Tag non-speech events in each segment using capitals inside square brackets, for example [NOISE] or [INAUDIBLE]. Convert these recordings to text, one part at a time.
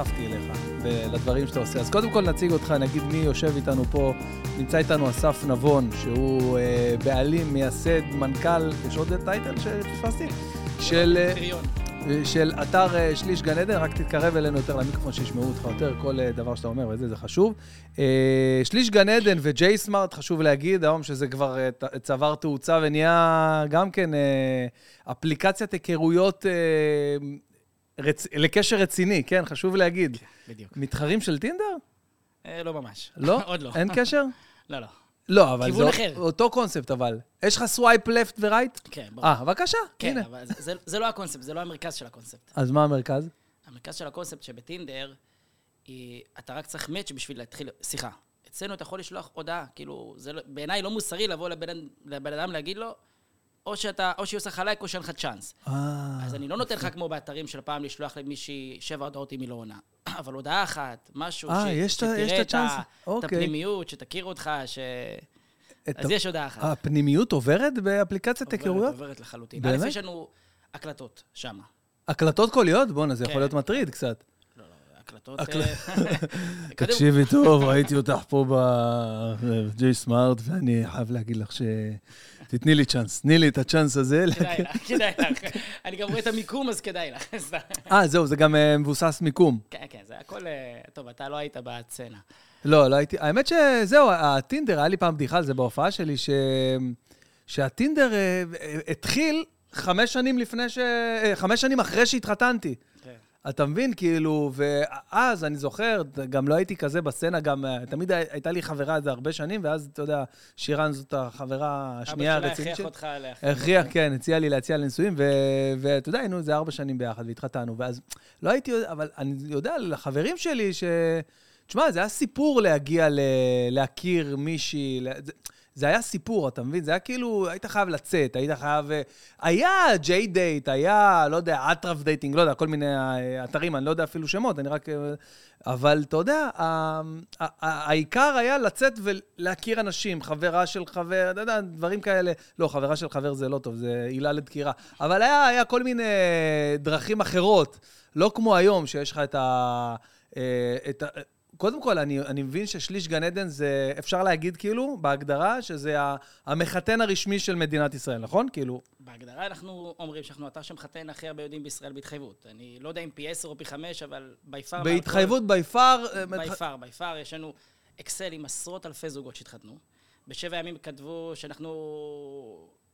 נחשפתי אליך ולדברים שאתה עושה. אז קודם כל נציג אותך, נגיד מי יושב איתנו פה. נמצא איתנו אסף נבון, שהוא אה, בעלים, מייסד, מנכ"ל, יש עוד טייטל שפספסתי? של... אה, של אתר אה, שליש גן עדן, רק תתקרב אלינו יותר למיקרופון, שישמעו אותך יותר, כל אה, דבר שאתה אומר וזה, זה חשוב. אה, שליש גן עדן וג'יי סמארט, חשוב להגיד היום שזה כבר צבר תאוצה ונהיה גם כן אפליקציית היכרויות רצ... לקשר רציני, כן, חשוב להגיד. כן, בדיוק. מתחרים של טינדר? לא ממש. לא? [LAUGHS] עוד לא. אין קשר? לא, לא. לא, אבל זה אחר. אותו קונספט, אבל. יש לך swipe left ו right? כן, ברור. אה, בבקשה, כן, הנה. אבל זה, זה לא הקונספט, זה לא המרכז של הקונספט. אז מה המרכז? המרכז של הקונספט שבטינדר, היא, אתה רק צריך match בשביל להתחיל... סליחה, אצלנו אתה יכול לשלוח הודעה, כאילו, זה לא- בעיניי לא מוסרי לבוא לבן, לבן אדם להגיד לו, או שאתה, או שהיא עושה לך לייק או שאין לך צ'אנס. אה... אז אני לא נותן לך כמו באתרים של פעם לשלוח למישהי שבע הודעות אם היא לא עונה. [CLEARS THROAT] אבל הודעה אחת, משהו, 아, ש... שתראה את. את אוקיי. הפנימיות, שתכיר אותך, ש... אז יש הודעה אחת. הפנימיות עוברת באפליקציית היכרויות? עוברת עוברת לחלוטין. באמת? יש לנו הקלטות שם. הקלטות קוליות? בואנה, זה יכול להיות כן. מטריד קצת. לא, לא, הקלטות... אה, [LAUGHS] תקשיבי טוב, ראיתי אותך פה ב-J סמארט, ואני חייב להגיד לך ש... תתני לי צ'אנס, תני לי את הצ'אנס הזה. כדאי לך, [LAUGHS] כדאי לך. אני גם רואה את המיקום, אז כדאי לך. [LAUGHS] אה, זהו, זה גם אה, מבוסס מיקום. כן, כן, זה הכל... אה, טוב, אתה לא היית בסצנה. לא, לא הייתי... האמת שזהו, הטינדר, היה לי פעם בדיחה על זה בהופעה שלי, ש... שהטינדר אה, התחיל חמש שנים לפני ש... חמש שנים אחרי שהתחתנתי. אתה מבין? כאילו, ואז אני זוכר, גם לא הייתי כזה בסצנה, גם תמיד הייתה לי חברה איזה הרבה שנים, ואז, אתה יודע, שירן זאת החברה השנייה הרצינית שלי. אבא שלה הכריח אותך להכריח. הכריח, כן, הציע לי להציע לנישואים, ואתה יודע, היינו איזה ארבע שנים ביחד, והתחתנו, ואז לא הייתי, אבל אני יודע, לחברים שלי, ש... תשמע, זה היה סיפור להגיע ל... להכיר מישהי, זה... זה היה סיפור, אתה מבין? זה היה כאילו, היית חייב לצאת, היית חייב... אה, היה JDate, היה, לא יודע, אטרף Dating, לא יודע, כל מיני אה, אתרים, אני לא יודע אפילו שמות, אני רק... אה, אבל אתה יודע, העיקר היה לצאת ולהכיר אנשים, חברה של חבר, אתה יודע, דברים כאלה. לא, חברה של חבר זה לא טוב, זה עילה לדקירה. אבל היה, היה כל מיני דרכים אחרות, לא כמו היום, שיש לך את ה... את ה קודם כל, אני, אני מבין ששליש גן עדן זה, אפשר להגיד כאילו, בהגדרה, שזה המחתן הרשמי של מדינת ישראל, נכון? כאילו... בהגדרה אנחנו אומרים שאנחנו אתר שמחתן הכי הרבה יהודים בישראל בהתחייבות. אני לא יודע אם פי עשר או פי חמש, אבל בי פאר... בהתחייבות, בי פאר... בי פאר, בי פאר, יש לנו אקסל עם עשרות אלפי זוגות שהתחתנו. בשבע ימים כתבו שאנחנו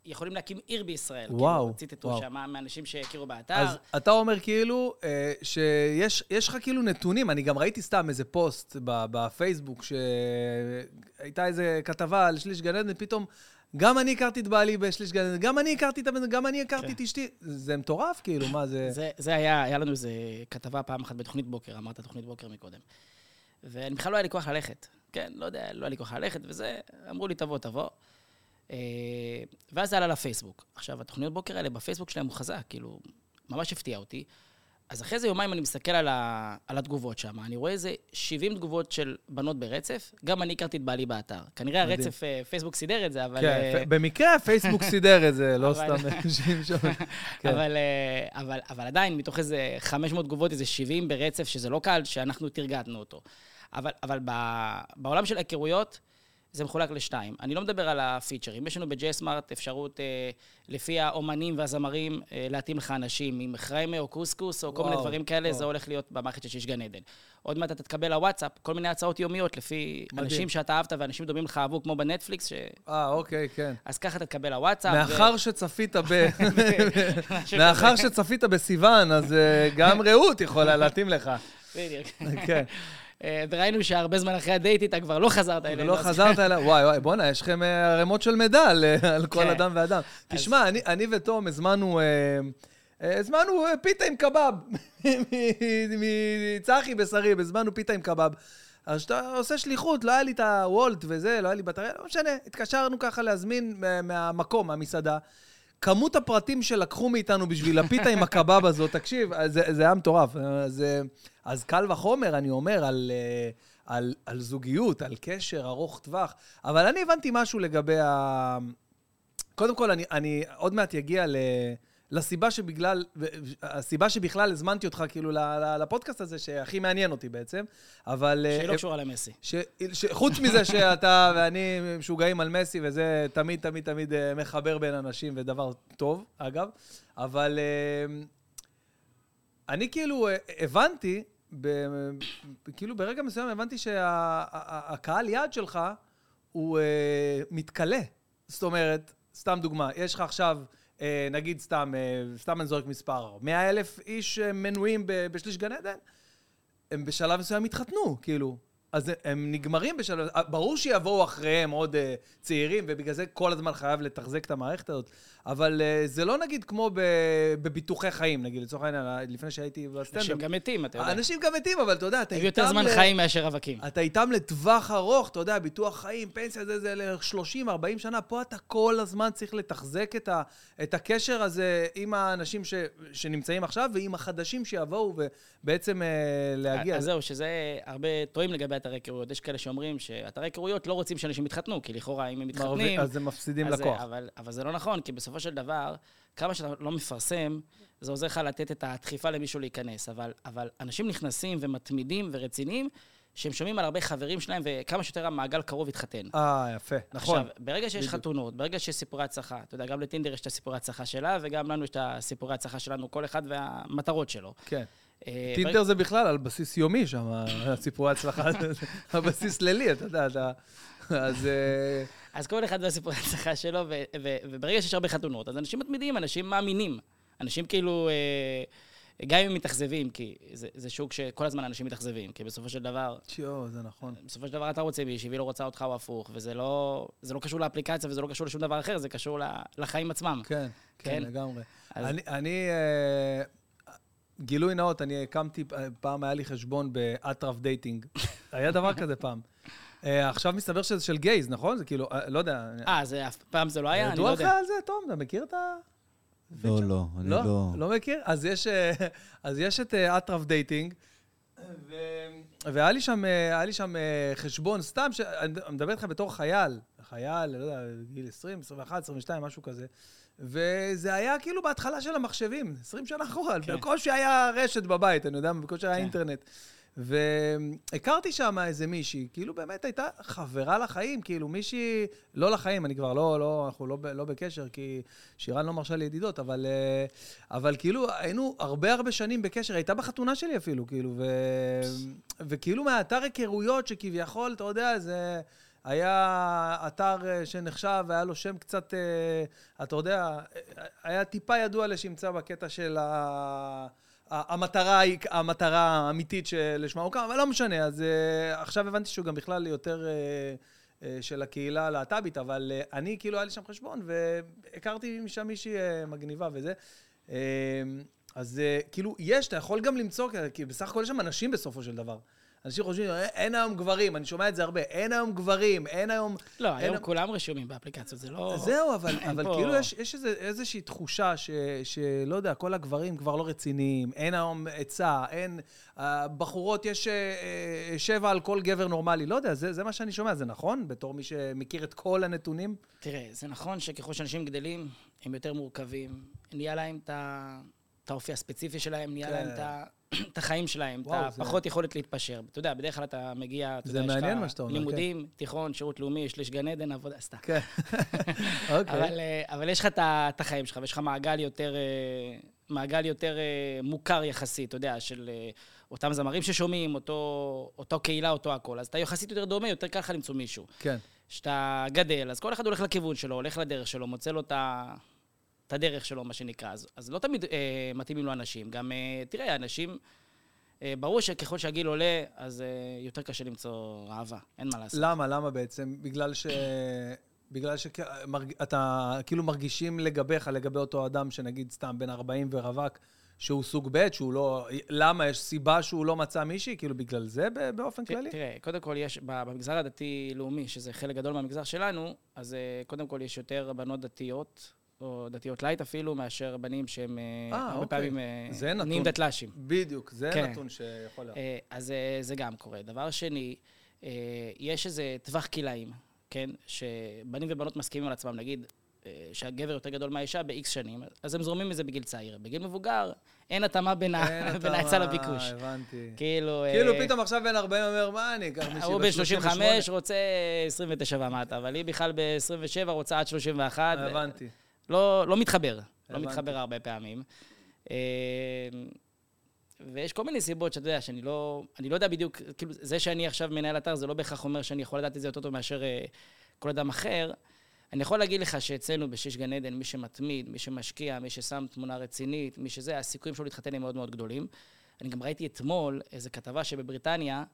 יכולים להקים עיר בישראל. וואו. כאילו, ציטטו שם מאנשים שהכירו באתר. אז אתה אומר כאילו אה, שיש לך כאילו נתונים, אני גם ראיתי סתם איזה פוסט בפייסבוק, שהייתה איזה כתבה על שליש גן עדן, פתאום... גם אני הכרתי את בעלי בשליש גן עדן, גם אני הכרתי את הבן, גם אני הכרתי את כן. אשתי. זה מטורף, כאילו, מה זה... זה, זה היה, היה לנו איזה כתבה פעם אחת בתוכנית בוקר, אמרת תוכנית בוקר מקודם. ואני בכלל לא היה לי כוח ללכת. כן, לא יודע, לא היה לי כוח ללכת וזה, אמרו לי, תבוא, תבוא. אה, ואז זה עלה לפייסבוק. עכשיו, התוכניות בוקר האלה בפייסבוק שלהם הוא חזק, כאילו, ממש הפתיע אותי. אז אחרי זה יומיים אני מסתכל על, ה, על התגובות שם, אני רואה איזה 70 תגובות של בנות ברצף, גם אני הכרתי את בעלי באתר. כנראה הרצף, אה, פייסבוק סידר את זה, אבל... כן, uh, במקרה פייסבוק סידר את זה, לא [LAUGHS] סתם אנשים שם. [LAUGHS] כן. אבל, אבל, אבל עדיין, מתוך איזה 500 תגובות, איזה 70 ברצף, שזה לא קל, שאנחנו תרגטנו אותו. אבל, אבל בעולם של היכרויות, זה מחולק לשתיים. אני לא מדבר על הפיצ'רים. יש לנו ב-JSMart אפשרות, אה, לפי האומנים והזמרים, אה, להתאים לך אנשים עם חריימה או קוסקוס או כל וואו, מיני דברים כאלה, וואו. זה הולך להיות במערכת של שיש גן עדן. עוד מעט אתה תקבל לוואטסאפ כל מיני הצעות יומיות לפי מדהים. אנשים שאתה אהבת ואנשים דומים לך אהבו, כמו בנטפליקס. ש... אה, אוקיי, כן. אז ככה אתה תקבל לוואטסאפ. מאחר ו... שצפית ב... [LAUGHS] [LAUGHS] מאחר שצפית בסיוון, אז uh, גם רעות יכולה להתאים לך. בדיוק. כן. אה, וראינו שהרבה זמן אחרי הדייט איתה כבר לא חזרת אלינו. לא חזרת אליה, וואי, וואי, בואנה, יש לכם אה, ערימות של מידע על כל כן. אדם ואדם. תשמע, אני ותום הזמנו... אה, הזמנו פיתה עם קבב, [LAUGHS] מצחי בשרי, הזמנו פיתה עם קבב. אז כשאתה עושה שליחות, לא היה לי את הוולט וזה, לא היה לי בטריה, לא משנה, התקשרנו ככה להזמין מהמקום, מהמסעדה. כמות הפרטים שלקחו מאיתנו בשביל הפיתה עם הקבב הזאת, תקשיב, זה, זה היה מטורף. אז, אז קל וחומר, אני אומר, על, על, על זוגיות, על קשר ארוך טווח. אבל אני הבנתי משהו לגבי ה... קודם כל, אני, אני עוד מעט אגיע ל... לסיבה שבגלל, הסיבה שבכלל הזמנתי אותך כאילו לפודקאסט הזה, שהכי מעניין אותי בעצם, אבל... שהיא לא קשורה למסי. חוץ מזה שאתה [LAUGHS] ואני משוגעים על מסי, וזה תמיד, תמיד, תמיד מחבר בין אנשים, ודבר טוב, אגב, אבל אני כאילו הבנתי, כאילו ברגע מסוים הבנתי שהקהל יעד שלך הוא מתכלה. זאת אומרת, סתם דוגמה, יש לך עכשיו, אה, נגיד סתם, אה, סתם אני זורק מספר, 100 אלף איש אה, מנויים בשליש גן עדן, הם בשלב מסוים התחתנו, כאילו. אז הם נגמרים בשלב, ברור שיבואו אחריהם עוד uh, צעירים, ובגלל זה כל הזמן חייב לתחזק את המערכת הזאת, אבל uh, זה לא נגיד כמו בביטוחי חיים, נגיד, לצורך העניין, לפני שהייתי בסטנדאפ. אנשים גם מתים, אתה יודע. אנשים גם מתים, אבל אתה יודע, אתה איתם... יותר זמן ל... חיים מאשר רווקים. אתה איתם לטווח ארוך, אתה יודע, ביטוח חיים, פנסיה, זה, זה ל-30, 40 שנה, פה אתה כל הזמן צריך לתחזק את, ה, את הקשר הזה עם האנשים ש, שנמצאים עכשיו, ועם החדשים שיבואו, ובעצם uh, להגיע. אז זהו, שזה הרבה טועים לגבי אתרי היכרויות. יש כאלה שאומרים שאתרי היכרויות לא רוצים שאנשים יתחתנו, כי לכאורה, אם הם מתחתנים... אז הם מפסידים אז לקוח. אבל, אבל זה לא נכון, כי בסופו של דבר, כמה שאתה לא מפרסם, זה עוזר לך לתת את הדחיפה למישהו להיכנס. אבל, אבל אנשים נכנסים ומתמידים ורציניים, שהם שומעים על הרבה חברים שלהם, וכמה שיותר המעגל קרוב יתחתן. אה, יפה, נכון. עכשיו, ברגע שיש בדיוק. חתונות, ברגע שיש סיפורי הצלחה, אתה יודע, גם לטינדר יש את הסיפורי הצלחה שלה, וגם לנו יש את הסיפורי הצלחה שלנו, כל אחד והמטרות שלו. כן. אה, טינדר זה בכלל על בסיס יומי שם, [LAUGHS] הסיפורי ההצלחה, הבסיס [LAUGHS] לילי, אתה יודע, אתה... אז... אה, אז כל אחד והסיפורי ההצלחה שלו, וברגע שיש הרבה חתונות, אז אנשים מתמידים, אנשים מאמינים. אנשים כאילו, אה, גם אם הם מתאכזבים, כי זה, שוק שכל הזמן אנשים מתאכזבים, כי בסופו של דבר... שיו, זה נכון. בסופו של דבר אתה רוצה מישהי והיא לא רוצה אותך או הפוך, וזה לא, לא קשור לאפליקציה וזה לא קשור לשום דבר אחר, זה קשור לחיים עצמם. כן, כן, כן? לגמרי. אני... גילוי נאות, אני הקמתי, פעם היה לי חשבון באטרף Dating. [LAUGHS] היה דבר כזה פעם. אה, עכשיו מסתבר שזה של gays, נכון? זה כאילו, אה, לא יודע. אה, זה אף פעם זה לא היה? אני לא יודע. ידוע לך על זה, תום? אתה מכיר את ה... לא, לא, אני לא. לא, לא מכיר? אז יש, אה, [LAUGHS] אז יש את אטרף אה, Dating, ו... והיה לי שם, היה לי שם חשבון, סתם, ש... אני מדבר איתך בתור חייל, חייל, לא יודע, גיל 20, 21, 22, משהו כזה. וזה היה כאילו בהתחלה של המחשבים, 20 שנה אחורה, כן. בקושי היה רשת בבית, אני יודע, בקושי היה כן. אינטרנט. והכרתי שם איזה מישהי, כאילו באמת הייתה חברה לחיים, כאילו מישהי, לא לחיים, אני כבר לא, לא, אנחנו לא, לא בקשר, כי שירן לא מרשה לי ידידות, אבל, אה, אבל כאילו היינו הרבה הרבה שנים בקשר, הייתה בחתונה שלי אפילו, כאילו, ו, וכאילו מהאתר היכרויות שכביכול, אתה יודע, זה... היה אתר אה, שנחשב, היה לו שם קצת, אה, אתה יודע, היה טיפה ידוע לשמצה בקטע של ה... המטרה, המטרה האמיתית שלשמה הוא קם, אבל לא משנה, אז uh, עכשיו הבנתי שהוא גם בכלל יותר uh, uh, של הקהילה הלהט"בית, אבל אני, כאילו, היה לי שם חשבון, והכרתי משם מישהי מגניבה וזה. אז כאילו, יש, אתה יכול גם למצוא, כי בסך הכל יש שם אנשים בסופו של דבר. אנשים חושבים, אין היום גברים, אני שומע את זה הרבה, אין היום גברים, אין היום... לא, אין היום כולם רשומים באפליקציות, זה לא... זהו, אבל, אבל פה... כאילו יש, יש איזו, איזושהי תחושה ש, שלא יודע, כל הגברים כבר לא רציניים, אין היום עצה, אין... בחורות יש אה, אה, שבע על כל גבר נורמלי, לא יודע, זה, זה מה שאני שומע, זה נכון? בתור מי שמכיר את כל הנתונים? תראה, זה נכון שככל שאנשים גדלים, הם יותר מורכבים, נהיה להם את האופי הספציפי שלהם, נהיה כן. להם את ה... [CLEARS THROAT] את החיים שלהם, את הפחות. יכולת להתפשר. אתה יודע, בדרך כלל אתה מגיע, אתה יודע, יש לך לימודים, כן. תיכון, שירות לאומי, שליש גן עדן, עבודה, סתם. כן, [LAUGHS] אוקיי. אבל, אה, אבל יש לך את החיים שלך, ויש לך מעגל יותר, אה, מעגל יותר אה, מוכר יחסית, אתה יודע, של אותם זמרים ששומעים, אותו, אותו קהילה, אותו הכל. אז אתה יחסית יותר דומה, יותר קל לך למצוא מישהו. כן. כשאתה גדל, אז כל אחד הולך לכיוון שלו, הולך לדרך שלו, מוצא לו את ה... את הדרך שלו, מה שנקרא. אז, אז לא תמיד אה, מתאימים לו אנשים. גם, אה, תראה, אנשים, אה, ברור שככל שהגיל עולה, אז אה, יותר קשה למצוא אהבה, אין מה לעשות. למה? למה בעצם? בגלל ש... [CLEARS THROAT] בגלל שאתה כאילו מרגישים לגביך, לגבי אותו אדם שנגיד סתם בן 40 ורווק, שהוא סוג ב', שהוא לא... למה? יש סיבה שהוא לא מצא מישהי? כאילו בגלל זה באופן כללי? תראה, קודם כל יש, במגזר הדתי-לאומי, שזה חלק גדול מהמגזר שלנו, אז אה, קודם כל יש יותר בנות דתיות, או דתיות לייט אפילו, מאשר בנים שהם אה, אה, אה, הרבה אוקיי. פעמים אה, נהיים דתל"שים. בדיוק, זה כן. נתון שיכול להיות. אז זה גם קורה. דבר שני, יש איזה טווח כלאיים, כן? שבנים ובנות מסכימים על עצמם. נגיד, שהגבר יותר גדול מהאישה ב-X שנים, אז הם זורמים מזה בגיל צעיר. בגיל מבוגר, אין התאמה בין [LAUGHS] ההיצע לביקוש. הבנתי. כאילו... כאילו פתאום עכשיו בן 40 אומר, מה אני אקח מישהי הוא בן 35 רוצה 29 ומטה, אבל היא בכלל ב-27 רוצה עד 31. הבנתי. לא, לא מתחבר, לא מתחבר הרבה פעמים. ויש כל מיני סיבות שאתה יודע, שאני לא, אני לא יודע בדיוק, כאילו, זה שאני עכשיו מנהל אתר, זה לא בהכרח אומר שאני יכול לדעת את זה יותר טוב מאשר uh, כל אדם אחר. אני יכול להגיד לך שאצלנו בשיש גן עדן, מי שמתמיד, מי שמשקיע, מי ששם תמונה רצינית, מי שזה, הסיכויים שלו להתחתן הם מאוד מאוד גדולים. אני גם ראיתי אתמול איזו כתבה שבבריטניה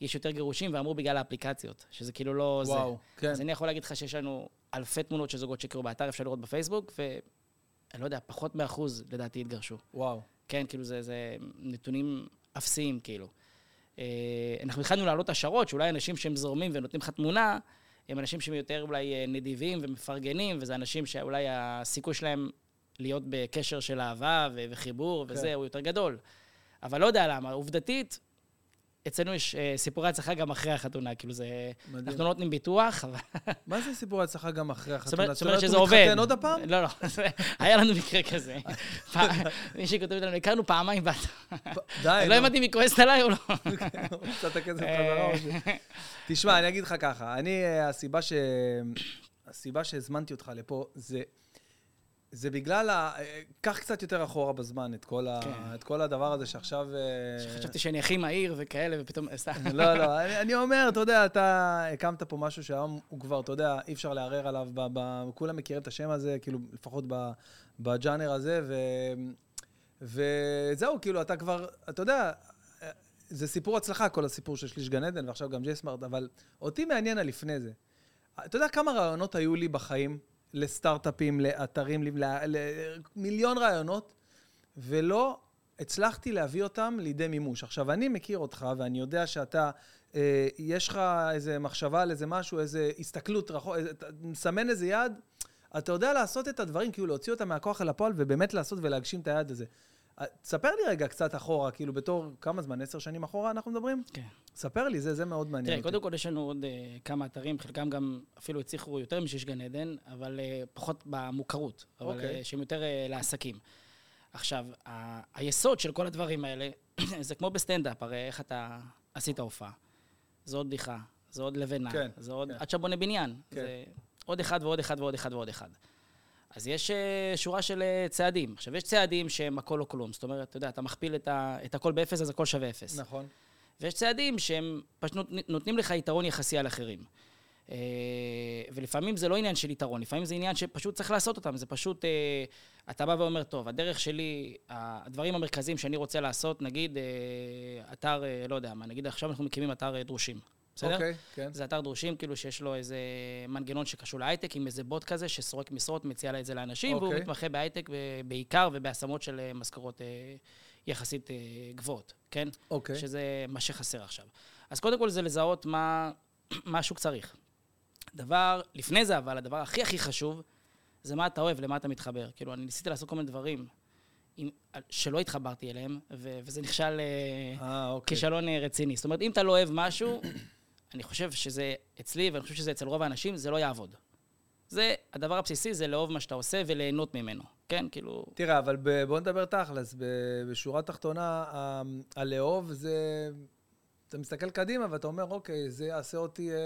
יש יותר גירושים, ואמרו בגלל האפליקציות, שזה כאילו לא וואו, זה. כן. אז אני יכול להגיד לך שיש לנו אלפי תמונות של זוגות שקרו באתר, אפשר לראות בפייסבוק, ואני לא יודע, פחות מאחוז לדעתי התגרשו. וואו. כן, כאילו זה, זה נתונים אפסיים, כאילו. אה, אנחנו התחלנו להעלות השערות, שאולי אנשים שהם זורמים ונותנים לך תמונה, הם אנשים שהם יותר אולי אה, נדיבים ומפרגנים, וזה אנשים שאולי הסיכוי שלהם להיות בקשר של אהבה וחיבור כן. וזה, הוא יותר גדול. אבל לא יודע למה, עובדתית, אצלנו יש אה, סיפורי הצלחה גם אחרי החתונה, כאילו זה... מדהים. אנחנו לא נותנים ביטוח, אבל... מה זה סיפורי הצלחה גם אחרי החתונה? זאת אומרת שזה עובד. מתחתן עוד הפעם? לא, לא, היה לנו מקרה כזה. [LAUGHS] מישהי כותבת לנו, הכרנו פעמיים בת. די. לא הבנתי אם היא כועסת עליי או לא. [LAUGHS] קצת הכסף חזרה או ש... תשמע, אני אגיד לך ככה, אני, אה, הסיבה ש... הסיבה שהזמנתי אותך לפה זה... זה בגלל ה... קח קצת יותר אחורה בזמן את כל, כן. ה... את כל הדבר הזה שעכשיו... אה, חשבתי שאני הכי מהיר וכאלה, ופתאום... [LAUGHS] לא, לא, אני, אני אומר, אתה יודע, אתה הקמת פה משהו שהיום הוא כבר, אתה יודע, אי אפשר לערער עליו, ב... ב... כולם מכירים את השם הזה, כאילו, לפחות ב... בג'אנר הזה, ו... וזהו, כאילו, אתה כבר, אתה יודע, זה סיפור הצלחה, כל הסיפור של שליש גן עדן, ועכשיו גם ג'ייסמארט, אבל אותי מעניין הלפני זה. אתה יודע כמה רעיונות היו לי בחיים? לסטארט-אפים, לאתרים, למיליון רעיונות, ולא הצלחתי להביא אותם לידי מימוש. עכשיו, אני מכיר אותך, ואני יודע שאתה, אה, יש לך איזה מחשבה על איזה משהו, איזה הסתכלות רחוק, מסמן איזה יעד, אתה יודע לעשות את הדברים, כאילו להוציא אותם מהכוח אל הפועל, ובאמת לעשות ולהגשים את היעד הזה. אה, תספר לי רגע קצת אחורה, כאילו בתור, כמה זמן? עשר שנים אחורה אנחנו מדברים? כן. ספר לי, זה, זה מאוד מעניין תראה, קודם כל יש לנו עוד אה, כמה אתרים, חלקם גם אפילו הצליחו יותר משיש גן עדן, אבל אה, פחות במוכרות, אבל אוקיי. אוקיי. אה, שהם יותר אה, לעסקים. עכשיו, ה- היסוד של כל הדברים האלה, [CLEARS THROAT] זה כמו בסטנדאפ, הרי איך אתה עשית הופעה. זה עוד בדיחה, זה עוד לבנה, כן, זה עוד... כן. עד שבונה בניין. כן. זה עוד אחד ועוד אחד ועוד אחד ועוד אחד. אז יש אה, שורה של אה, צעדים. עכשיו, יש צעדים שהם הכל או כלום. זאת אומרת, אתה יודע, אתה מכפיל את, ה, את הכל באפס, אז הכל שווה אפס. נכון. ויש צעדים שהם פשוט נותנים לך יתרון יחסי על אחרים. Uh, ולפעמים זה לא עניין של יתרון, לפעמים זה עניין שפשוט צריך לעשות אותם. זה פשוט, אתה בא ואומר, טוב, הדרך שלי, הדברים המרכזיים שאני רוצה לעשות, נגיד, אתר, לא יודע מה, נגיד עכשיו אנחנו מקימים אתר דרושים. בסדר? אוקיי, okay, כן. זה אתר דרושים, כאילו שיש לו איזה מנגנון שקשור להייטק, עם איזה בוט כזה שסורק משרות, מציע לה את זה לאנשים, okay. והוא אוקיי. מתמחה בהייטק בעיקר ובהשמות של אה, משכורות אה, יחסית אה, גבוהות, כן? אוקיי. Okay. שזה מה שחסר עכשיו. אז קודם כל זה לזהות מה, [CLEARS THROAT] מה השוק צריך. דבר, לפני זה אבל, הדבר הכי הכי חשוב, זה מה אתה אוהב, למה אתה מתחבר. כאילו, אני ניסיתי לעשות כל מיני דברים עם, שלא התחברתי אליהם, ו, וזה נכשל 아, אוקיי. כישלון רציני. זאת אומרת, אם אתה לא אוהב משהו, אני חושב שזה אצלי, ואני חושב שזה אצל רוב האנשים, זה לא יעבוד. זה, הדבר הבסיסי זה לאהוב מה שאתה עושה וליהנות ממנו, כן? כאילו... תראה, אבל בוא נדבר תכלס, בשורה תחתונה, הלאהוב זה... אתה מסתכל קדימה ואתה אומר, אוקיי, זה יעשה אותי אה,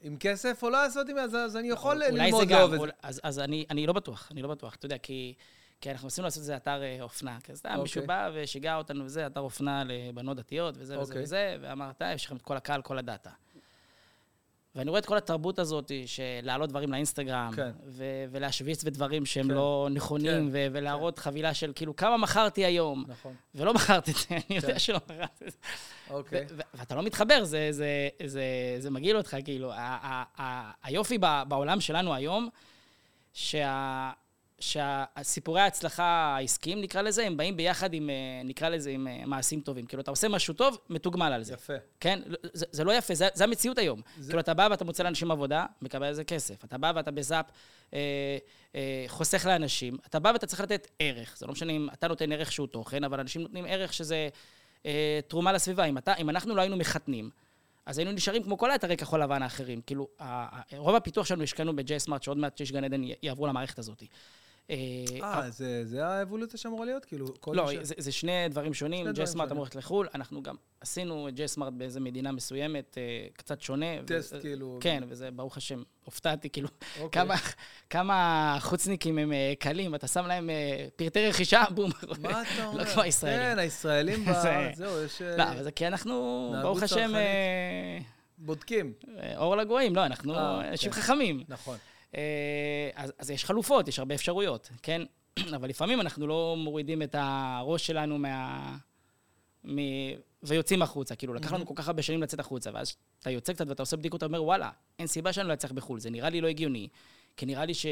עם כסף או לא יעשה אותי, אז, אז אני יכול ללמוד לאהוב את זה. אז, אז אני, אני לא בטוח, אני לא בטוח, אתה יודע, כי... כי אנחנו ניסינו לעשות איזה אתר אה, אופנה. כי סתם okay. מישהו אוקיי. בא ושיגע אותנו וזה, אתר אופנה לבנות דתיות וזה okay. וזה אוקיי. וזה, ואמרת, יש לכם את כל הקהל, כל הדאטה. ואני רואה את כל התרבות הזאת של להעלות דברים לאינסטגרם, כן. ו- ולהשוויץ בדברים שהם כן. לא נכונים, כן. ו- ולהראות כן. חבילה של כאילו, כמה מכרתי היום. נכון. ולא מכרתי את זה, אני יודע כן. שלא מכרתי את זה. אוקיי. ו- ו- ואתה לא מתחבר, זה, זה, זה, זה זה מגעיל אותך, כאילו. ה- ה- ה- היופי בעולם שלנו היום, שה... שהסיפורי ההצלחה העסקיים, נקרא לזה, הם באים ביחד עם, אה, נקרא לזה, עם אה, מעשים טובים. כאילו, אתה עושה משהו טוב, מתוגמל על זה. יפה. כן? זה, זה לא יפה, זה, זה המציאות היום. זה... כאילו, אתה בא ואתה מוצא לאנשים עבודה, מקבל על זה כסף. אתה בא ואתה בזאפ אה, אה, חוסך לאנשים. אתה בא ואתה צריך לתת ערך. זה לא משנה אם אתה נותן ערך שהוא תוכן, אבל אנשים נותנים ערך שזה אה, תרומה לסביבה. אם, אתה, אם אנחנו לא היינו מחתנים, אז היינו נשארים כמו כל האתרי כחול לבן האחרים. כאילו, רוב הפיתוח שלנו השקענו ב-J סמארט, שעוד מעט שיש גן עדן יעברו למערכת הזאת. אה, אה זה, זה האבולוציה שאמורה להיות? כאילו, כל לא, ש... זה, זה שני דברים שונים. ג'סמארט אמור ללכת לחו"ל, אנחנו גם עשינו את ג'סמארט באיזה מדינה מסוימת, אה, קצת שונה. טסט, ו... כאילו. כן, וזה, ברוך השם, הופתעתי, כאילו, אוקיי. כמה, כמה חוצניקים הם אה, קלים, אתה שם להם פרטי רכישה, בום. מה [LAUGHS] אתה אומר? לא כמו הישראלים. כן, הישראלים, [LAUGHS] זהו, יש... לא, אבל זה כי אנחנו, ברוך השם... בודקים. אור לגויים, לא, אנחנו אנשים כן. חכמים. נכון. אה, אז, אז יש חלופות, יש הרבה אפשרויות, כן? [CLEARS THROAT] אבל לפעמים אנחנו לא מורידים את הראש שלנו מה... מ... ויוצאים החוצה. כאילו, לקח לנו כל כך הרבה שנים לצאת החוצה, ואז אתה יוצא קצת ואתה עושה בדיקות, אתה אומר, וואלה, אין סיבה שאני לא אצליח בחו"ל, זה נראה לי לא הגיוני, כי נראה לי ש...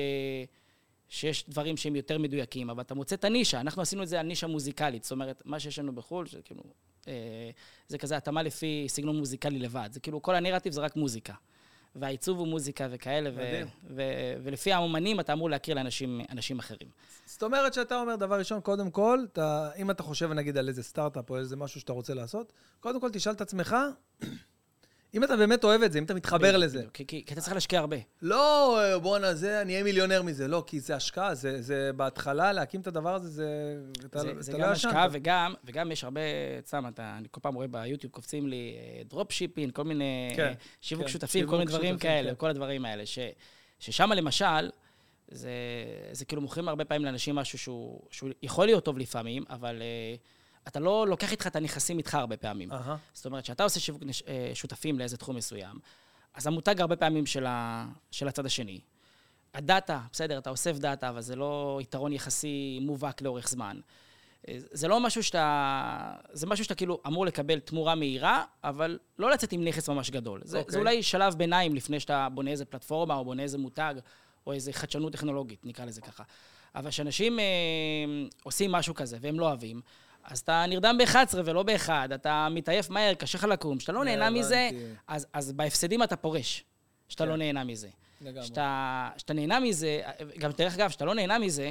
שיש דברים שהם יותר מדויקים, אבל אתה מוצא את הנישה. אנחנו עשינו את זה על נישה מוזיקלית. זאת אומרת, מה שיש לנו בחו"ל, זה כאילו... אה, זה כזה התאמה לפי סגנון מוזיקלי לבד. זה כאילו, כל הנרטיב זה רק מוזיקה. והעיצוב הוא מוזיקה וכאלה, ו- ו- ולפי האומנים אתה אמור להכיר לאנשים אחרים. זאת אומרת שאתה אומר, דבר ראשון, קודם כל, אתה, אם אתה חושב נגיד על איזה סטארט-אפ או איזה משהו שאתה רוצה לעשות, קודם כל תשאל את עצמך, אם אתה באמת אוהב את זה, אם אתה מתחבר לזה. כי, כי, כי אתה צריך להשקיע הרבה. לא, בואנה, זה, אני אהיה מיליונר מזה. לא, כי זה השקעה, זה, זה בהתחלה, להקים את הדבר הזה, זה... אתה, זה, אתה זה לא גם השקעה, וגם, וגם יש הרבה, סתם, אתה, אני כל פעם רואה ביוטיוב, קופצים לי drop אה, כל מיני כן, שיווק כן, שותפים, שיווק כל מיני דברים שותפים, כאלה, כן. כל הדברים האלה. ש, ששם למשל, זה, זה כאילו מוכרים הרבה פעמים לאנשים משהו שהוא, שהוא יכול להיות טוב לפעמים, אבל... אה, אתה לא לוקח איתך את הנכסים איתך הרבה פעמים. אה-הא. זאת אומרת, כשאתה עושה שיווק. אה, שותפים לאיזה תחום מסוים, אז המותג הרבה פעמים של, ה... של הצד השני. הדאטה, בסדר, אתה אוסף דאטה, אבל זה לא יתרון יחסי מובהק לאורך זמן. אה, זה לא משהו שאתה... זה משהו שאתה כאילו אמור לקבל תמורה מהירה, אבל לא לצאת עם נכס ממש גדול. זה, okay. זה אוקיי. אולי שלב ביניים לפני שאתה בונה איזה פלטפורמה, או בונה איזה מותג, או איזה חדשנות טכנולוגית, נקרא לזה ככה. אבל כשאנשים אה, עושים משהו כזה והם לא אוהבים, אז אתה נרדם ב-11 ולא ב-1, אתה מתעייף מהר, קשה לך לקום. כשאתה לא נהנה מזה, אז, אז בהפסדים אתה פורש, כשאתה לא כן. נהנה מזה. לגמרי. כשאתה נהנה מזה, גם דרך אגב, כשאתה לא נהנה מזה,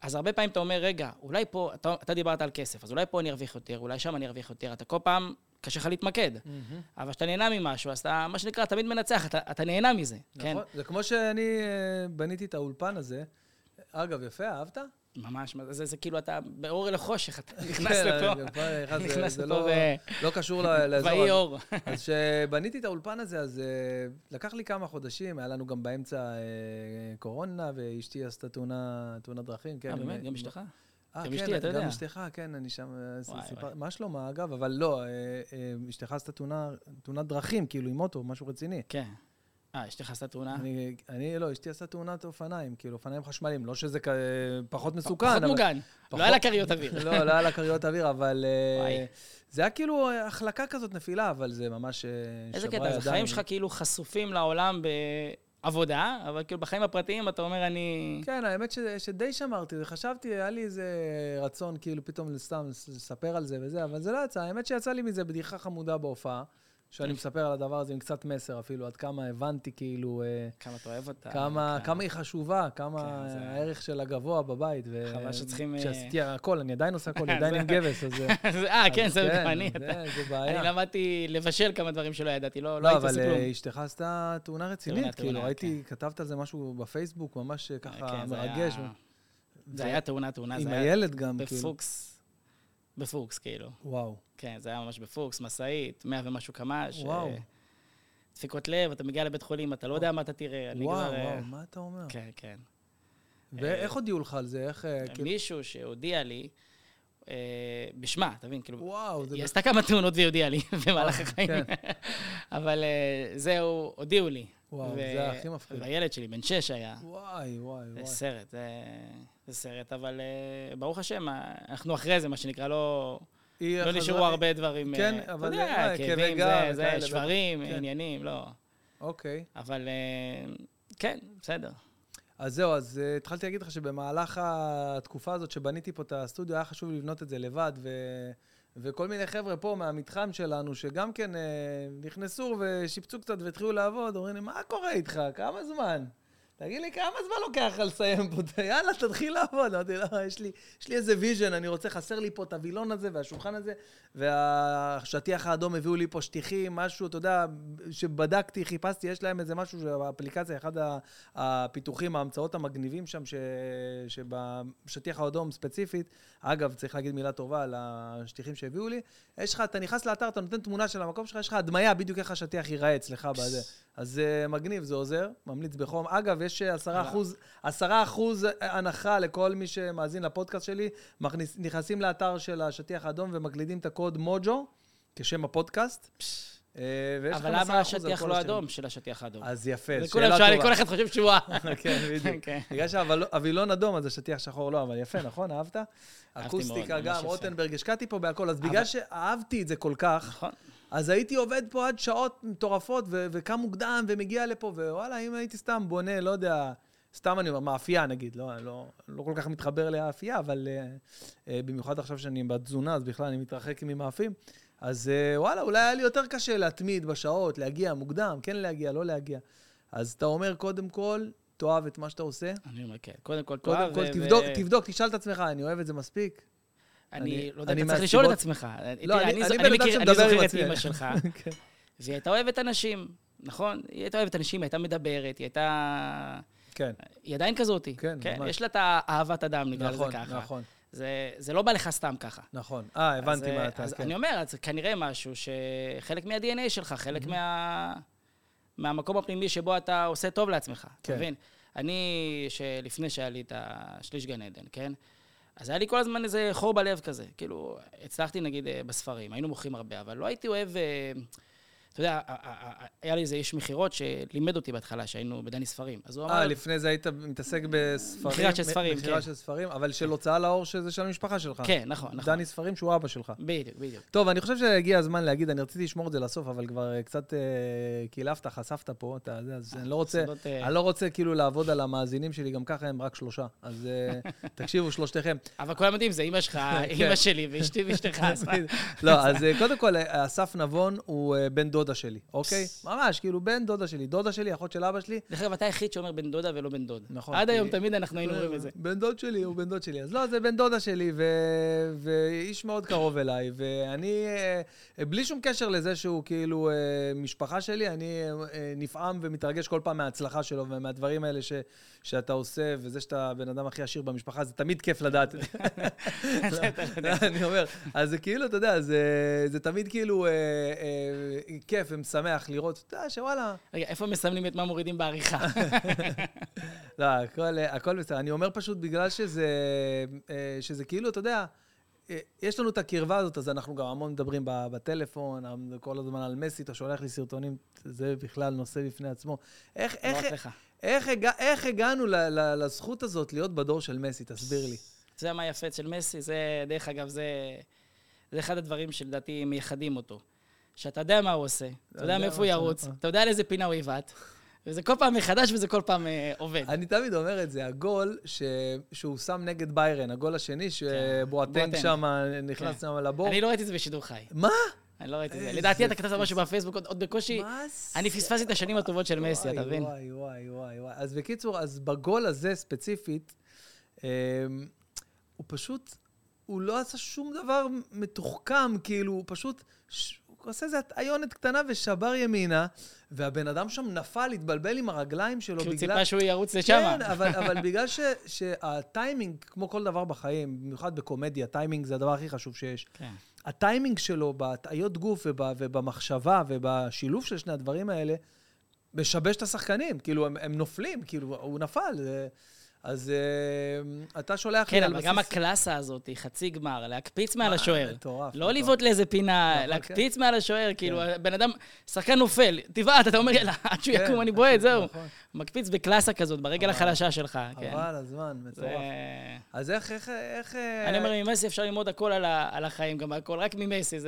אז הרבה פעמים אתה אומר, רגע, אולי פה, אתה, אתה דיברת על כסף, אז אולי פה אני ארוויח יותר, אולי שם אני ארוויח יותר. אתה כל פעם, קשה לך להתמקד. Mm-hmm. אבל כשאתה נהנה ממשהו, אז אתה, מה שנקרא, תמיד מנצח, אתה, אתה נהנה מזה, נכון. כן? זה כמו שאני אה, בניתי את האולפן הזה. אגב, יפה, אהבת? ממש, זה, זה כאילו אתה באור אל החושך, אתה נכנס [LAUGHS] כן, לפה, נכנס לפה לא, ו... לא קשור לאזור. ויהי אור. [LAUGHS] אז כשבניתי את האולפן הזה, אז uh, לקח לי כמה חודשים, היה לנו גם באמצע uh, קורונה, ואשתי עשתה תאונת דרכים. כן, אה, באמת? גם אשתך? אה, כן, אתה יודע. גם אשתך, כן, אני שם, סיפר, מה שלומה, אגב? אבל לא, אשתך עשתה תאונת דרכים, כאילו, עם אוטו, משהו רציני. כן. אה, אשתך עשתה תאונה? אני, אני לא, אשתי עשתה תאונת אופניים, כאילו, אופניים חשמליים. לא שזה כ... פחות מסוכן. פחות מוגן. לא היה לה כריות אוויר. [LAUGHS] לא, לא היה לה כריות אוויר, אבל... אה, זה היה כאילו החלקה כזאת נפילה, אבל זה ממש אה, שברה ידיים. איזה קטע, אז החיים שלך כאילו חשופים לעולם בעבודה, אבל כאילו בחיים הפרטיים אתה אומר, אני... כן, האמת ש, שדי שמרתי, חשבתי, היה לי איזה רצון כאילו פתאום סתם לספר על זה וזה, אבל זה לא יצא. האמת שיצא לי מזה בדיחה חמודה בהופעה. שאני מספר על הדבר הזה עם קצת מסר אפילו, עד כמה הבנתי כאילו... אה, כמה אתה אוהב אותה. כמה, כמה היא חשובה, כמה כן, זה... הערך שלה גבוה בבית. חבל שצריכים... אה, כשעשיתי הכל, אני עדיין עושה הכל, [LAUGHS] עדיין עם גבס, אז... אה, [LAUGHS] כן, זה כן, אני. זה [LAUGHS] בעיה. אני למדתי לבשל כמה דברים שלא ידעתי, לא, לא הייתי עושה כלום. לא, אבל אשתך עשתה תאונה רצינית, כאילו, ראיתי, כן. כתבת על זה משהו בפייסבוק, ממש ככה כן, מרגש. זה היה תאונה, תאונה. עם הילד גם, כאילו. בפוקס. בפוקס, כאילו. וואו. כן, זה היה ממש בפוקס, משאית, מאה ומשהו קמ"ש. וואו. דפיקות לב, אתה מגיע לבית חולים, אתה לא יודע מה אתה תראה. וואו, וואו, מה אתה אומר? כן, כן. ואיך הודיעו לך על זה? איך... כאילו- מישהו שהודיע לי, בשמה, אתה מבין? כאילו, וואו, זה... היא עשתה כמה תאונות והיא הודיעה לי [LAUGHS] במהלך החיים. כן. [LAUGHS] אבל זהו, הודיעו לי. וואו, זה הכי מפחיד. והילד שלי, בן שש היה. וואי, וואי, וואי. זה סרט, זה סרט, אבל ברוך השם, אנחנו אחרי זה, מה שנקרא, לא... לא נשארו הרבה דברים, כן, אה, אבל אתה יודע, כאבים, זה, זה, שברים, כן. עניינים, לא. אוקיי. אבל אה, כן, בסדר. אז זהו, אז uh, התחלתי להגיד לך שבמהלך התקופה הזאת שבניתי פה את הסטודיו, היה חשוב לבנות את זה לבד, ו... וכל מיני חבר'ה פה מהמתחם שלנו, שגם כן נכנסו ושיפצו קצת והתחילו לעבוד, אומרים לי, מה קורה איתך? כמה זמן? תגיד לי, כמה זמן לוקח לך לסיים פה? [LAUGHS] יאללה, תתחיל לעבוד. אמרתי, לא, יש לי, יש לי איזה vision, אני רוצה, חסר לי פה את הווילון הזה והשולחן הזה, והשטיח האדום הביאו לי פה שטיחים, משהו, אתה יודע, שבדקתי, חיפשתי, יש להם איזה משהו, באפליקציה, אחד הפיתוחים, ההמצאות המגניבים שם, ש... שבשטיח האדום ספציפית, אגב, צריך להגיד מילה טובה על השטיחים שהביאו לי, יש לך, אתה נכנס לאתר, אתה נותן תמונה של המקום שלך, יש לך הדמיה בדיוק איך השטיח ייראה אצלך בזה. אז uh, מגניב, זה עוזר, ממליץ בחום. אגב, יש 10 אה, אחוז, 10 אחוז הנחה לכל מי שמאזין לפודקאסט שלי. מכניס, נכנסים לאתר של השטיח האדום ומקלידים את הקוד מוג'ו, כשם הפודקאסט. אה, אבל למה השטיח לא אדום של השטיח האדום? אז יפה, שאלה טובה. כל אחד חושב שהוא... [LAUGHS] כן, בדיוק. כן. [LAUGHS] בגלל שהווילון אדום, אז השטיח שחור לא, אבל יפה, נכון? אהבת? אקוסטיקה גם, רוטנברג, השקעתי פה בהכל. אז בגלל שאהבתי את זה כל כך, נכון. אז הייתי עובד פה עד שעות מטורפות, וקם מוקדם ומגיע לפה, ווואלה, אם הייתי סתם בונה, לא יודע, סתם אני אומר, מאפייה נגיד, לא, לא, לא כל כך מתחבר לאפייה, אבל uh, uh, במיוחד עכשיו שאני בתזונה, אז בכלל אני מתרחק ממאפים. אז uh, וואלה, אולי היה לי יותר קשה להתמיד בשעות, להגיע מוקדם, כן להגיע, לא להגיע. אז אתה אומר, קודם כל, תאהב את מה שאתה עושה. אני אומר, כן. קודם כל, תאהב. קודם כל, תבדוק, תבדוק, תשאל את עצמך, אני אוהב את זה מספיק? אני לא יודע, אתה צריך לשאול את עצמך. לא, אני זוכר את אימא שלך, [LAUGHS] כן. והיא הייתה אוהבת אנשים, נכון? היא הייתה אוהבת אנשים, היא הייתה מדברת, היא הייתה... כן. היא עדיין כזאתי. כן, כן? ממש. יש לה את אהבת אדם, נקרא לזה נכון, ככה. נכון, נכון. זה, זה לא בא לך סתם ככה. נכון. אה, הבנתי מה אתה... אז כן. אני אומר, אז כנראה משהו שחלק מה-DNA שלך, חלק מה... מהמקום הפנימי שבו אתה עושה טוב לעצמך. כן. אתה מבין? אני, שלפני שהיה לי את השליש גן עדן, כן? אז היה לי כל הזמן איזה חור בלב כזה. כאילו, הצלחתי נגיד אה, בספרים, היינו מוכרים הרבה, אבל לא הייתי אוהב... אה, אתה יודע, היה לי איזה איש מכירות שלימד אותי בהתחלה, שהיינו בדני ספרים. אז הוא אמר... אה, לפני זה היית מתעסק בספרים? מכירה של ספרים, כן. מכירה של ספרים, אבל של הוצאה לאור שזה של המשפחה שלך. כן, נכון, נכון. דני ספרים שהוא אבא שלך. בדיוק, בדיוק. טוב, אני חושב שהגיע הזמן להגיד, אני רציתי לשמור את זה לסוף, אבל כבר אה, קצת אה, קילפת, חשפת פה, אתה יודע, אז אני לא רוצה, אני לא רוצה כאילו לעבוד על המאזינים שלי, גם ככה הם רק שלושה. אז [LAUGHS] תקשיבו, שלושתכם. אבל כולם יודעים, זה אימא שלך, [LAUGHS] כן. אימא שלי ואשתי ואשתך. [LAUGHS] לא, אז קודם כל, אסף נבון הוא בן דודה שלי, אוקיי? ממש, כאילו בן דודה שלי, דודה שלי, אחות של אבא שלי. דרך אגב, אתה היחיד שאומר בן דודה ולא בן דוד. נכון. עד היום תמיד אנחנו היינו אומרים את זה. בן דוד שלי הוא בן דוד שלי. אז לא, זה בן דודה שלי, ואיש מאוד קרוב אליי, ואני, אה, בלי שום קשר לזה שהוא כאילו אה, משפחה שלי, אני אה, נפעם ומתרגש כל פעם מההצלחה שלו ומהדברים האלה שאתה עושה, וזה שאתה הבן אדם הכי עשיר במשפחה, זה תמיד כיף לדעת. [LAUGHS] אני אומר, אז זה כאילו, אתה יודע, זה תמיד כאילו כיף ומשמח לראות, אתה יודע, שוואלה. רגע, איפה מסמנים את מה מורידים בעריכה? [LAUGHS] לא, הכל, הכל בסדר. אני אומר פשוט בגלל שזה, אה, שזה כאילו, אתה יודע, אה, יש לנו את הקרבה הזאת, אז אנחנו גם המון מדברים בטלפון, כל הזמן על מסי, אתה שולח לי סרטונים, זה בכלל נושא בפני עצמו. איך, איך, איך, איך, הגע, איך הגענו ל, ל, לזכות הזאת להיות בדור של מסי? תסביר לי. זה מה יפה אצל מסי, זה, דרך אגב, זה, זה אחד הדברים שלדעתי מייחדים אותו. שאתה יודע מה הוא עושה, אתה יודע מאיפה הוא ירוץ, אתה יודע על איזה פינה הוא יבעט. וזה כל פעם מחדש וזה כל פעם אה, עובד. אני תמיד אומר את זה, הגול ש... שהוא שם נגד ביירן, הגול השני, כן, שבואטנג שם נכנס כן. שם לבור. אני לא ראיתי את זה בשידור חי. מה? אני לא ראיתי את זה. לדעתי אתה כתבת משהו בפייסבוק עוד בקושי. אני פספסתי את השנים הטובות של מסי, אתה מבין? וואי, וואי, וואי, וואי. אז בקיצור, אז בגול הזה ספציפית, אמ, הוא פשוט, הוא לא עשה שום דבר מתוחכם, כאילו, הוא פשוט... עושה איזה הטיונת קטנה ושבר ימינה, והבן אדם שם נפל, התבלבל עם הרגליים שלו בגלל... כי הוא ציפה שהוא ירוץ לשם. כן, אבל, אבל בגלל ש, שהטיימינג, כמו כל דבר בחיים, במיוחד בקומדיה, טיימינג זה הדבר הכי חשוב שיש. כן. הטיימינג שלו בהטעיות גוף וב, ובמחשבה ובשילוב של שני הדברים האלה, משבש את השחקנים. כאילו, הם, הם נופלים, כאילו, הוא נפל. זה... אז אה, אתה שולח כן, לי על בסיס... כן, אבל גם הקלאסה הזאת, חצי גמר, להקפיץ מעל השוער. מטורף. לא לבעוט לאיזה פינה, נכון, להקפיץ כן. מעל השוער, כאילו, כן. בן אדם, שחקן נופל, תבעט, אתה אומר, יאללה, עד שהוא יקום אני בועט, [LAUGHS] זהו. מקפיץ בקלאסה כזאת, ברגל החלשה שלך. כן. אבל הזמן, מטורף. אז איך, איך, איך... אה, אני אומר, ממסי אפשר ללמוד הכל על החיים, גם הכל, רק ממסי,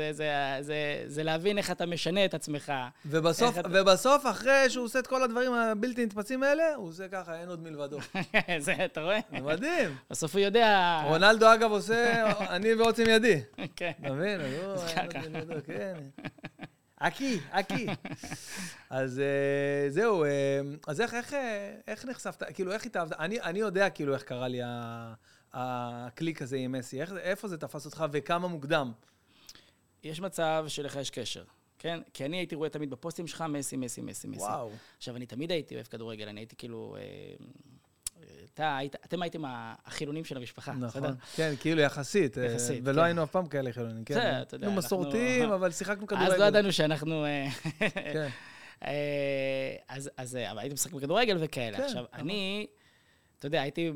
זה להבין איך אתה משנה את עצמך. ובסוף, אחרי שהוא עושה את כל הדברים הבלתי נתפסים האלה, הוא עושה ככה, אין עוד מלבדו. [LAUGHS] זה, אתה רואה? זה מדהים. בסוף הוא יודע... רונלדו, אגב, עושה, אני ועוצם ידי. [LAUGHS] כן. אתה מבין? אז הוא, כן. אקי, אקי. אז אה, זהו, אה, אז איך, איך, אה, איך נחשפת, כאילו, איך התאהבת? אני, אני יודע כאילו איך קרה לי הקליק הזה עם מסי, איך, איפה זה תפס אותך וכמה מוקדם? יש מצב שלך יש קשר, כן? כי אני הייתי רואה תמיד בפוסטים שלך מסי, מסי, מסי, מסי. וואו. עכשיו, אני תמיד הייתי אוהב כדורגל, אני הייתי כאילו... אה, אתה היית, אתם הייתם החילונים של המשפחה, בסדר? נכון, כן, כאילו יחסית. אה, יחסית, ולא כן. היינו אף פעם כאלה חילונים, כן. בסדר, אתה יודע, היינו אנחנו- מסורתיים, אבל שיחקנו כדורגל. אז לא ידענו שאנחנו... אה, כן. אה, אז, אז אבל הייתי משחק בכדורגל וכאלה. כן, עכשיו, נכון. אני, אתה יודע, הייתי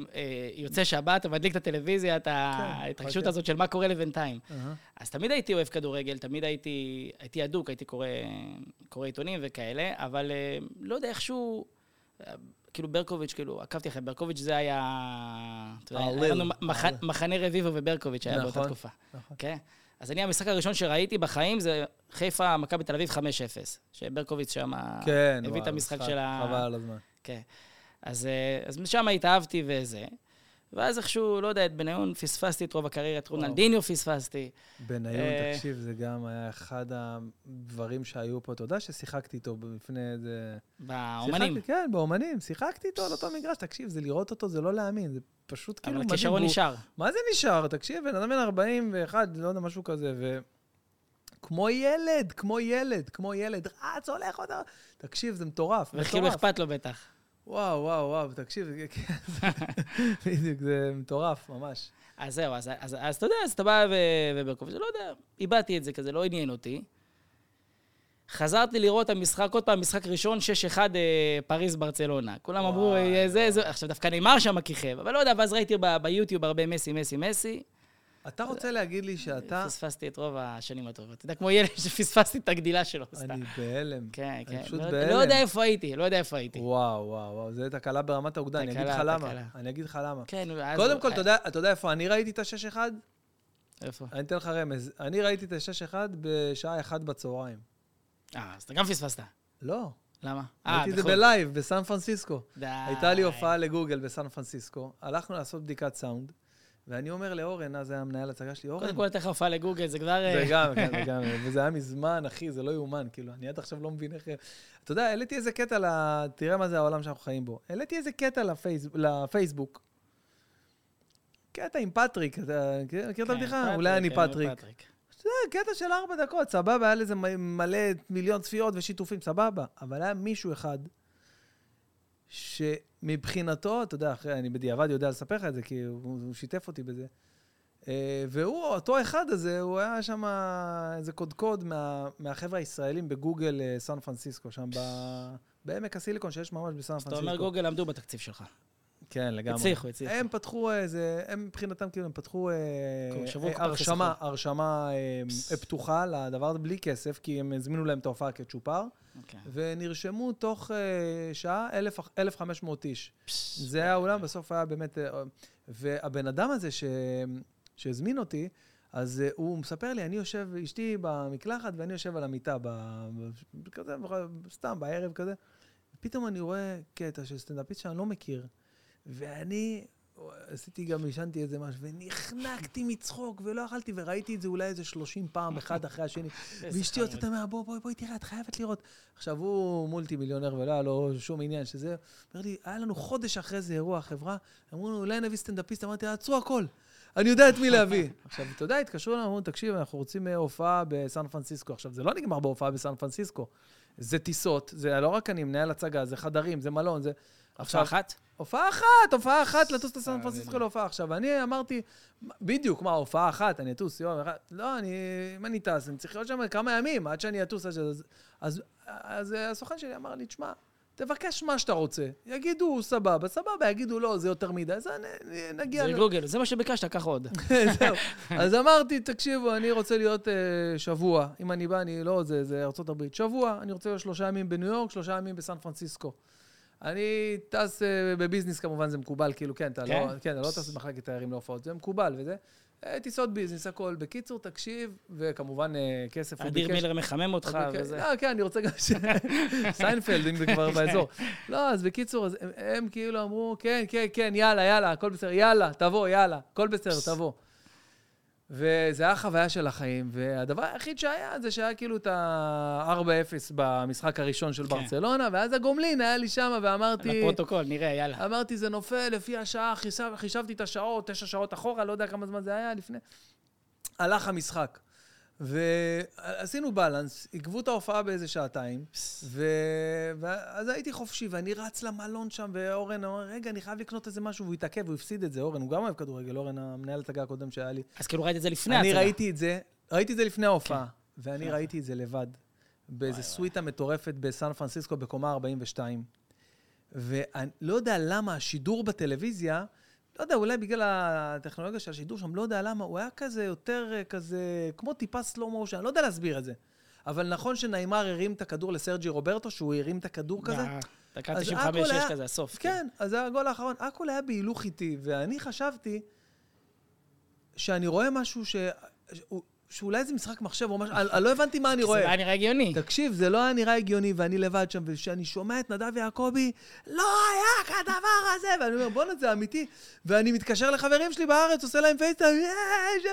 יוצא שבת ומדליק את הטלוויזיה, את כן, ההתרגשות חכה. הזאת של מה קורה לי בינתיים. אהה. אז תמיד הייתי אוהב כדורגל, תמיד הייתי, הייתי אדוק, הייתי קורא, קורא עיתונים וכאלה, אבל לא יודע, איכשהו, כאילו ברקוביץ', כאילו, עקבתי אחרי ברקוביץ', זה היה, היה לנו. מחנה רביבו וברקוביץ' היה באותה נכון, תקופה. נכון. כן? אז אני, המשחק הראשון שראיתי בחיים זה חיפה, מכבי תל אביב 5-0, שברקוביץ' שם כן, הביא את המשחק משחק, של ה... חבל על הזמן. כן. אז, אה, אז משם התאהבתי וזה. ואז איכשהו, לא יודע, את בניון פספסתי את רוב הקריירה, את רונלדיניו פספסתי. בניון, אה, תקשיב, זה גם היה אחד הדברים שהיו פה. אתה יודע ששיחקתי איתו לפני איזה... באומנים. שיחקתי, כן, באומנים. שיחקתי איתו על אותו מגרש. תקשיב, זה לראות אותו, זה לא להאמין. זה פשוט כאילו אבל מדהים. הכישרון והוא- נשאר. מה זה נשאר? תקשיב, בן אדם בן 41, לא יודע, משהו כזה, ו... כמו ילד, כמו ילד, כמו ילד, רץ, הולך, עוד... תקשיב, זה מטורף, וכאילו. אכפת לו בטח. וואו, וואו, וואו, תקשיב, כן, בדיוק, זה מטורף, ממש. אז זהו, אז, אז, אז אתה יודע, אז אתה בא ו- וברקוביץ', לא יודע, איבדתי את זה כזה, לא עניין אותי. חזרתי לראות המשחק, עוד פעם, משחק ראשון, 6-1 אה, פריז ברצלונה. כולם אמרו, אה, זה, זה, עכשיו דווקא נאמר שם כיכב, אבל לא יודע, ואז ראיתי ביוטיוב הרבה מסי, מסי, מסי. אתה רוצה להגיד לי שאתה... פספסתי את רוב השנים הטובות. אתה יודע, כמו ילד שפספסתי את הגדילה שלו, סתם. אני בהלם. כן, כן. אני פשוט לא- בהלם. לא יודע איפה הייתי, לא יודע איפה הייתי. וואו, וואו, וואו, זה תקלה ברמת האוגדה, אני אגיד לך למה. אני אגיד לך למה. כן, אז... קודם כל, אתה יודע- איפה אני ראיתי את ה-6-1? איפה? אני אתן לך רמז. אני ראיתי את ה-6-1 בשעה 1 בצהריים. אה, אז אתה גם פספסת. לא, למה? אה, ראיתי את זה בחו"ל. בלייב, בסן פרנסיסקו. די. הייתה לי הופעה לגוגל בסן פרנסיסקו, הלכנו לעשות בדיקת סאונד, ואני אומר לאורן, אז היה מנהל הצגה שלי, אורן, קודם כל, לך הופעה לגוגל, זה כבר... זה אה, גם, כן, [LAUGHS] זה גם, וזה היה מזמן, אחי, זה לא יאומן, כאילו, אני עד עכשיו לא מבין איך... אתה יודע, העליתי איזה קטע ל... תראה מה זה העולם שאנחנו חיים בו. העליתי איזה קטע לפייס... לפייסבוק. קטע עם פטריק, אתה מכיר את כן, הבדיחה? אולי אני כן, פטריק. זה קטע של ארבע דקות, סבבה, היה לזה מלא מיליון צפיות ושיתופים, סבבה. אבל היה מישהו אחד שמבחינתו, אתה יודע, אחרי, אני בדיעבד יודע לספר לך את זה, כי הוא, הוא שיתף אותי בזה. אה, והוא, אותו אחד הזה, הוא היה שם איזה קודקוד מה, מהחבר'ה הישראלים בגוגל אה, סן פרנסיסקו, שם ב, בעמק הסיליקון שיש ממש בסן אז אתה פרנסיסקו. אומר גוגל עמדו בתקציב שלך. כן, לגמרי. הצליחו, הצליחו. הם פתחו איזה, הם מבחינתם כאילו, הם פתחו אה, אה, הרשמה. הרשמה אה, פתוחה לדבר הזה בלי כסף, כי הם הזמינו להם את ההופעה כצ'ופר, אוקיי. ונרשמו תוך אה, שעה 1,000 1,500 איש. פש, זה היה האולם, בסוף היה באמת... אה, והבן אדם הזה ש... שהזמין אותי, אז אה, הוא מספר לי, אני יושב, אשתי במקלחת ואני יושב על המיטה, ב... ב- כזה, סתם בערב כזה. פתאום אני רואה קטע של סטנדאפיסט שאני לא מכיר, ואני עשיתי גם, עישנתי איזה משהו, ונחנקתי מצחוק, ולא יכלתי, וראיתי את זה אולי איזה 30 פעם, אחד [LAUGHS] אחרי השני. ואשתי. יוצאת ממנה, בואי, בואי, בואי, תראה, את חייבת לראות. עכשיו, הוא מולטי מיליונר ולא היה לו שום עניין שזה. אומר לי, היה לנו חודש אחרי זה אירוע חברה, אמרו לנו, אולי נביא סטנדאפיסט, אמרתי, עצרו הכל. אני יודע את מי להביא. [LAUGHS] עכשיו, אתה יודע, התקשרו אלינו, אמרו, תקשיב, אנחנו רוצים אה, הופעה בסן פרנסיסקו. עכשיו, זה לא נגמר בהופעה בסן פרנסיסקו. זה טיסות, זה לא רק אני, מנהל הצגה, זה חדרים, זה מלון, זה... הופעה אחת? הופעה אחת, הופעה אחת, לטוס לסן אה, פרנסיסקו. להופעה. עכשיו, אני אמרתי, בדיוק, מה, הופעה אחת, אני אטוס יום אחד? לא, אני, אם אני טס, אני צריך להיות שם כמה ימים עד שאני אטוס. אז, אז, אז, אה, הסוכן שלי אמר לי, תשמע, תבקש מה שאתה רוצה. יגידו, סבבה, סבבה, יגידו, לא, זה יותר מדי, אז נגיע... זה גוגל, זה מה שביקשת, קח עוד. [LAUGHS] זהו. אז אמרתי, תקשיבו, אני רוצה להיות uh, שבוע. אם אני בא, אני לא, זה, זה הברית. שבוע, אני רוצה להיות שלושה ימים בניו יורק, שלושה ימים בסן פרנסיסקו. אני טס אה, בביזנס, כמובן, זה מקובל, כאילו, כן, אתה כן? לא, כן, אתה לא טס במחלקת תיירים להופעות, זה מקובל וזה. אה, טיסות ביזנס, הכל. בקיצור, תקשיב, וכמובן, אה, כסף הוא אדיר ביקש. מילר מחמם אותך וזה. לא, כן, אני רוצה גם ש... [LAUGHS] סיינפלד, אם זה כבר באזור. לא, אז בקיצור, הם כאילו אמרו, כן, כן, כן, יאללה, יאללה, הכל בסדר, יאללה, תבוא, יאללה, הכל בסדר, תבוא. וזה היה חוויה של החיים, והדבר היחיד שהיה זה שהיה כאילו את ה-4-0 במשחק הראשון של כן. ברצלונה, ואז הגומלין היה לי שם, ואמרתי... לפרוטוקול, נראה, יאללה. אמרתי, זה נופל לפי השעה, חישב, חישבתי את השעות, תשע שעות אחורה, לא יודע כמה זמן זה היה לפני. הלך המשחק. ועשינו בלנס, עיכבו את ההופעה באיזה שעתיים, ו... ואז הייתי חופשי, ואני רץ למלון שם, ואורן אמר, רגע, אני חייב לקנות איזה משהו, והוא התעכב, הוא הפסיד את זה, אורן, הוא גם אוהב כדורגל, אורן, המנהל הצגה הקודם שהיה לי. אז כאילו ראית את זה לפני אני ההצגה. ראיתי את זה, ראיתי את זה לפני ההופעה, ואני כן. ראיתי את זה לבד, באיזה סוויטה מטורפת בסן פרנסיסקו, בקומה 42. ואני לא יודע למה השידור בטלוויזיה, לא יודע, אולי בגלל הטכנולוגיה של השידור שם, לא יודע למה, הוא היה כזה יותר אה, כזה, כמו טיפה סלואו מושן, אני לא יודע להסביר את זה. אבל נכון שניימר הרים את הכדור לסרג'י רוברטו, שהוא הרים את הכדור כזה? אה, דקה אז 95-6 הכל היה- כזה, הסוף. כן, אז זה הגול האחרון. הכל היה בהילוך איטי, ואני חשבתי שאני רואה משהו ש... שאולי זה משחק מחשב או משהו, אני לא הבנתי מה אני זה רואה. היה נראה הגיוני. תקשיב, זה לא היה נראה הגיוני, ואני לבד שם, וכשאני שומע את נדב יעקבי, לא היה כדבר הזה, ואני אומר, בואנה, זה אמיתי. ואני מתקשר לחברים שלי בארץ, עושה להם FaceTime, יש,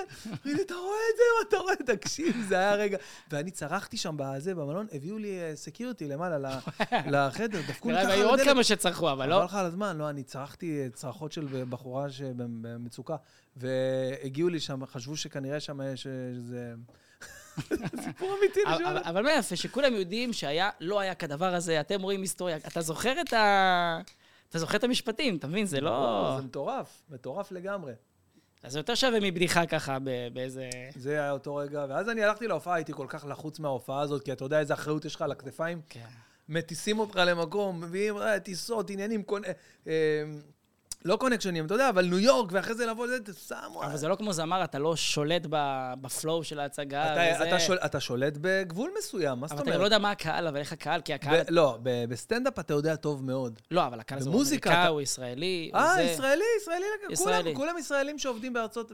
אתה רואה את זה, מה אתה רואה? תקשיב, זה היה רגע. ואני צרחתי שם בזה, במלון, הביאו לי security למעלה ל- [LAUGHS] לחדר, דפקו לי נראה ככה לי על היו עוד הדלת. כמה שצרחו, אבל חבל לא. לך על הזמן, לא, אני צרחתי צרחות של בחורה שבמצוקה, והגיעו לי שם, חשבו שכנראה שם יש איזה... [LAUGHS] סיפור אמיתי, אני אבל- שואל. אבל- אבל מה יפה, שכולם יודעים שהיה, לא היה כדבר הזה, אתם רואים היסטוריה. אתה זוכר את ה... אתה זוכר את המשפטים, אתה מבין? זה לא... זה מטורף, מטורף לגמרי. אז זה יותר שווה מבדיחה ככה באיזה... זה היה אותו רגע, ואז אני הלכתי להופעה, הייתי כל כך לחוץ מההופעה הזאת, כי אתה יודע איזה אחריות יש לך על הכתפיים. כן. מטיסים אותך למקום, מביאים אה, טיסות, עניינים, קונ... אה, לא connectionים, אתה יודע, אבל ניו יורק, ואחרי זה לבוא לזה, שמו... אבל זה לא כמו זמר, אתה לא שולט ב flow של ההצגה. אתה, וזה- אתה, שול, אתה שולט בגבול מסוים, מה זאת אבל אומרת? אתה לא יודע מה הקהל, אבל איך הקהל, כי הקהל... ב- לא, בסטנדאפ אתה יודע טוב מאוד. לא, אבל הקהל הזה הוא אמריקאי, אתה- הוא ישראלי, הוא אה, זה... ישראלי, ישראלי. ישראלי. כולם, כולם ישראלים שעובדים בארצות,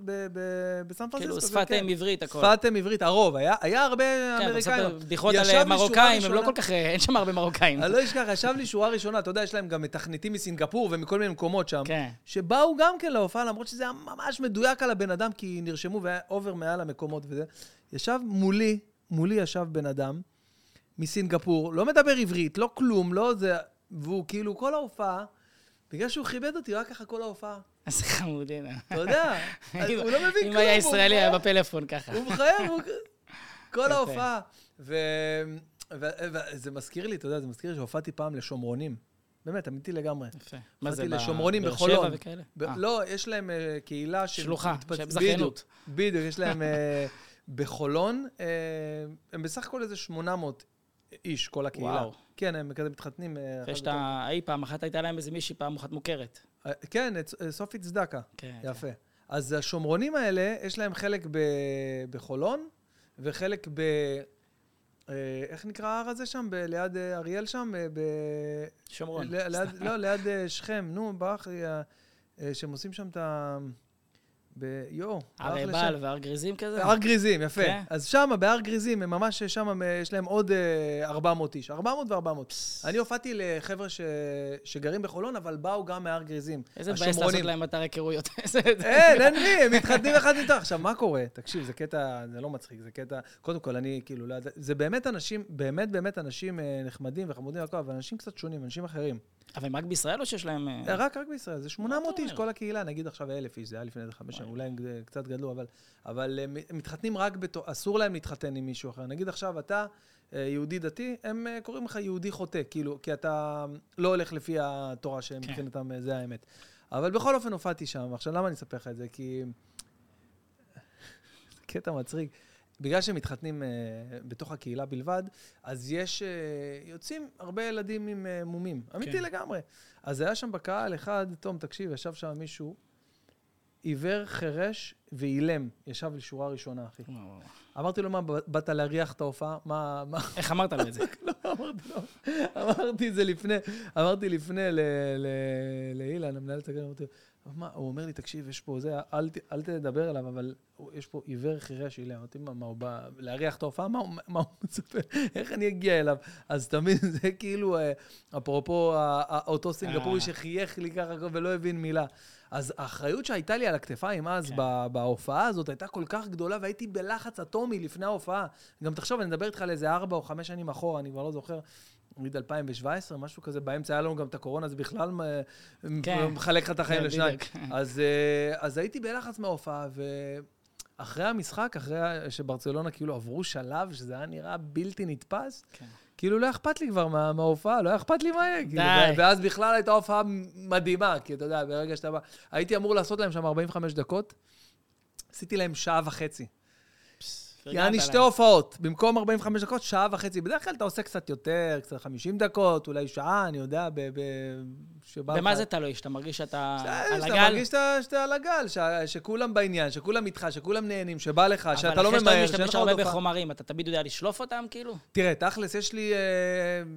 בסן פרנסיסקו. כאילו, שפת כן. אם עברית, הכל. שפת אם עברית, הרוב. היה, היה הרבה כן, אבל אמריקאים. בדיחות על לי מרוקאים, הם לא כל כך... אין שם הרבה מרוקאים. אני לא אשכח, ישב לי שורה ראשונה, אתה יודע, יש להם גם מתכנתים מסינגפור ומכל מיני מקומות שם, כן. שבאו גם כן להופעה, למרות שזה היה ממש מדויק על הבן אדם, כי נרשמו והיה אובר מעל המקומות וזה. ישב מולי, מולי ישב בן אדם מסינגפור, לא מדבר עברית, לא כלום, לא זה, והוא כאילו כל ההופעה, בגלל שהוא כיבד אותי, הוא היה ככה כל ההופעה. איזה חמודין. אתה יודע, [LAUGHS] אז הוא לא מבין כלום. אם היה ישראלי, היה. בפלאפון ככה. הוא מחייב, הוא... [LAUGHS] כל. ההופעה. וזה מזכיר לי, אתה יודע, זה מזכיר לי שהופעתי פעם לשומרונים. באמת, אמיתי לגמרי. יפה. מה זה, לשומרונים באר בחולון. שבע וכאלה? ב- אה. לא, יש להם אה, קהילה של... שלוחה, שהם זכיינות. בדיוק, יש להם אה, בחולון, הם בסך הכל איזה 800 איש, כל הקהילה. וואו. כן, הם כזה מתחתנים. אחרי שאתה, אי פעם אחת הייתה להם איזה מישהי פעם אחת מוכרת. כן, סופי צדקה. כן. יפה. אז השומרונים האלה, יש להם חלק ב- בחולון, וחלק ב... אה, איך נקרא ההר הזה שם? ליד אה, אריאל שם? אה, ב... שומרון. ליד, לא, ליד שכם. נו, אה, שהם עושים שם את ה... ב... יואו, ברח הר לי עיבל. והר גריזים כזה? הר גריזים, יפה. כן. אז שם, בהר גריזים, הם ממש שם, אה, יש להם עוד אה, 400 איש. 400 ו-400. אני הופעתי לחבר'ה ש... שגרים בחולון, אבל באו גם מהר גריזים. איזה מבאס לעשות להם אתר היכרויות. [LAUGHS] אין, אין מי, הם מתחתנים אחד איתך. עכשיו, מה קורה? תקשיב, זה קטע, זה לא מצחיק, זה קטע... קודם כל, אני כאילו, לא יודע, זה באמת אנשים, באמת באמת אנשים אה, נחמדים וחמודים והכל, אבל אנשים קצת שונים, אנשים אחרים. אבל הם רק בישראל או שיש להם... אה, אה, רק, רק בישראל, זה 800 אתה איש? כל הקהילה, נגיד עכשיו אלף איש, זה היה לפני איזה חמש שנים, אולי הם קצת גדלו, אבל, אבל הם הם מתחתנים רק בתור, אסור להם להתחתן עם מישהו אחר. נגיד עכשיו אתה אה, יהודי דתי, הם אה, קוראים לך יהודי חוטא, כאילו, כי אתה לא הולך לפי התורה כן. שמבחינתם אה, זה האמת. אבל בכל אופן הופעתי שם, עכשיו למה אני אספר לך את זה? כי... [LAUGHS] קטע מצחיק. בגלל שהם מתחתנים אה, בתוך הקהילה בלבד, אז יש, אה, יוצאים הרבה ילדים עם אה, מומים. אמיתי כן. לגמרי. אז היה שם בקהל אחד, תום, תקשיב, ישב שם מישהו, עיוור, חירש ואילם, ישב לשורה ראשונה, אחי. אמרתי לו, מה, באת להריח את ההופעה? מה, מה, [LAUGHS] איך אמרת לו את זה? [LAUGHS] לא, אמרתי לו, אמרתי את זה לפני, אמרתי לפני לאילן, המנהל את הגן, אמרתי לו, מה, הוא אומר לי, תקשיב, יש פה זה, אל, אל תדבר אליו, אבל יש פה עיוור חירש אילם. אמרתי, מה, מה, הוא בא להריח את ההופעה? מה, מה הוא מצפה? [LAUGHS] איך אני אגיע אליו? אז תמיד [LAUGHS] זה כאילו, אה, אפרופו ה- ה- אותו סינגפורי אה. שחייך לי ככה ולא הבין מילה. אז האחריות שהייתה לי על הכתפיים אז, כן. בה- בהופעה הזאת, הייתה כל כך גדולה, והייתי בלחץ אטומי לפני ההופעה. גם תחשוב, אני מדבר איתך על איזה ארבע או חמש שנים אחורה, אני כבר לא זוכר. נגיד 2017, משהו כזה, באמצע היה לנו גם את הקורונה, זה בכלל מ- כן. מחלק לך את החיים כן, לשניים. [LAUGHS] אז, אה, אז הייתי בלחץ מההופעה, ואחרי המשחק, אחרי שברצלונה כאילו עברו שלב, שזה היה נראה בלתי נתפס, כן. כאילו לא אכפת לי כבר מה- מההופעה, לא אכפת לי מה יהיה. כאילו, די. ואז בכלל הייתה הופעה מדהימה, כי אתה יודע, ברגע שאתה בא... הייתי אמור לעשות להם שם 45 דקות, עשיתי להם שעה וחצי. יעני. שתי הופעות, במקום 45 דקות, שעה וחצי. בדרך כלל אתה עושה קצת יותר, קצת 50 דקות, אולי שעה, אני יודע, ב... ב במה זה תלוי? שאתה מרגיש שאתה שאתה על שאתה הגל? מרגיש שאתה- שאתה על הגל, שכולם בעניין, שכולם איתך, שכולם נהנים, שבא לך, שאתה לא אבל אחרי שאתה ממהר, שאין משתמש לך הרבה עוד הופעה. בחומרים, אתה תמיד יודע לשלוף אותם, כאילו? תראה, תכלס, יש לי אה,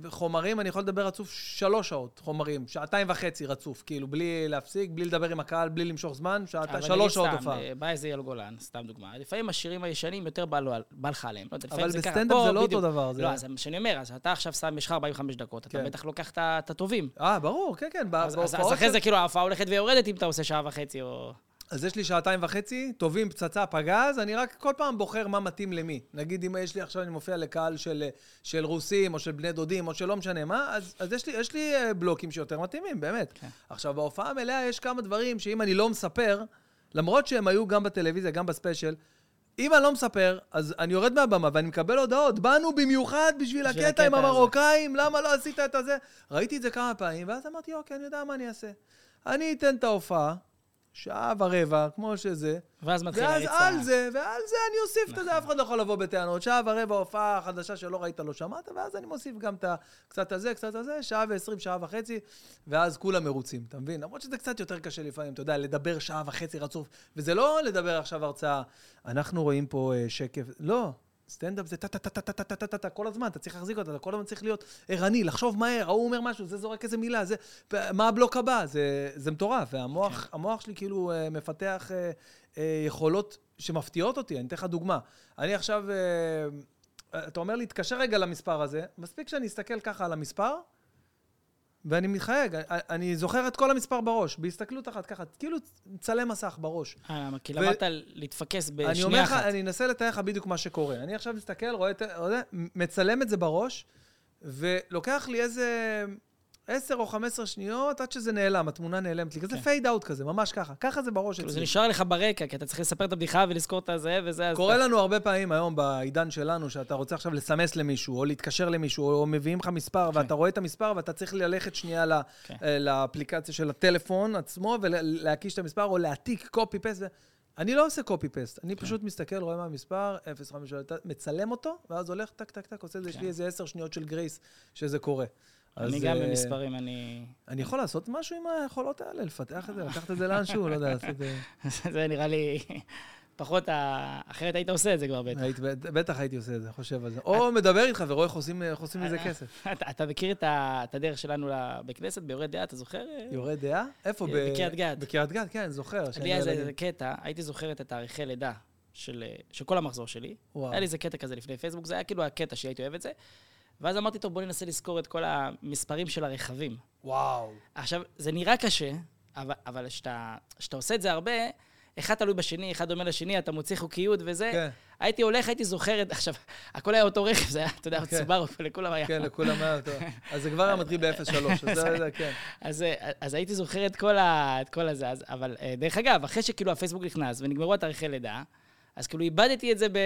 חומרים, אני יכול לדבר רצוף שלוש שעות, חומרים, שעתיים וחצי רצוף, כאילו, בלי להפסיק, בלי לדבר עם הקהל, בלי למשוך זמן, אבל שלוש נגיד שעות סתם, הופעה. אה, בא איזה אייל גולן, סתם דוגמה. לפעמים השירים הישנים יותר בא לו- בא לך עליהם. לא יודע, אבל. בסטנדאפ פה זה לא בדיוק. אותו דבר. זה- לא, אז זה מה שאני אומר, אז אתה עכשיו שם, יש לך 45 דקות, אתה כן. בטח לוקח את הטובים. אה, ברור, כן, כן, אז- אז אחרי זה כאילו ההופעה הולכת ויורדת אם אתה עושה שעה וחצי או... אז יש לי שעתיים וחצי, טובים, פצצה, פגז, אני רק כל פעם בוחר מה מתאים למי. נגיד, אם יש לי עכשיו, אני מופיע לקהל של, של רוסים, או של בני דודים, או של לא משנה מה, אז, אז יש לי, יש לי אה, בלוקים שיותר מתאימים, באמת. כן. עכשיו, בהופעה המלאה יש כמה דברים שאם אני לא מספר, למרות שהם היו גם בטלוויזיה, גם בספיישל, אם אני לא מספר, אז אני יורד מהבמה ואני מקבל הודעות, באנו במיוחד בשביל הקטע עם הקטע הזה." המרוקאים, למה לא עשית את הזה? ראיתי את זה כמה פעמים, ואז אמרתי, אוקיי, אני יודע מה אני אעשה. אני אתן את ההופעה, שעה ורבע, כמו שזה, ואז מתחיל ואז הריצה. על זה, ועל זה אני אוסיף את זה, נכון. אף אחד לא יכול לבוא בטענות. שעה ורבע הופעה חדשה שלא ראית, לא שמעת, ואז אני מוסיף גם את קצת הזה, קצת הזה, שעה ועשרים, שעה וחצי, ואז כולם מרוצים, אתה מבין? למרות שזה קצת יותר קשה לפעמים, אתה יודע, לדבר שעה וחצי רצוף, וזה לא לדבר עכשיו הרצאה, אנחנו רואים פה אה, שקף, לא. סטנדאפ זה טה-טה-טה-טה-טה-טה-טה כל הזמן, אתה צריך להחזיק אותה, אתה כל הזמן צריך להיות ערני, לחשוב מהר, ההוא אומר משהו, זה זורק איזה מילה, זה... מה הבלוק הבא? זה, זה מטורף, והמוח המוח שלי כאילו אה, מפתח אה, אה, יכולות שמפתיעות אותי. אני אתן לך דוגמה. אני עכשיו, אתה אומר לי, תתקשר רגע למספר הזה, מספיק שאני אסתכל ככה על המספר, ואני מתחייג, אני, זוכר את כל המספר בראש, בהסתכלות אחת, ככה, כאילו מצלם מסך בראש. אה? כי ו- למדת להתפקס אני אומר בשנייה לך, אחת. אני אנסה לתאר לך בדיוק מה שקורה. אני עכשיו מסתכל, רואה, רואה, מצלם את זה בראש, ולוקח לי איזה 10 או 15 שניות עד שזה נעלם, התמונה נעלמת לי. כזה כן. fade out כזה, ממש ככה. ככה זה בראש כאילו זה אצלי. נשאר לך ברקע, כי אתה צריך לספר את הבדיחה ולזכור את הזה וזה. קורה לנו הרבה פעמים היום בעידן שלנו, שאתה רוצה עכשיו לסמס למישהו, או להתקשר למישהו, או מביאים לך מספר, ואתה רואה את המספר, ואתה צריך ללכת שנייה כן. אה, לאפליקציה של הטלפון עצמו, ולהקיש את המספר, או להעתיק copy paste. אני לא עושה copy paste, אני פשוט מסתכל, רואה מה המספר, 05, מצלם אותו, ואז הולך טק טק טק, עושה את זה, יש לי כן. איזה עשר שניות של grace שזה קורה. אני גם אה, במספרים, אני... אני יכול לעשות משהו עם היכולות האלה, לפתח את זה, לקחת את זה לאנשהו, לא יודע, לעשות... אה, [LAUGHS] זה נראה לי פחות ה... אחרת היית עושה את זה כבר בטח. היית- בטח הייתי עושה את זה, חושב על זה. או מדבר איתך ורואה איך עושים איך עושים מזה כסף. [LAUGHS] אתה- אתה מכיר את ה- את הדרך שלנו לבית כנסת, ביורד דעה, אתה זוכר? יורד דעה? איפה? בקריית גת. בקריית גת, כן, זוכר. לי היה איזה קטע, הייתי זוכר את התאריכי לידה של של כל המחזור שלי. וואו. היה לי איזה קטע כזה לפני פייסבוק, זה היה כאילו הקטע שהייתי אוהב את זה. ואז אמרתי, טוב, בוא ננסה לזכור את כל המספרים של הרכבים. וואו. עכשיו, זה נראה קשה, אבל, כשאתה, עושה את זה הרבה, אחד תלוי בשני, אחד דומה לשני, אתה מוציא חוקיות וזה. כן, הייתי הולך, הייתי זוכר את... עכשיו, הכל היה אותו רכב, זה היה, אתה יודע, כן. סובארו, לכולם היה. כן, לכולם היה טוב. אז זה כבר היה מתחיל ב-03, אז זה, כן. אז, אז הייתי זוכר את כל, ה, את כל הזה, אז, אבל אה, דרך אגב, אחרי שכאילו הפייסבוק נכנס ונגמרו התאריכי לידה, אז כאילו איבדתי את זה ב,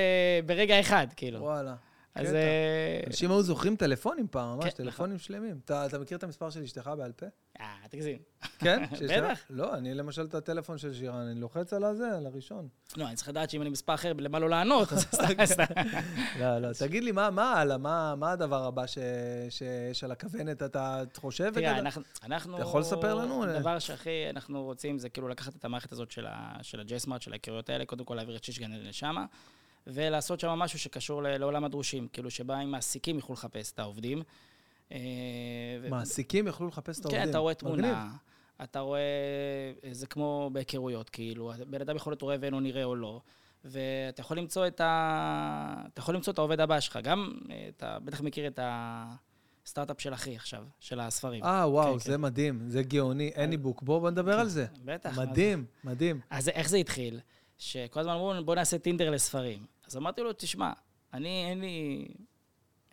ברגע אחד, כאילו. וואלה. אז... אה, אנשים היו זוכרים טלפונים פעם, ממש, כן, טלפונים שלמים. אתה אתה מכיר את המספר של אשתך בעל פה? אה, תגזים. כן? [LAUGHS] בטח. לא, אני למשל את הטלפון של שירן, אני לוחץ על הזה, על הראשון. לא, אני צריך לדעת שאם אני מספר אחר, למה לא לענות, אז סתם, סתם. [LAUGHS] לא, לא, תגיד לי, מה מה הלאה? מה הדבר הבא ש- שיש על הכוונת? אתה חושב? תראה, אנחנו... אתה יכול לספר לנו? [LAUGHS] הדבר שהכי אנחנו רוצים זה כאילו לקחת את המערכת הזאת של ה-J-Smart, של ההיכרויות האלה, קודם כל להעביר את שישגן לשם, ולעשות שם משהו שקשור לעולם הדרושים, כאילו שבה אם מעסיקים יוכלו לחפש את העובדים. אה, מעסיקים יוכלו לחפש את העובדים. כן, אתה רואה. תמונה, אתה רואה, זה כמו בהיכרויות, כאילו, בן אדם יכול להיות רואה ואינו נראה או לא, ואתה יכול למצוא את ה... אתה יכול למצוא את העובד הבא שלך. גם, אה, אתה בטח מכיר את ה... סטארט-אפ של אחי עכשיו, של הספרים. אה, וואו, כן, זה כן. מדהים, זה גאוני, אניבוק. בואו בוא נדבר על זה. בטח. מה זה? מדהים, מדהים. אז איך זה התחיל? שכל הזמן אמרו, בוא נעשה טינדר לספרים. אז אמרתי לו, תשמע, אני, אין לי,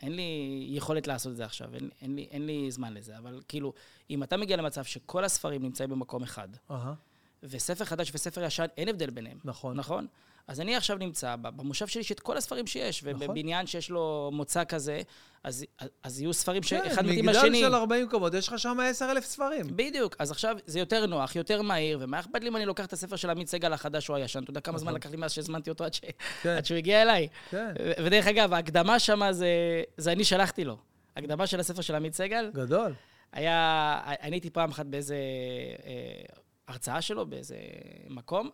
אין לי יכולת לעשות את זה עכשיו, אין, אין, לי, אין לי זמן לזה, אבל כאילו, אם אתה מגיע למצב שכל הספרים נמצאים במקום אחד, אהה, וספר חדש וספר ישן, אין הבדל ביניהם. נכון. נכון? אז אני עכשיו נמצא במושב שלי יש את כל הספרים שיש, נכון. ובבניין שיש לו מוצא כזה, אז, אז יהיו ספרים כן, שאחד מתאים מגדל לשני. של 40 קומות, יש לך שם 10,000 ספרים. בדיוק, אז עכשיו זה יותר נוח, יותר מהיר, ומה אכפת לי אם אני לוקח את הספר של עמית סגל החדש או הישן? אתה יודע כמה זמן נכון. לקח לי מאז שהזמנתי אותו עד, ש... כן, עד שהוא הגיע אליי? כן, ודרך אגב, ההקדמה שמה זה, זה אני שלחתי לו. הקדמה של הספר של עמית סגל, גדול. היה, אני הייתי פעם אחת באיזה אה, הרצאה שלו, באיזה מקום,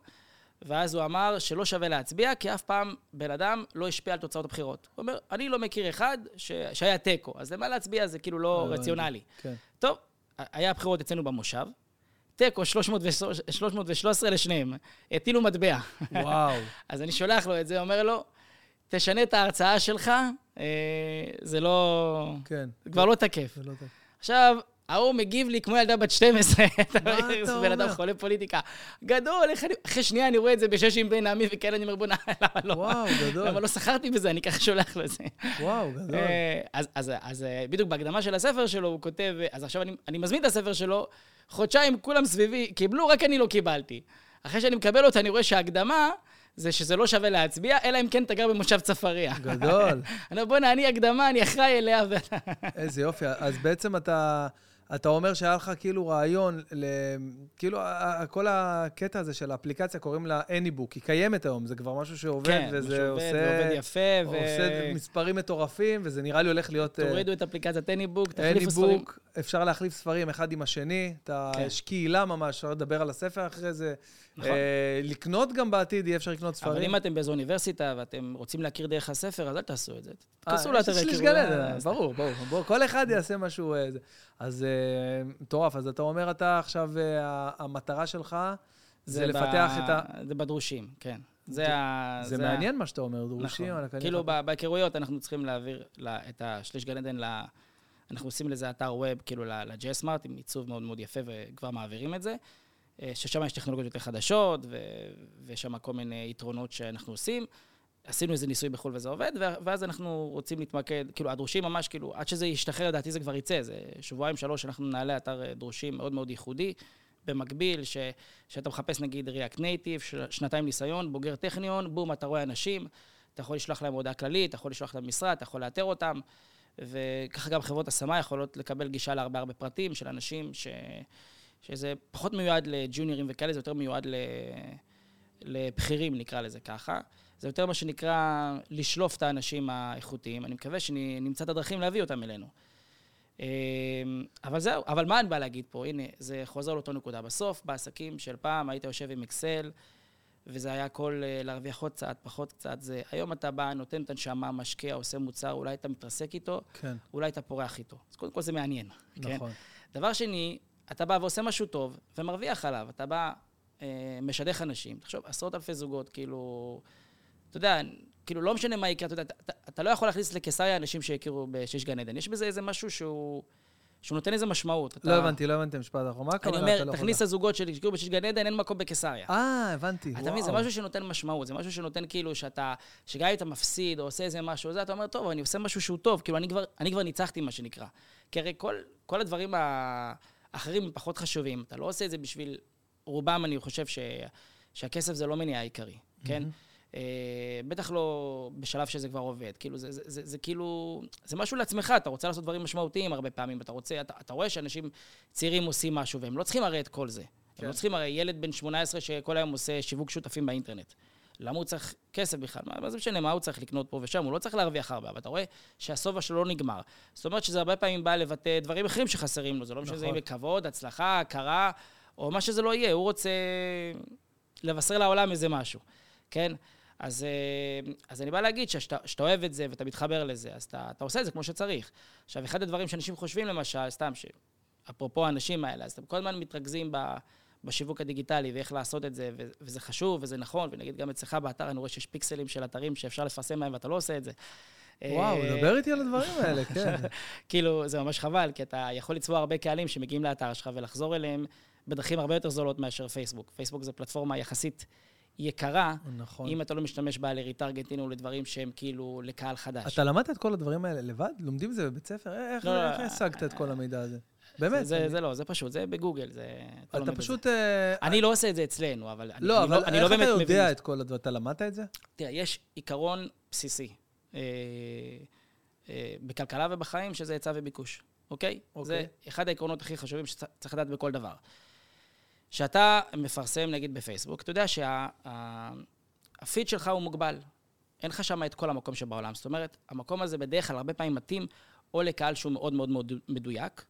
ואז הוא אמר שלא שווה להצביע, כי אף פעם בן אדם לא השפיע על תוצאות הבחירות. הוא אומר, אני לא מכיר אחד ש... שהיה תיקו, אז למה להצביע זה כאילו לא הבנתי. רציונלי. כן. טוב, היה בחירות אצלנו במושב, תיקו 313 לשניהם, הטילו מטבע. וואו. [LAUGHS] אז אני שולח לו את זה, אומר לו, תשנה את ההרצאה שלך, אה, זה לא... כן. כבר לא תקף. זה לא טוב. עכשיו, ההוא מגיב לי כמו ילדה בת 12, [LAUGHS] אתה אומר, בן אדם? חולה פוליטיקה. גדול, איך אני... אחרי שנייה אני רואה את זה בשש עם בן עמי וכאלה, אני אומר, בוא'נה, [LAUGHS] למה לא? וואו, גדול. למה לא שכרתי בזה? אני ככה שולח לו את זה. וואו, גדול. אה, אז, אה, בדיוק בהקדמה של הספר שלו, הוא כותב, אה, אז עכשיו אני, מזמין את הספר שלו, חודשיים כולם סביבי קיבלו, רק אני לא קיבלתי. אחרי שאני מקבל אותה, אני רואה שההקדמה זה שזה לא שווה להצביע, אלא אם כן אתה גר במושב צפריה. גדול. [LAUGHS] אני אומר, בוא'נה, אני הקדמה, אני אחראי אליה. איזה יופי. אז בעצם אתה, אתה אומר שהיה לך כאילו רעיון, ל, כאילו כל הקטע הזה של האפליקציה קוראים לה Anybook, היא קיימת היום, זה כבר משהו שעובד, כן, וזה משהו עושה... עובד, ועובד יפה, ו... עושה מספרים מטורפים, וזה נראה לי הולך להיות... אה, תורידו את אפליקציית טניבוק, תחליפו ספרים. Anybook, אפשר להחליף ספרים אחד עם השני, אתה, כן. יש קהילה ממש, אפשר לדבר על הספר אחרי זה. נכון. אה, לקנות גם בעתיד, יהיה אפשר לקנות ספרים. אבל אם אתם באיזו אוניברסיטה ואתם רוצים להכיר דרך הספר, אז אל תעשו את זה. אה, תכנסו גן עדן, ברור, ברור. כל אחד יעשה משהו... אה. אז מטורף. אז אתה אומר, אתה עכשיו, המטרה שלך זה לפתח את ה... זה בדרושים, כן. זה ה... זה מעניין מה שאתה אומר, דרושים נכון. כאילו, בהיכרויות אנחנו צריכים להעביר לה- את השליש גן עדן, ל- אנחנו עושים לזה אתר ווב, כאילו לג'סמארט, עם עיצוב מאוד מאוד יפה, וכבר מעבירים את זה. אה, ששם יש טכנולוגיות יותר חדשות, ו- ויש שם כל מיני יתרונות שאנחנו עושים. עשינו איזה ניסוי בחו"ל וזה עובד, ואז אנחנו רוצים להתמקד, כאילו, הדרושים ממש, כאילו, עד שזה ישתחרר, לדעתי זה כבר יצא, זה שבועיים, שלוש, אנחנו נעלה אתר אה, דרושים מאוד מאוד ייחודי. במקביל, ש, שאתה מחפש נגיד React Native, ש- שנתיים ניסיון, בוגר טכניון, בום, אתה רואה אנשים, אתה יכול לשלוח להם הודעה כללית, אתה יכול לשלוח להם משרד, אתה יכול לאתר אותם, וככה גם חברות השמה יכולות לקבל גישה להרבה הרבה פרטים של אנשים, ש, שזה פחות מיועד לג'וניורים וכאלה, זה יותר מיועד ל, לבכירים, נקרא לזה ככה. זה יותר מה שנקרא לשלוף את האנשים האיכותיים. אני מקווה שנמצא את הדרכים להביא אותם אלינו. אמ, אבל זהו, אבל מה אני בא להגיד פה? הנה, זה חוזר לאותו נקודה. בסוף, בעסקים של פעם, היית יושב עם אקסל, וזה היה הכל אה, להרוויח עוד קצת, פחות קצת. זה, היום אתה בא, נותן את הנשמה, משקיע, עושה מוצר, אולי אתה מתרסק איתו, כן, אולי אתה פורח איתו. אז קודם כל זה מעניין, כן? נכון. דבר שני, אתה בא ועושה משהו טוב, ומרוויח עליו. אתה בא, אה, משדך אנשים. תחשוב, עשרות אלפי זוגות, כאילו... אתה יודע, כאילו, לא משנה מה יקרה, אתה יודע, אתה, אתה, אתה לא יכול להכניס לקיסריה אנשים שהכירו בשיש גן עדן. יש בזה איזה משהו שהוא... שהוא נותן איזה משמעות. אתה, לא הבנתי, לא הבנתי משפט אחרון. מה אני הכוונה? אומר, אתה לא תכניס הזוגות שהכירו בשיש גן עדן, אין מקום בקיסריה. אה, הבנתי, אתה מבין, זה. משהו שנותן משמעות, זה משהו שנותן כאילו שאתה, שגם אם אתה מפסיד או עושה איזה משהו, זה, אתה אומר, טוב, אני עושה משהו שהוא טוב, כאילו, אני כבר, אני כבר ניצחתי, מה שנקרא. כי הרי כל, כל הדברים האחרים הם פחות חשובים. אתה לא עושה את זה בשביל, רובם, אני חושב ש, שהכסף זה לא מניע עיקרי, כן? אה, בטח לא בשלב שזה כבר עובד. כאילו, זה, זה, זה, זה כאילו, זה משהו לעצמך, אתה רוצה לעשות דברים משמעותיים הרבה פעמים, אתה רוצה, אתה, אתה רואה שאנשים צעירים עושים משהו, והם לא צריכים הרי את כל זה. הם כן. לא צריכים הרי ילד בן 18 שכל היום עושה שיווק שותפים באינטרנט. למה הוא צריך כסף בכלל? מה, מה זה משנה מה הוא צריך לקנות פה ושם? הוא לא צריך להרוויח הרבה, אבל אתה רואה שהשובע שלו לא נגמר. זאת אומרת שזה הרבה פעמים בא לבטא דברים אחרים שחסרים לו. זה לא משנה נכון. אם בכבוד, הצלחה, הכרה, או מה שזה לא יהיה. הוא רוצה לבשר לעולם איזה משהו, כן? אז, אה, אז אני בא להגיד שכשאתה שאתה אוהב את זה ואתה מתחבר לזה, אז אתה, אתה עושה את זה כמו שצריך. עכשיו, אחד הדברים שאנשים חושבים, למשל, סתם, שאפרופו האנשים האלה, אז אתם כל הזמן מתרכזים ב... בשיווק הדיגיטלי ואיך לעשות את זה, ו- וזה חשוב וזה נכון, ונגיד גם אצלך באתר אני רואה שיש פיקסלים של אתרים שאפשר לפרסם בהם ואתה לא עושה את זה. וואו, אה, דבר איתי על הדברים האלה, [LAUGHS] כן. כאילו, זה ממש חבל, כי אתה יכול לצבוע הרבה קהלים שמגיעים לאתר שלך ולחזור אליהם בדרכים הרבה יותר זולות מאשר פייסבוק. פייסבוק זו פלטפורמה יחסית יקרה, נכון. אם אתה לא משתמש בה לריטרגטינג או לדברים שהם כאילו לקהל חדש. אתה למדת את כל הדברים האלה לבד? לומדים את זה בבית ספר? איך לא, לא, איך השגת את כל המידע הזה? באמת. זה, אני- זה לא, זה פשוט, זה בגוגל, זה... אתה אתה את זה. פשוט... אה, אני לא עושה את זה אצלנו, אבל... אני- לא, אני אבל אני איך אתה באמת מבין יודע זה. את כל הדברים? אתה למדת את זה? תראה, יש עיקרון בסיסי אה, אה, בכלכלה ובחיים, שזה היצע וביקוש, אוקיי? אוקיי. זה אחד העקרונות הכי חשובים שצריך לדעת בכל דבר. כשאתה מפרסם, נגיד בפייסבוק, אתה יודע שהפיד שלך הוא מוגבל. אין לך שם את כל המקום שבעולם. זאת אומרת, המקום הזה בדרך כלל הרבה פעמים מתאים או לקהל שהוא מאוד מאוד מאוד מדויק,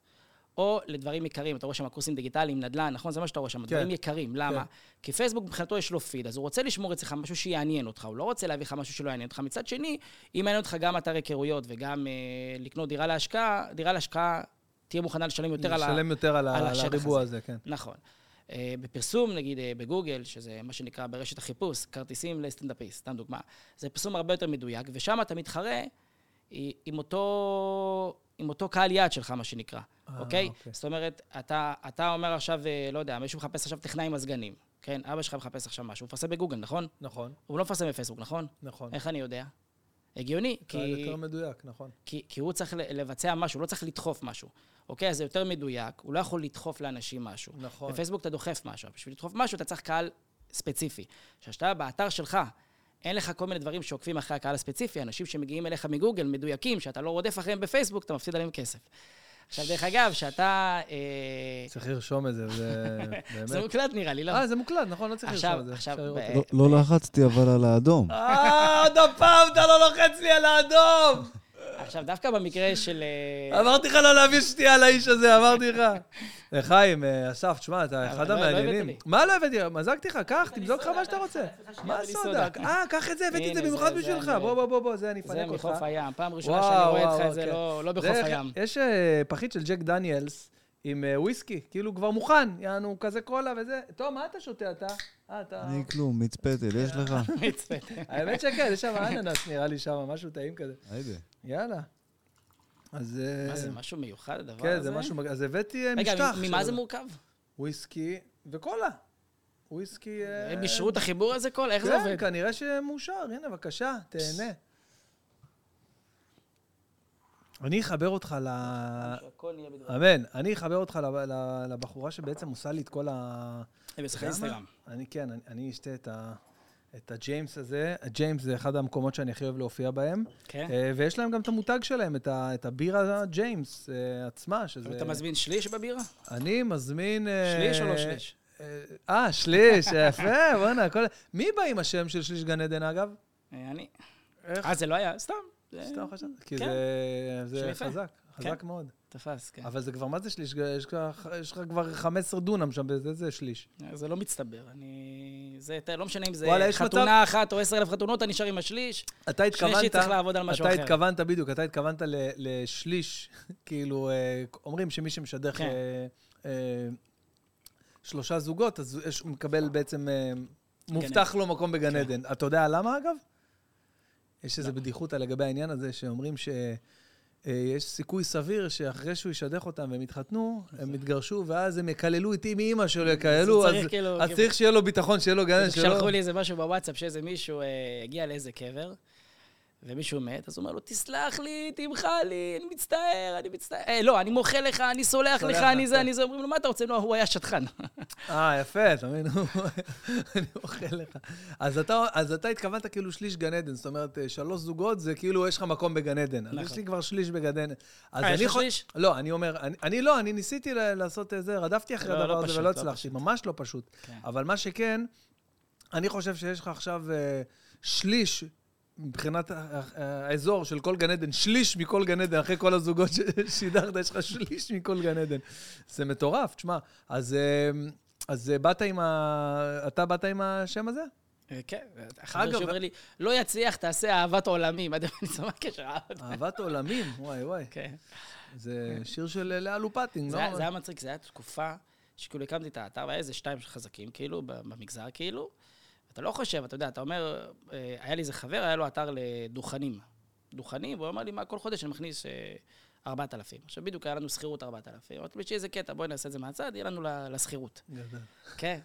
או לדברים יקרים. אתה רואה שם קורסים דיגיטליים, נדל"ן, נכון? זה מה שאתה רואה שם, דברים יקרים. למה? כן. כי פייסבוק מבחינתו יש לו פיד, אז הוא רוצה לשמור אצלך משהו שיעניין אותך, הוא לא רוצה להביא לך משהו שלא יעניין אותך. מצד שני, אם מעניין אותך גם אתר היכרויות וגם אה, לקנות דירה להשקעה, דירה להשקעה תהיה מוכנה לשלם יותר על ה... לשלם יותר על על על הריבוע הזה. הזה, כן. נכון. אה, בפרסום, נגיד אה, בגוגל, שזה מה שנקרא ברשת החיפוש, כרטיסים לסטנדאפיסט, סתם דוגמה. זה פרסום הרבה יותר מדויק, ושם אתה מתחרה אה, עם אותו, עם אותו קהל יעד שלך, מה שנקרא, אה, אוקיי? אוקיי. זאת אומרת, אתה, אתה אומר עכשיו, אה, לא יודע, מישהו מחפש עכשיו טכנאי מזגנים, כן? אבא שלך מחפש עכשיו משהו, הוא מפרסם בגוגל, נכון? נכון, הוא לא מפרסם בפייסבוק, נכון? נכון. איך אני יודע? הגיוני, כי... יותר מדויק, נכון. כי, כי הוא צריך לבצע משהו, הוא לא צריך לדחוף משהו. אוקיי? אז זה יותר מדויק, הוא לא יכול לדחוף לאנשים משהו. נכון. בפייסבוק אתה דוחף משהו, בשביל לדחוף משהו אתה צריך קהל ספציפי. כשאתה באתר שלך, אין לך כל מיני דברים שעוקבים אחרי הקהל הספציפי, אנשים שמגיעים אליך מגוגל, מדויקים, שאתה לא רודף אחריהם בפייסבוק, אתה מפסיד עליהם כסף. עכשיו, דרך אגב, שאתה... אה, צריך לרשום את זה, זה [LAUGHS] זה באמת... מוקלט נראה לי, לא? אה, זה מוקלט, נכון? לא צריך עכשיו- לרשום את זה. עכשיו, את זה. לא- לא לחצתי אבל על האדום. אה, עוד הפעם אתה לא לוחץ לי על האדום! עכשיו, דווקא במקרה של... אה, אמרתי לך לא להביא שתייה על האיש הזה, אמרתי לך. אה, חיים, אה, אסף, תשמע, אתה אחד לא- לא המעניינים. מה לא הבאתי? מזגתי לך, קח, תמזוג לך מה שאתה רוצה. מה סודה? אה, קח את זה, הבאתי את זה במיוחד זה- בשבילך. זה- בוא, בוא, בוא, בוא, זה אני זה אפנק אותך. מחוף הים, פעם ראשונה שאני רואה אותך, זה כן. לא לא בחוף הים. יש פחית של ג'ק דניאלס עם וויסקי, כאילו כבר מוכן, יענו כזה קולה וזה. טוב, מה אתה שותה אתה? אה, אתה... אני כלום, מיץ פטל, יש לך? [LAUGHS] מצפת. האמת שכן, יש שם אננס נראה לי שם, משהו טעים כזה. היידה. יאללה. אז... אה, מה זה, משהו מיוחד הדבר הזה? כן, זה משהו... אז הבאתי אה, משטח. רגע, ממה של זה מורכב? וויסקי וקולה. וויסקי... אה, הם אישרו את החיבור הזה כל? איך זה כן, עובד? כנראה שמאושר. הנה, בבקשה, תהנה. אני אחבר אותך ל... אמן. אני אחבר אותך לבחורה שבעצם עושה לי את כל ה... בשחקי למה? אינסטגרם. אני כן, אני אשתה את ה... את הג'יימס הזה. הג'יימס זה אחד המקומות שאני הכי אוהב להופיע בהם. כן? אה, ויש להם גם את המותג שלהם, את ה- את הבירה ג'יימס אה, עצמה, שזה... אתה מזמין שליש בבירה? אני מזמין... אה, שליש או לא שליש? אה, שליש, יפה, בוא'נה, הכל... מי בא עם השם של שליש גן עדן, אגב? אני. איך? אה, זה לא היה? סתם. סתם חשבתי. כי כן. זה-. חזק, חזק כן. מאוד. תפס, כן. אבל זה כבר, מה זה שליש? יש לך- כבר 15 דונם שם, זה זה שליש. זה לא מצטבר. אני... זה, אתה- לא משנה אם זה וואלה, חתונה אחת או עשר אלף חתונות, אתה נשאר עם השליש. אתה התכוונת... שלישי צריך לעבוד על משהו אתה אחר. התכוונת, בדיוק, אתה התכוונת ל- לשליש, [LAUGHS] כאילו, אה, אומרים שמי שמשדר כן. אה, אה, שלושה זוגות, אז יש- הוא מקבל בעצם, אה, מובטח לו מקום בגן כן. עדן. אתה יודע למה, אגב? יש איזו. בדיחותא לגבי העניין הזה, שאומרים ש... אה, יש סיכוי סביר שאחרי שהוא ישדך אותם והם יתחתנו, הם יתגרשו, ואז הם יקללו את אמי אימא שלו, יקללו, אז צריך כאילו- אז צריך שיהיה לו ביטחון, שיהיה לו גן שלו. שלחו לי איזה משהו בוואטסאפ, שאיזה מישהו אה, הגיע לאיזה קבר, ומישהו מת, אז הוא אומר לו, תסלח לי, תמחל לי, אני מצטער, אני מצטער. אה, לא, אני מוחה לך, אני סולח לך, אני זה, כן. אני זה. אומרים לו, מה אתה רוצה? לא, הוא היה שטחן. אה, יפה, אתה מבין? אני אוכל לך. אז אתה, אז אתה התכוונת כאילו שליש גן עדן, זאת אומרת, אה, שלוש זוגות זה כאילו יש לך מקום בגן עדן. אז נכון. יש לי כבר שליש בגן עדן. אז אה, יש אני לך שליש? לא, אני אומר, אני, אני לא, אני ניסיתי לעשות את זה, רדפתי אחרי לא, הדבר לא הזה פשוט, ולא לא הצלחתי. ממש לא פשוט. כן. אבל מה שכן, אני חושב שיש לך עכשיו אה, שליש. מבחינת האזור של כל גן עדן, שליש מכל גן עדן, אחרי כל הזוגות ששידרת, יש לך שליש מכל גן עדן. זה מטורף, תשמע. אז, אה, אז אה, באת עם ה... אתה באת עם השם הזה? אה, כן, החבר אגב, שאומר לי, לא יצליח, תעשה אהבת עולמים. עד אני מה הקשר? אהבת- אהבת עולמים, וואי וואי. כן. זה שיר של אה, לאה לופטין, זה לא? זה היה מצחיק, זה היה תקופה שכאילו הקמתי את האתר, והיה איזה שתיים חזקים, כאילו, במגזר, כאילו. אתה לא חושב, אתה יודע, אתה אומר, אה, היה לי איזה חבר, היה לו אתר לדוכנים. דוכנים, והוא אמר לי, מה, כל חודש אני מכניס אה, 4,000. עכשיו, בדיוק היה לנו שכירות 4,000. אמרתי יש איזה קטע, בואי נעשה את זה מהצד, יהיה לנו לשכירות. כן.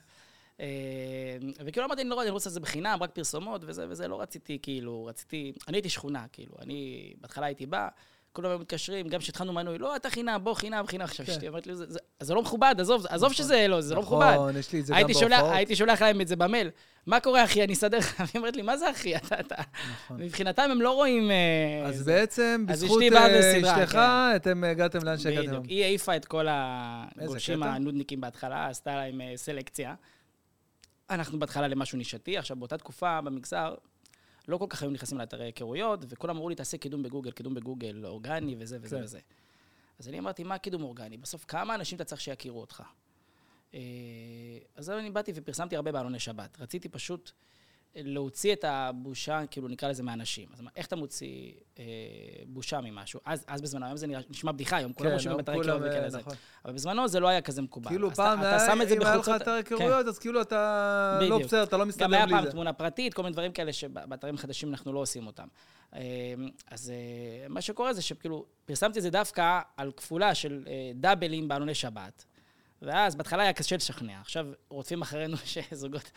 אה, וכאילו אמרתי, אני לא, אני לא רוצה לעשות את זה בחינם, רק פרסומות וזה וזה, לא רציתי, כאילו, רציתי... אני הייתי שכונה, כאילו, אני בהתחלה הייתי בא, כולם היו מתקשרים, גם כשהתחלנו מנוי, לא, אתה חינם, בוא חינם, חינם. עכשיו כן. אשתי אומרת לי, "זה- לא מכובד, עזוב, עזוב שזה לא, זה לא מכובד. נכון, יש לי את זה גם בהופעות. הייתי שולח להם את זה במייל, מה קורה, אחי, אני אסדר לך. [LAUGHS] והיא אומרת לי, מה זה אחי? אתה, אתה... נכון. מבחינתם הם לא רואים... אה, אז. בעצם, בזכות אה, אשתך, כן. אתם הגעתם לאן שהגעתם. בדיוק. היא העיפה את כל הגולשים? הנודניקים בהתחלה, עשתה להם אה, סלקציה. אנחנו בהתחלה למשהו נישתי, עכשיו באותה תקופה במגזר, לא כל כך היו נכנסים לאתרי היכרויות, וכולם אמרו לי, תעשה קידום בגוגל, קידום בגוגל, אורגני וזה וזה כן. וזה. אז אני אמרתי, מה קידום אורגני? בסוף, כמה אנשים אתה צריך שיכירו אותך? אה, אז אני באתי ופרסמתי הרבה בעלוני שבת. רציתי פשוט להוציא את הבושה, כאילו נקרא לזה מאנשים. אז איך אתה מוציא אה, בושה ממשהו? אז, אז בזמנו, היום זה נראה- נשמע בדיחה, היום כולם כן, רושמים כולם, היכרויות וכאלה אה, זה. נכון. אבל בזמנו זה לא היה כזה מקובל. כאילו אז פעם, אתה, אתה שם את זה אם היה לך בחולצות... אתר כן. אז כאילו אתה לא בדיוק. בסדר, אתה לא מסתדר גם היה בלי פעם זה. תמונה פרטית, כל מיני דברים כאלה שבאתרים חדשים אנחנו לא עושים אותם. אה, אז אה, מה שקורה זה שכאילו, פרסמתי את זה דווקא על כפולה של אה, דאבלים בעלוני שבת. ואז בהתחלה היה קשה לשכנע, עכשיו רודפים אחרינו [LAUGHS] שזוגות.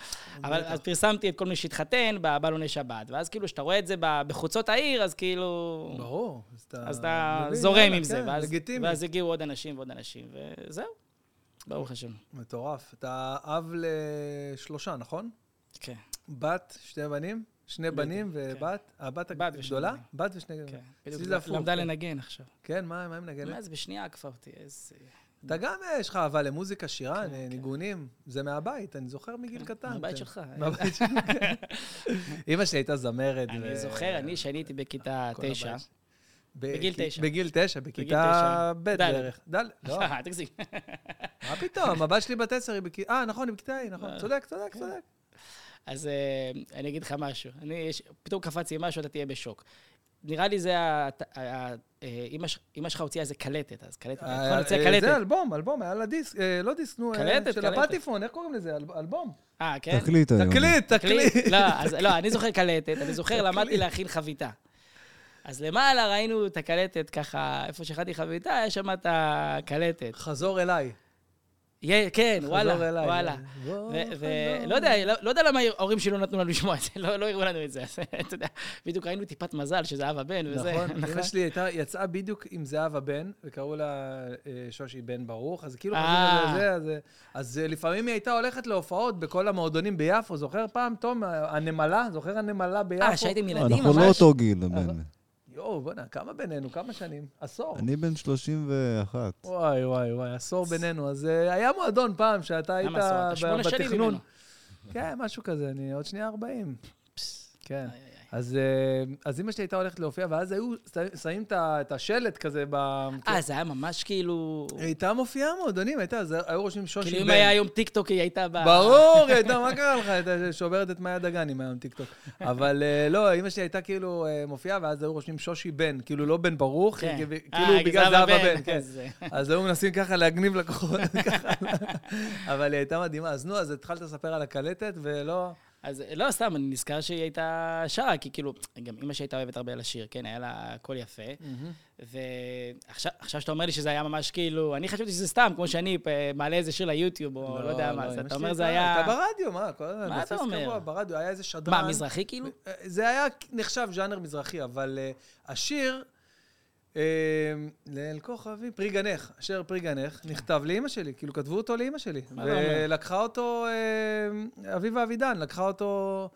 אבל אז פרסמתי את כל מי שהתחתן בעלוני שבת, ואז כאילו, כשאתה רואה את זה בחוצות העיר, אז כאילו... ברור. אז אתה מבין, זורם עם זה, כן, ואז, לגיטימי. ואז הגיעו עוד אנשים ועוד אנשים, וזהו. ברוך השם. מטורף. אתה אב לשלושה, נכון? כן, בת, שני בנים? שני בנים כן. ובת? הבת בת ושני הגדולה? בנים. בת ושני... כן. זה הפוך, למדה כן. לנגן עכשיו. כן, מה היא מנגנת? מה זה בשנייה עקפה אותי, איזה... אתה גם, אה, יש לך אהבה למוזיקה, שירה, כן, כן. ניגונים. זה מהבית, אני זוכר מגיל קטן. מהבית כן. שלך. מהבית שלי, כן. [LAUGHS] אמא שלי הייתה זמרת. אני זוכר, אני, כשאני הייתי בכיתה תשע, בגיל תשע. בגיל תשע, בכיתה. ב'. בערך. ד', [LAUGHS] לא, אה, תגזים. מה פתאום, הבת שלי בת עשר, היא בכיתה... אה, נכון, היא בכיתה ה', נכון. אה, צודק, צודק, כן. צודק. אז אה, אני אגיד לך משהו. אני, פתאום קפצתי משהו, אתה תהיה בשוק. נראה לי זה ה... אה, אמא שלך הוציאה איזה קלטת, אז קלטת, אה, נכון, הוציאה אה, קלטת. זה אלבום, אלבום, היה לה דיסק, לא דיסק, נו, של. הפטיפון, איך קוראים לזה? אל- אלבום. אה, כן? תקליט היום. תקליט, תקליט. לא, אז לא, אני זוכר קלטת, אני זוכר. למדתי להכין חביתה. אז למעלה ראינו את הקלטת ככה, איפה שהכנתי חביתה, היה שם את הקלטת. חזור אליי. יה- כן, וואלה, אליי. וואלה. ולא. יודע, לא- לא יודע למה ההורים שלי לא נתנו לנו לשמוע את זה, לא לא הראו לנו את זה. אתה יודע, בדיוק ראינו טיפת מזל שזה אבא בן וזה. [LAUGHS] נכון, אמא שלי הייתה, יצאה בדיוק עם זהבה בן, וקראו לה אה, שושי בן ברוך, אז כאילו אה. אז, אה, אז אה, לפעמים היא הייתה הולכת להופעות בכל המועדונים ביפו, זוכר פעם, תום, הנמלה, זוכר הנמלה ביפו? אה, שהייתם ילדים ממש? אנחנו לא אותו גיל, הבן. יואו, בוא'נה, כמה בינינו? כמה שנים? עשור. אני בן 31. וואי, וואי, וואי, עשור בינינו. אז אה, היה מועדון פעם שאתה היית בתכנון. כן, משהו כזה, אני עוד שנייה 40. כן. אז, אה, אז אמא שלי הייתה הולכת להופיע, ואז היו שמים את השלט כזה ב... אה, זה היה ממש כאילו... היא הייתה מופיעה מועדונים, הייתה, אז היו רושמים שושי כאילו בן. אם היה היום טיקטוק, היא הייתה ב... ברור, היא הייתה, מה קרה לך? הייתה שוברת את מאיה דגן עם היום טיקטוק. אבל אה, לא, אמא שלי הייתה כאילו אה, מופיעה, ואז היו רושמים שושי בן, כאילו לא בן ברוך, כן. כאילו בגלל זהבה בן, כן. אז, היו מנסים ככה להגניב לקוחות. אבל היא הייתה מדהימה. אז נו, אז התחלת לספר על הקלטת, ולא... אז לא, סתם, אני נזכר שהיא הייתה שרה, כי כאילו, גם אמא שהייתה אוהבת הרבה לשיר, כן, היה לה קול יפה. ועכשיו עכשיו שאתה אומר לי שזה היה ממש כאילו, אני חשבתי שזה סתם, כמו שאני אה, מעלה איזה שיר ליוטיוב, או לא יודע מה, אז אמא אתה אומר זה היה... הייתה ברדיו, מה? כל הזמן, מה אתה אומר? ברדיו, היה איזה שדרן. מה, מזרחי כאילו? אה, זה היה נחשב ז'אנר מזרחי, אבל אה, השיר, אה, לאל כוכבי, פרי גנך, אשר פרי גנך, נכתב לאימא שלי, כאילו כתבו אותו לאימא שלי. ולקחה אותו, אה, אביבה אבידן, לקחה אותו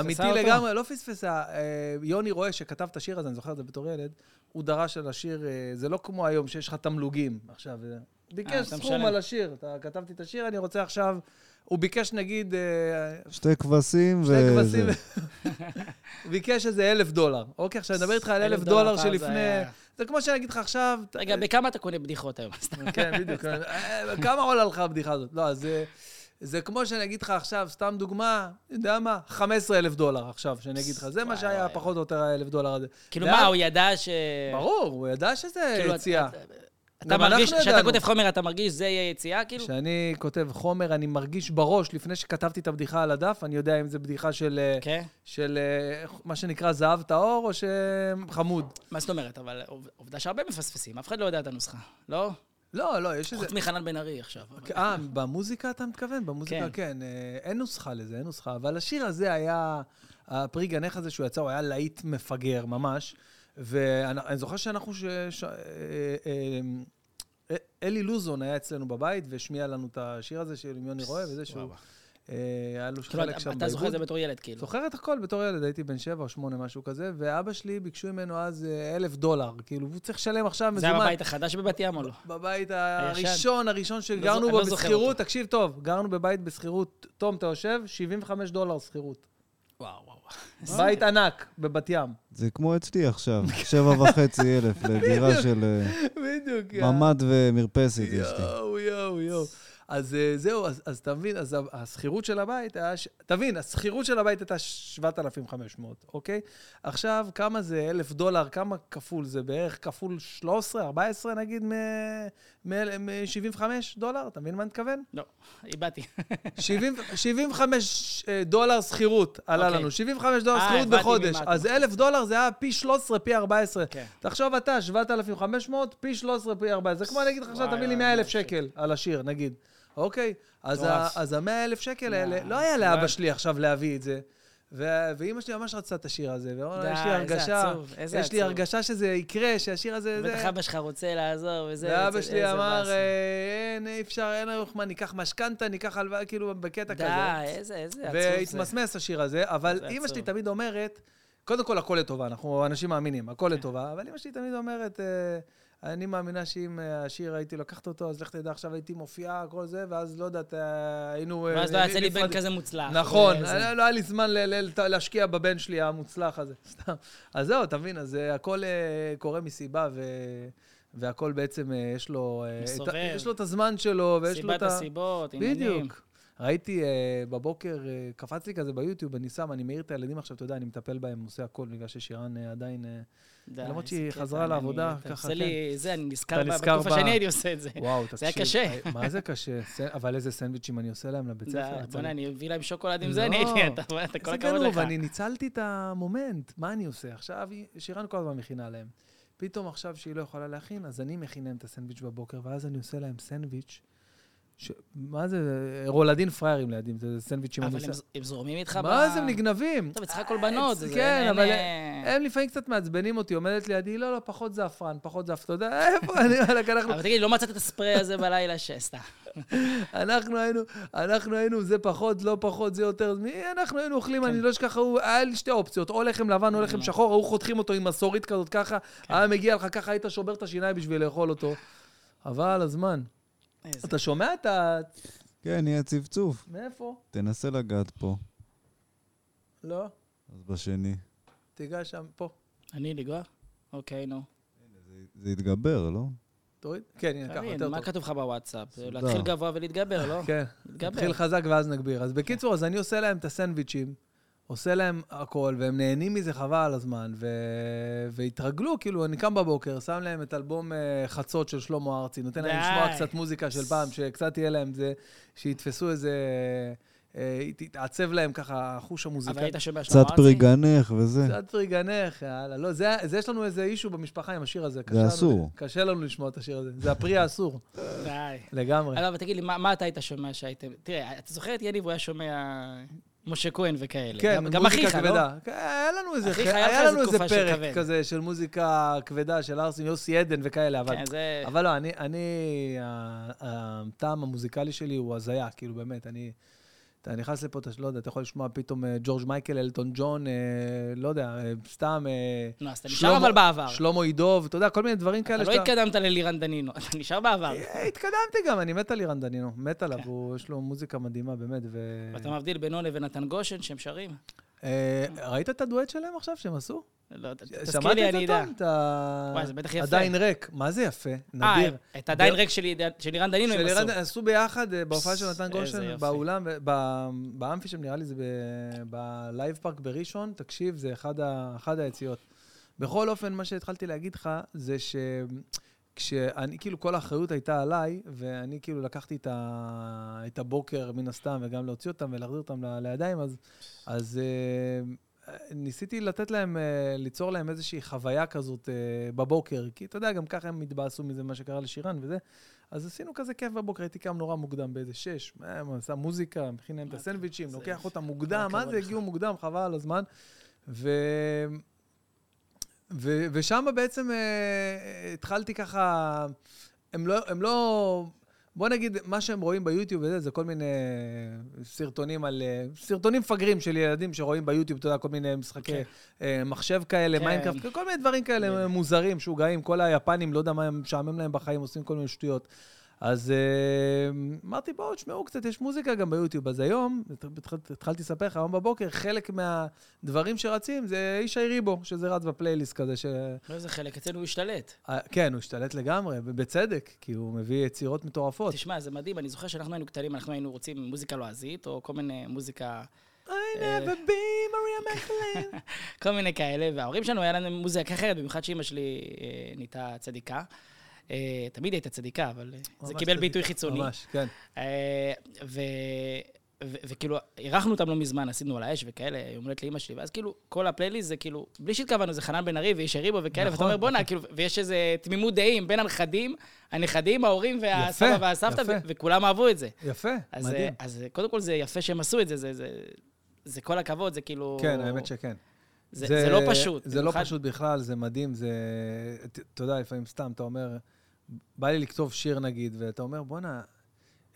אמיתי? לגמרי, לא פספסה. אה, יוני רואה שכתב את השיר הזה, אני זוכר את זה בתור ילד, הוא דרש על השיר, אה, זה לא כמו היום שיש לך תמלוגים עכשיו. אה, ביקש סכום. על השיר, אתה כתבתי את השיר, אני רוצה עכשיו... הוא ביקש נגיד, אה, שתי כבשים שתי וזה. כבשים, [LAUGHS] ביקש איזה אלף דולר. אוקיי, עכשיו אני מדבר איתך על אלף דולר שלפני... זה כמו שאני אגיד לך עכשיו... רגע, בכמה אתה קונה בדיחות היום? [LAUGHS] כן, בדיוק. אה, כמה עולה לך הבדיחה הזאת? לא, אז זה- זה כמו שאני אגיד לך עכשיו, סתם דוגמה, יודע מה, 15 אלף דולר עכשיו, שאני אגיד לך. זה מה שהיה. פחות או יותר האלף דולר הזה. כאילו מה, הוא ידע ש... ברור, הוא ידע שזה כאילו, יציאה. אתה- מרגיש, כשאתה. כותב חומר, אתה מרגיש זה יהיה יציאה, כאילו? כשאני כותב חומר, אני מרגיש בראש, לפני שכתבתי את הבדיחה על הדף, אני יודע אם זו בדיחה של, אה, כן. של אה, מה שנקרא זהב טהור, או שחמוד. מה זאת אומרת? אבל עוב- עובדה שהרבה מפספסים, אף אחד לא יודע את הנוסחה, לא? לא, לא, יש איזה... חוץ מחנן בן ארי עכשיו. אבל- אה, במוזיקה אתה מתכוון? במוזיקה, כן. כן. אה, אין נוסחה לזה, אין נוסחה. אבל השיר הזה היה, הפרי גנך הזה שהוא יצא, הוא היה להיט מפגר, ממש. ואני זוכר שאנחנו, ש... ש... אה, אה, אה, אלי לוזון היה אצלנו בבית והשמיע לנו את השיר הזה של יוני רואה, וזה שהוא... היה לו חלק שם אתה זוכר את זה בעיבוד. בתור ילד, כאילו. זוכר את הכל בתור ילד, הייתי בן שבע או שמונה, משהו כזה, ואבא שלי ביקשו ממנו אז אלף דולר. כאילו, והוא צריך לשלם עכשיו זה היה מזומן. בבית החדש בבת ים או לא? בבית הראשון, הראשון שגרנו אני בו לא בשכירות. תקשיב טוב, גרנו בבית בשכירות, תום, אתה יושב, 75 דולר שכירות. וואו, וואו. [LAUGHS] בית ענק בבת ים. זה כמו אצלי עכשיו, שבע וחצי אלף לדירה. של אה, בדיוק. ממ"ד ומרפסת יש לי. יואו, יואו, יואו. אז אה, זהו, אז, אז תבין, אז השכירות של הבית היה... תבין, השכירות של הבית הייתה 7,500, אוקיי? עכשיו, כמה זה אלף דולר, כמה כפול זה? בערך כפול 13, 14 נגיד, מ-75 דולר? אתה מבין מה אני מתכוון? לא, איבדתי. 70 75 אה, דולר שכירות עלה אוקיי. לנו, 75 דולר אה, שכירות בחודש. אז מתחיל. אלף דולר זה היה פי 13, פי 14. כן. תחשוב אתה, 7,500, פי 13, פי 14. זה כמו אני אגיד לך עכשיו, תביא לי וואי, 100 אלף וואי, שקל על השיר, נגיד. אוקיי? אז מטורף. ה- אז ה-100 אלף שקל האלה, לא, היה לא לאבא. שלי עכשיו להביא את זה. ואימא שלי ממש רצתה את השיר הזה, ואמרה, יש לי איזה הרגשה, עצוב, איזה יש לי עצוב. הרגשה שזה יקרה, שהשיר הזה... בטח אבא שלך רוצה לעזור וזה. ואבא איזה- שלי איזה אמר. אה, אין, אי אפשר, אין לנו מה, ניקח משכנתה, ניקח הלוואה, כאילו, בקטע כזה. די, איזה איזה עצוב זה. והתמסמס השיר הזה, אבל אימא עצוב. שלי תמיד אומרת, קודם כל, הכל לטובה, אנחנו אנשים מאמינים, הכל. לטובה, אבל אימא שלי תמיד אומרת, אה, אני מאמינה שאם אה, השיר הייתי לקחת אותו, אז לך תדע, עכשיו הייתי מופיעה, כל זה, ואז לא יודעת, אה, היינו... אה, ואז לא יצא לי בן. כזה מוצלח. נכון. לא היה לי זמן להשקיע בבן שלי המוצלח הזה, [LAUGHS] סתם. אז זהו, אתה מבין, אז הכל קורה מסיבה, ו... והכל בעצם, יש לו... מסובב. יש לו את הזמן שלו, ויש לו את סיבת ה... הסיבות, עניינים. בדיוק. ראיתי uh, בבוקר, uh, קפץ לי כזה ביוטיוב, אני שם, אני מעיר את הילדים עכשיו, אתה יודע, אני מטפל בהם, עושה הכל, בגלל ששירן uh, עדיין... Uh, די, למרות שהיא חזרה אני- לעבודה, אתה ככה, עושה לי, זה, אני נזכר, אתה ב- נזכר בתקופה שאני הייתי עושה את זה. וואו, תקשיב. זה היה קשה. מה זה קשה? אבל איזה סנדוויצ'ים אני עושה להם לבית ספר. בוא'נה. אני מביא להם שוקולד עם זה, לא. אני הייתי, אתה כל הכבוד לך. אני ניצלתי את ה moment, מה אני עושה? עכשיו, שירן כל הזמן מכינה להם. פתאום עכשיו שהיא לא יכולה להכין, אז אני מכין להם את הסנדוויץ' בבוקר, ואז אני עושה להם סנדוויץ'. ש... מה זה? רולדין פראיירים לידם, זה סנדוויצ'ים אבל. הם הם זורמים איתך ב... מה זה, הם נגנבים? טוב, אצלך הכל בנות, זה... כן, אין, אבל אה, הם לפעמים קצת מעצבנים אותי, עומדת לידי, לא, לא, פחות זעפרן, פחות זעפרן, אתה יודע, איפה, אני, [LAUGHS] וואלכ, אנחנו, אבל תגיד, לא מצאת את הספרי הזה בלילה שסתם. [LAUGHS] אנחנו היינו, אנחנו היינו, זה פחות, לא פחות, זה יותר, מי, אנחנו היינו אוכלים, אני לא אשכח, היה לי שתי אופציות, או לחם לבן או לחם לא. שחור, היו חותכים אותו עם מסורית כזאת ככה, היה מגיע לך ככה, היית שובר את השיניים בשביל לאכול אותו. אבל הזמן. איזה- אתה שומע את ה... כן, יהיה צפצוף. מאיפה? תנסה לגעת פה, לא, אז בשני. תיגע שם, פה. אני לגוע? אוקיי, נו. זה- זה יתגבר, לא? תוריד? כן, הנה, ככה, יותר מה טוב. כתוב לך בוואטסאפ? להתחיל גבוה ולהתגבר, לא? כן. להתגבר. נתחיל חזק ואז נגביר. אז בקיצור, אז אני עושה להם את הסנדוויצ'ים, עושה להם הכל, והם נהנים מזה חבל על הזמן, ו... והתרגלו, כאילו, אני קם בבוקר, שם להם את אלבום אה, חצות של שלמה ארצי, נותן להם. לשמוע קצת מוזיקה של פעם, שקצת יהיה להם זה, שיתפסו איזה... אה, תתעצב להם ככה חוש אבל המוזיקה. היית שומע שלמה קצת ארצי? פרי גנך וזה. קצת פריגנך, יאללה. לא, זה, זה יש לנו איזה אישו במשפחה עם השיר הזה. לנו- אסור. קשה לנו לשמוע את השיר הזה. זה הפרי האסור, די. לגמרי. אבל תגיד לי, מה מה אתה היית שומע שהייתם... תראה, אתה זוכר את יניב, הוא היה שומע משה כהן וכאלה. כן, גם- גם אחיך, לא? כבדה. כן, היה לנו איזה, אחיך, היה היה לנו איזה פרק כבד. כזה של מוזיקה כבדה של ארסים, יוסי עדן וכאלה, אבל... כן, זה... אבל לא, אני, אני, הטעם המוזיקלי שלי הוא הזיה, כאילו, באמת, אני... אתה נכנס לפה, אתה לא יודע, אתה יכול לשמוע פתאום אה, ג'ורג' מייקל, אלטון ג'ון, אה, לא יודע, אה, סתם... אה, נו, אז אתה נשאר אבל בעבר. שלמה עידוב, אתה יודע, כל מיני דברים כאלה אתה לא התקדמת ללירן דנינו, אתה נשאר בעבר. אה, התקדמתי גם, אני מת על אירן דנינו, מת עליו. הוא, יש לו מוזיקה מדהימה, באמת, ו... ואתה מבדיל בינו לבין נתן גושן, שהם שרים? אה, ראית את הדואט שלהם עכשיו, שהם עשו? לא, תזכיר לי, אני אדע. תום? את. וואי, זה בטח יפה. עדיין ריק. מה זה יפה? אה, נדיר. את עדיין ריק של לירן דנינו הם עשו. אירן- עשו ביחד אה, בהופעה של נתן גושן. באולם, באמפי שם, נראה לי זה בלייב פארק בראשון. תקשיב, זה אחד היציאות. בכל אופן, מה שהתחלתי להגיד לך, זה כשאני, כאילו, כל האחריות הייתה עליי, ואני כאילו לקחתי את, ה, את הבוקר, מן הסתם, וגם להוציא אותם ולהחזיר אותם לילדים, אז, אז אה, ניסיתי לתת להם, אה, ליצור להם איזושהי חוויה כזאת אה, בבוקר, כי אתה יודע, גם ככה הם התבאסו מזה, מה שקרה לשירן וזה. אז עשינו כזה כיף בבוקר, הייתי קם נורא מוקדם, באיזה שש, אה, שם מוזיקה, מכין להם את הסנדוויצ'ים, לוקח אותם מוקדם, מה זה. הגיעו מוקדם, חבל על הזמן. ו... ו- ושם בעצם אה, התחלתי ככה, הם לא, הם לא, בוא נגיד, מה שהם רואים ביוטיוב וזה, זה כל מיני סרטונים על, אה, סרטונים מפגרים של ילדים שרואים ביוטיוב, אתה יודע, כל מיני משחקי כן. אה, מחשב כאלה, כן. מיינקראפט, כל מיני דברים כאלה בדיוק. מוזרים, משוגעים, כל היפנים, לא יודע מה הם משעמם להם בחיים, עושים כל מיני שטויות. אז אה, אמרתי, בואו, תשמעו קצת, יש מוזיקה גם ביוטיוב. אז היום, התחלתי לספר לך, היום בבוקר, חלק מהדברים שרצים זה ישי ריבו, שזה רץ בפלייליסט כזה, ש... לא איזה חלק, אצלנו הוא השתלט. אה, כן, הוא השתלט לגמרי, ובצדק, כי הוא מביא יצירות מטורפות. תשמע, זה מדהים, אני זוכר שאנחנו היינו קטנים, אנחנו היינו רוצים מוזיקה לועזית, או כל מיני מוזיקה, I never be Maria מקלן. [LAUGHS] כל מיני כאלה, וההורים שלנו, היה לנו מוזיקה אחרת, במיוחד שאימא שלי אה, נהייתה צדיקה. אה, תמיד הייתה צדיקה, אבל אה, זה קיבל צדיק. ביטוי חיצוני. ממש, כן. אה, ו- וכאילו, אירחנו אותם לא מזמן, עשינו על האש וכאלה, יום הולדת לאימא שלי, ואז כאילו, כל הפלייליסט זה כאילו, בלי שהתכוונו, זה חנן בן ארי וישי ריבו וכאלה, ואתה נכון. אומר, בואנה, כאילו, ויש איזה תמימות דעים בין הנכדים, הנכדים, ההורים והסבא והסבתא. ו- וכולם אהבו את זה. יפה, אז, מדהים. אז קודם כל זה יפה שהם עשו את זה, זה, זה, זה כל הכבוד, זה כאילו... כן, האמת שכן. זה, זה, לא פשוט. זה לא פשוט בכלל, זה מדהים, זה... אתה יודע, לפעמים סתם, אתה אומר, בא לי לכתוב שיר נגיד, ואתה אומר, בואנה,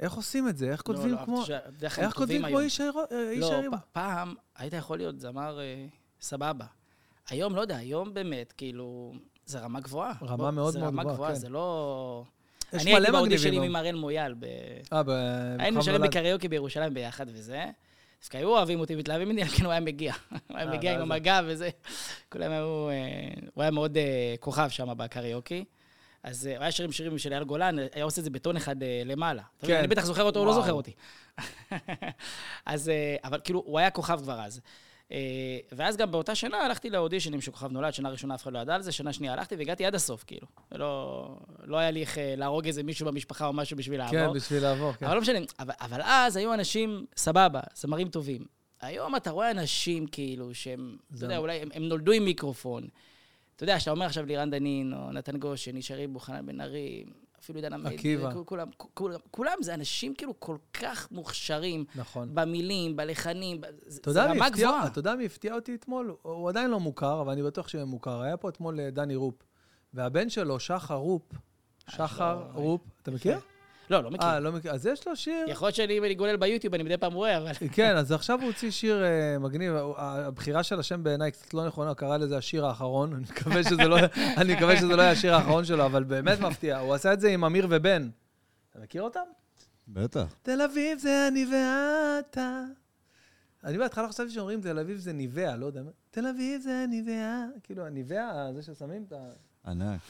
איך עושים את זה? איך כותבים לא, כמו... לא, איך כותבים כמו. איש הירו- אה, לא? פ- פעם היית יכול להיות זמר אה, סבבה. היום, לא יודע, היום באמת, כאילו, זה רמה גבוהה. רמה בוא, מאוד מאוד גבוהה, גבוהה, כן. זה לא... יש אני הייתי מלא באודישנים מגניבים. עם הראל מויאל, ב... אה, ב... היינו שרים. בקריוקי בירושלים ביחד וזה. דווקא היו אוהבים אותי, מתלהבים ממני, [LAUGHS] כן, הוא היה מגיע. הוא היה אה, מגיע עם המגע וזה. כולם היו... אה, הוא היה מאוד כוכב שם בקריוקי. אז אה, הוא היה שרים שירים של אייל גולן, היה עושה את זה בטון אחד אה, למעלה. כן. אני בטח זוכר אותו, הוא לא. זוכר אותי. [LAUGHS] אז, אה, אבל כאילו, הוא היה כוכב כבר אז. ואז גם באותה שנה הלכתי לאודישנים של כוכב נולד, שנה ראשונה אף אחד לא ידע על זה, שנה שנייה הלכתי והגעתי עד הסוף, כאילו. לא, לא היה לי איך להרוג איזה מישהו במשפחה או משהו בשביל לעבור. כן, בשביל לעבור, כן. אבל לא משנה, אבל, אבל אז היו אנשים סבבה, זמרים טובים. היום אתה רואה אנשים כאילו שהם, אתה יודע, אולי הם, הם נולדו עם מיקרופון. אתה יודע, כשאתה אומר עכשיו לירן דנין, או נתן גושן, איש הריבו, חנן בן ארי, אפילו עידן. כול- כולם, כולם, כולם זה אנשים כאילו כל כך מוכשרים, נכון. במילים, בלחנים, זה, רמה הפתיע- גבוהה. אתה יודע מי הפתיע אותי אתמול? הוא עדיין לא מוכר, אבל אני בטוח שהוא מוכר. היה פה אתמול אה, דני רופ. והבן שלו, שחר רופ, שחר רו- רופ, אתה מכיר? לא, לא מכיר. אה, לא מכיר. אז יש לו שיר... יכול להיות שאני אם אני גולל ביוטיוב, אני מדי פעם רואה, אבל... [LAUGHS] כן, אז עכשיו הוא הוציא שיר אה, מגניב. הבחירה של השם בעיניי קצת לא נכונה, קרא לזה השיר האחרון. [LAUGHS] אני מקווה שזה לא [LAUGHS] אני מקווה שזה לא יהיה השיר האחרון שלו, אבל באמת מפתיע. הוא עשה את זה עם אמיר ובן. אתה מכיר אותם? בטח. תל אביב זה אני ואתה. אני בהתחלה חשבתי שאומרים תל אביב זה אניבאה, לא יודע. מה. תל אביב זה אני ואה. כאילו, הניבאה, זה ששמים את ה... ענק.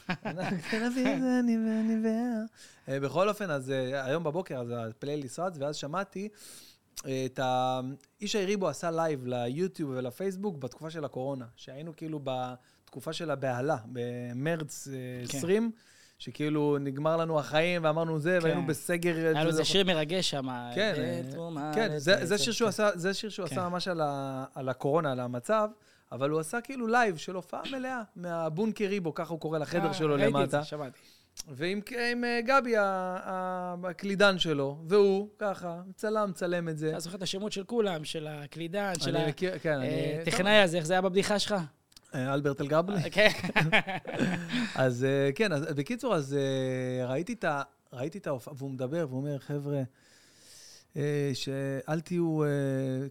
תל אביב זה אני ואני. אה, בכל אופן, אז אה, היום בבוקר, אז הפלייליסט רץ, ואז שמעתי אה, את ה... איש היריבו עשה לייב ליוטיוב ולפייסבוק בתקופה של הקורונה, שהיינו כאילו בתקופה של הבהלה, במרץ אה, כן. 20, שכאילו נגמר לנו החיים ואמרנו זה, כן. והיינו בסגר. היה לו זה- איזה שיר מרגש שם. כן, כן, זה, זה לצדק. שיר שהוא עשה, זה שיר שהוא כן. עשה ממש על, ה, על הקורונה, על המצב, אבל הוא עשה כאילו לייב של הופעה מלאה, מהבונקריבו, ככה הוא קורא לחדר אה, שלו ראיתי את למטה. זה, שמעתי. ועם עם, אה, גבי, הקלידן שלו, והוא, ככה, צלם, מצלם את זה. אתה זוכר את השמות של כולם, של הקלידן, של מכיר, כן, אה, הזה, איך זה היה בבדיחה שלך? אלברט אלגבלי. כן. [LAUGHS] אז כן, אז בקיצור, אז ראיתי את ההופעה, והוא מדבר, והוא אומר, חבר'ה, שאל תהיו, אה,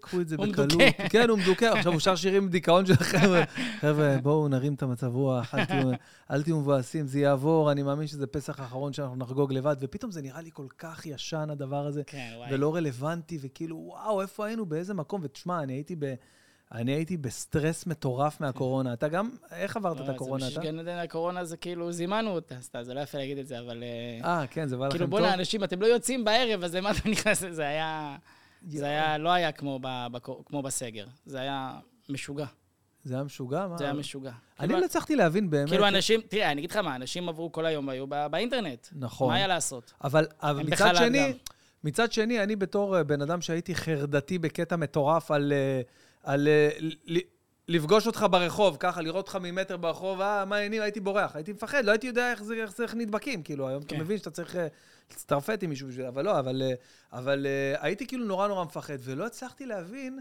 קחו את זה הוא בקלות. מדוכא. כן, הוא מדוכא. עכשיו הוא שר שירים דיכאון של חבר'ה. [LAUGHS] חבר'ה, בואו נרים את המצב רוח, אל תהיו- אל תהיו מבואסים, זה יעבור, אני מאמין שזה פסח האחרון שאנחנו נחגוג לבד. ופתאום זה נראה לי כל כך ישן, הדבר הזה, כן, וואי. ולא רלוונטי, וכאילו, וואו, איפה היינו, באיזה מקום? ותשמע, אני הייתי ב... אני הייתי בסטרס מטורף מהקורונה. אתה גם, איך עברת לא, את הקורונה? אתה? גן הקורונה זה כאילו, זימנו אותה, סתם, זה לא יפה להגיד את זה, אבל... אה, אה, כן, זה בא לכם כאילו, טוב? בוא'נה, אנשים, אתם לא יוצאים בערב, אז למה אתה נכנס לזה? זה היה... זה. היה, לא היה כמו ב- בקו- כמו בסגר. זה היה משוגע. זה היה משוגע? מה? זה היה משוגע. אני כאילו- לא הצלחתי להבין באמת. כאילו אנשים, תראה, אני אגיד לך מה, אנשים עברו כל היום, היו בא- באינטרנט. נכון. מה היה לעשות? אבל, אבל מצד בחל"ת שני. מצד שני, אני בתור אה, בן אדם שהייתי חרדתי בקטע מטורף על, אה, על אה, לפגוש אותך ברחוב, ככה, לראות אותך ממטר ברחוב, אה, מה העניינים, הייתי בורח, הייתי מפחד, לא הייתי יודע איך זה, איך זה, איך נדבקים, כאילו, היום אתה כן. מבין שאתה צריך אה, להצטרפט עם מישהו בשביל אבל לא, אבל, אה, אבל הייתי כאילו נורא נורא מפחד, ולא הצלחתי להבין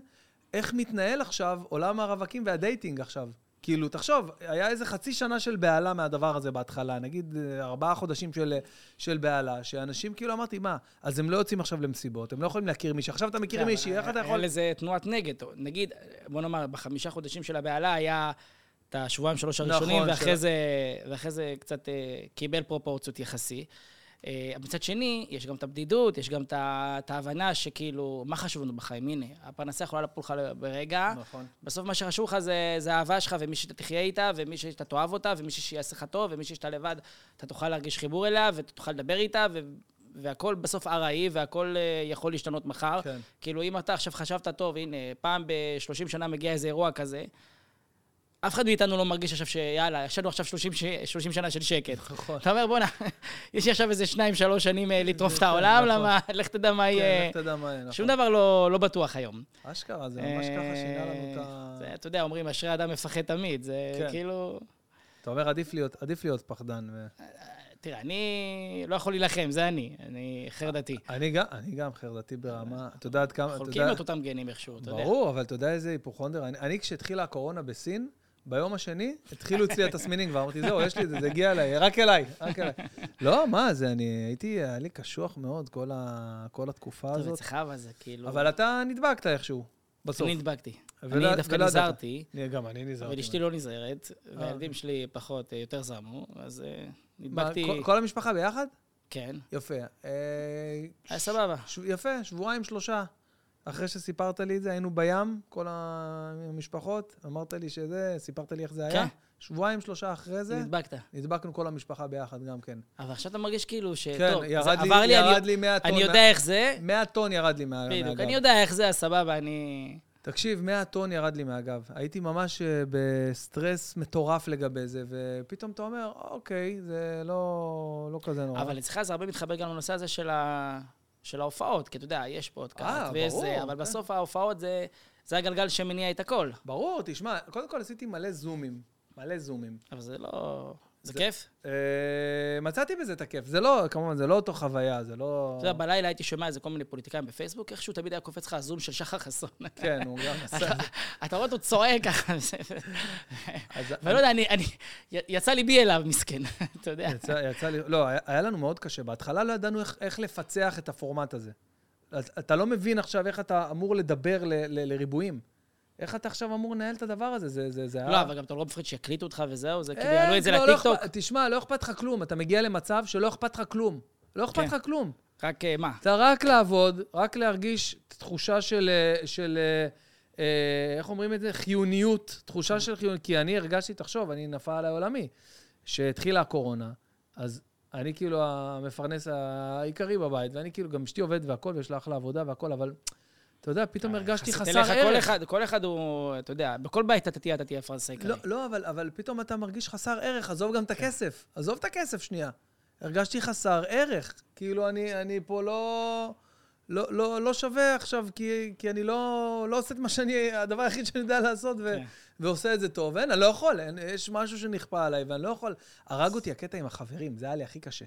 איך מתנהל עכשיו עולם הרווקים והדייטינג עכשיו. כאילו, תחשוב, היה איזה חצי שנה של בהלה מהדבר הזה בהתחלה, נגיד אה, ארבעה חודשים של, של בהלה, שאנשים כאילו אמרתי, מה, אז הם לא יוצאים עכשיו למסיבות, הם לא יכולים להכיר מישהי, עכשיו אתה מכיר כן, מישהי, איך אתה היה יכול... לזה תנועת נגד. נגיד, בוא נאמר, בחמישה חודשים של הבהלה היה את השבועיים שלוש הראשונים, נכון, ואחרי של- זה, ואחרי זה קצת אה, קיבל פרופורציות יחסי. אה, אבל מצד שני, יש גם את הבדידות, יש גם את ההבנה שכאילו, מה חשוב לנו בחיים? הנה, הפרנסה יכולה לפול לך ברגע. נכון. בסוף מה שחשוב לך זה, זה האהבה שלך, ומי שאתה תחיה איתה, ומי שאתה תאהב אותה, ומי שיעשה לך טוב, ומי שאתה לבד, אתה תוכל להרגיש חיבור אליה, ואתה תוכל לדבר איתה, ו... והכל בסוף ארעי, והכל אה, יכול להשתנות מחר. כן. כאילו, אם אתה עכשיו חשבת, טוב, הנה, פעם ב-30 שנה מגיע איזה אירוע כזה, אף אחד מאיתנו לא מרגיש עכשיו שיאללה, יש לנו עכשיו 30, ש... 30 שנה של שקט. נכון. אתה אומר, בואנה, [LAUGHS] יש לי עכשיו איזה שניים, שלוש שנים אה, לטרוף את כן, העולם, נכון. למה, [LAUGHS] לך תדע מה כן, יהיה. לך תדע מה יהיה, נכון. שום דבר לא, לא בטוח היום. אשכרה, זה ממש ככה שינה לנו את ה... אה, זה, אתה יודע, אומרים, אשרי אדם מפחד תמיד. זה כן. כאילו... אתה אומר, עדיף להיות, עדיף להיות פחדן. ו... תראה, אני לא יכול להילחם, זה אני. אני חרדתי. אני גם, אני גם חרדתי ברמה, אתה יודע עד כמה, חולקים. את אותם גנים איכשהו, אתה יודע. ברור, אבל אתה יודע איזה היפוכונדר? אני כשהתחילה הקורונה בסין, ביום השני, התחילו אצלי התסמינים כבר, אמרתי, זהו, יש לי את זה, זה הגיע אליי, רק אליי, רק אליי. לא, מה זה, אני הייתי, היה לי קשוח מאוד כל, ה, כל התקופה טוב, הזאת. אצלך אבל זה כאילו... אבל אתה נדבקת איכשהו, בסוף. אני נדבקתי. אני דווקא. נזהרתי, אני- גם אני נזהרתי. אבל אשתי לא נזהרת, אה. והילדים שלי פחות, אה, יותר זרמו, אז אה, מה, נדבקתי... כל- כל המשפחה ביחד? כן, יפה. אה, היה סבבה. יפה, שבועיים, שלושה. אחרי שסיפרת לי את זה, היינו בים, כל המשפחות, אמרת לי שזה, סיפרת לי איך זה היה. כן. שבועיים, שלושה אחרי זה, נדבקת. נדבקנו כל המשפחה ביחד גם כן. אבל עכשיו אתה מרגיש כאילו ש... כן, טוב, ירד לי- עבר לי, ירד אני- לי 100 טון. אני מה- יודע איך זה, 100 טון ירד לי מה- בדיוק, מהגב. אני יודע איך זה, אז סבבה, אני... תקשיב, 100 טון ירד לי מהגב. הייתי ממש אה, בסטרס מטורף לגבי זה, ופתאום אתה אומר, אוקיי, זה לא, לא כזה נורא. אבל אצלך זה הרבה מתחבר גם לנושא הזה של, ה... של ההופעות, כי אתה יודע, יש פודקאסט אה, ויש ברור, זה, אבל כן. בסוף ההופעות זה, זה הגלגל שמניע את הכל. ברור, תשמע, קודם כל עשיתי מלא זומים. מלא זומים. אבל זה לא... זה כיף? אה, מצאתי בזה את הכיף. זה לא, כמובן, זה לא אותו חוויה, זה לא... אתה יודע, בלילה הייתי שומע איזה כל מיני פוליטיקאים בפייסבוק, איכשהו תמיד היה קופץ לך הזום של שחר חסון. כן, הוא גם עשה. אתה רואה אותו צועק ככה, ואני לא יודע, אני, יצא ליבי אליו, מסכן, [LAUGHS] אתה יודע. יצא, לי, לא, היה, לנו מאוד קשה. בהתחלה לא ידענו איך, לפצח את הפורמט הזה. אתה לא מבין עכשיו איך אתה אמור לדבר לריבועים. איך אתה עכשיו אמור לנהל את הדבר הזה? זה, זה, זה לא, אבל גם אתה לא מפחד שיקליטו אותך וזהו, זה כאילו אין, יעלו את זה לא, לא לטיקטוק. אכפת- תשמע, לא אכפת לך כלום. אתה מגיע למצב שלא אכפת לך כלום. לא אכפת כן. לך כלום. רק אה, מה? אתה רק לעבוד, רק להרגיש תחושה של, אה, של אה, אה, איך אומרים את זה? חיוניות. תחושה של חיוניות. כי אני הרגשתי, תחשוב, אני נפל עליי עולמי. שהתחילה הקורונה, אז אני כאילו המפרנס העיקרי בבית, ואני כאילו, גם אשתי עובדת והכול, ויש לה אחלה עבודה והכול, אבל אתה יודע, פתאום הרגשתי יחסית חסר ערך. כל אחד, כל אחד הוא, אתה יודע, בכל בית אתה תהיה, אתה תהיה הפרנסה העיקרי. לא, לא, אבל, אבל פתאום אתה מרגיש חסר ערך, עזוב גם את הכסף. עזוב את הכסף שנייה. הרגשתי חסר ערך. כאילו, אני, אני פה לא, לא, לא, לא שווה עכשיו, כי, כי אני לא, לא עושה את מה שאני, הדבר היחיד שאני יודע לעשות, ו, כן. ועושה את זה טוב. אין, אני לא יכול, אין, יש משהו שנכפה עליי, ואני לא יכול. הרג אותי הקטע עם החברים, זה היה לי הכי קשה.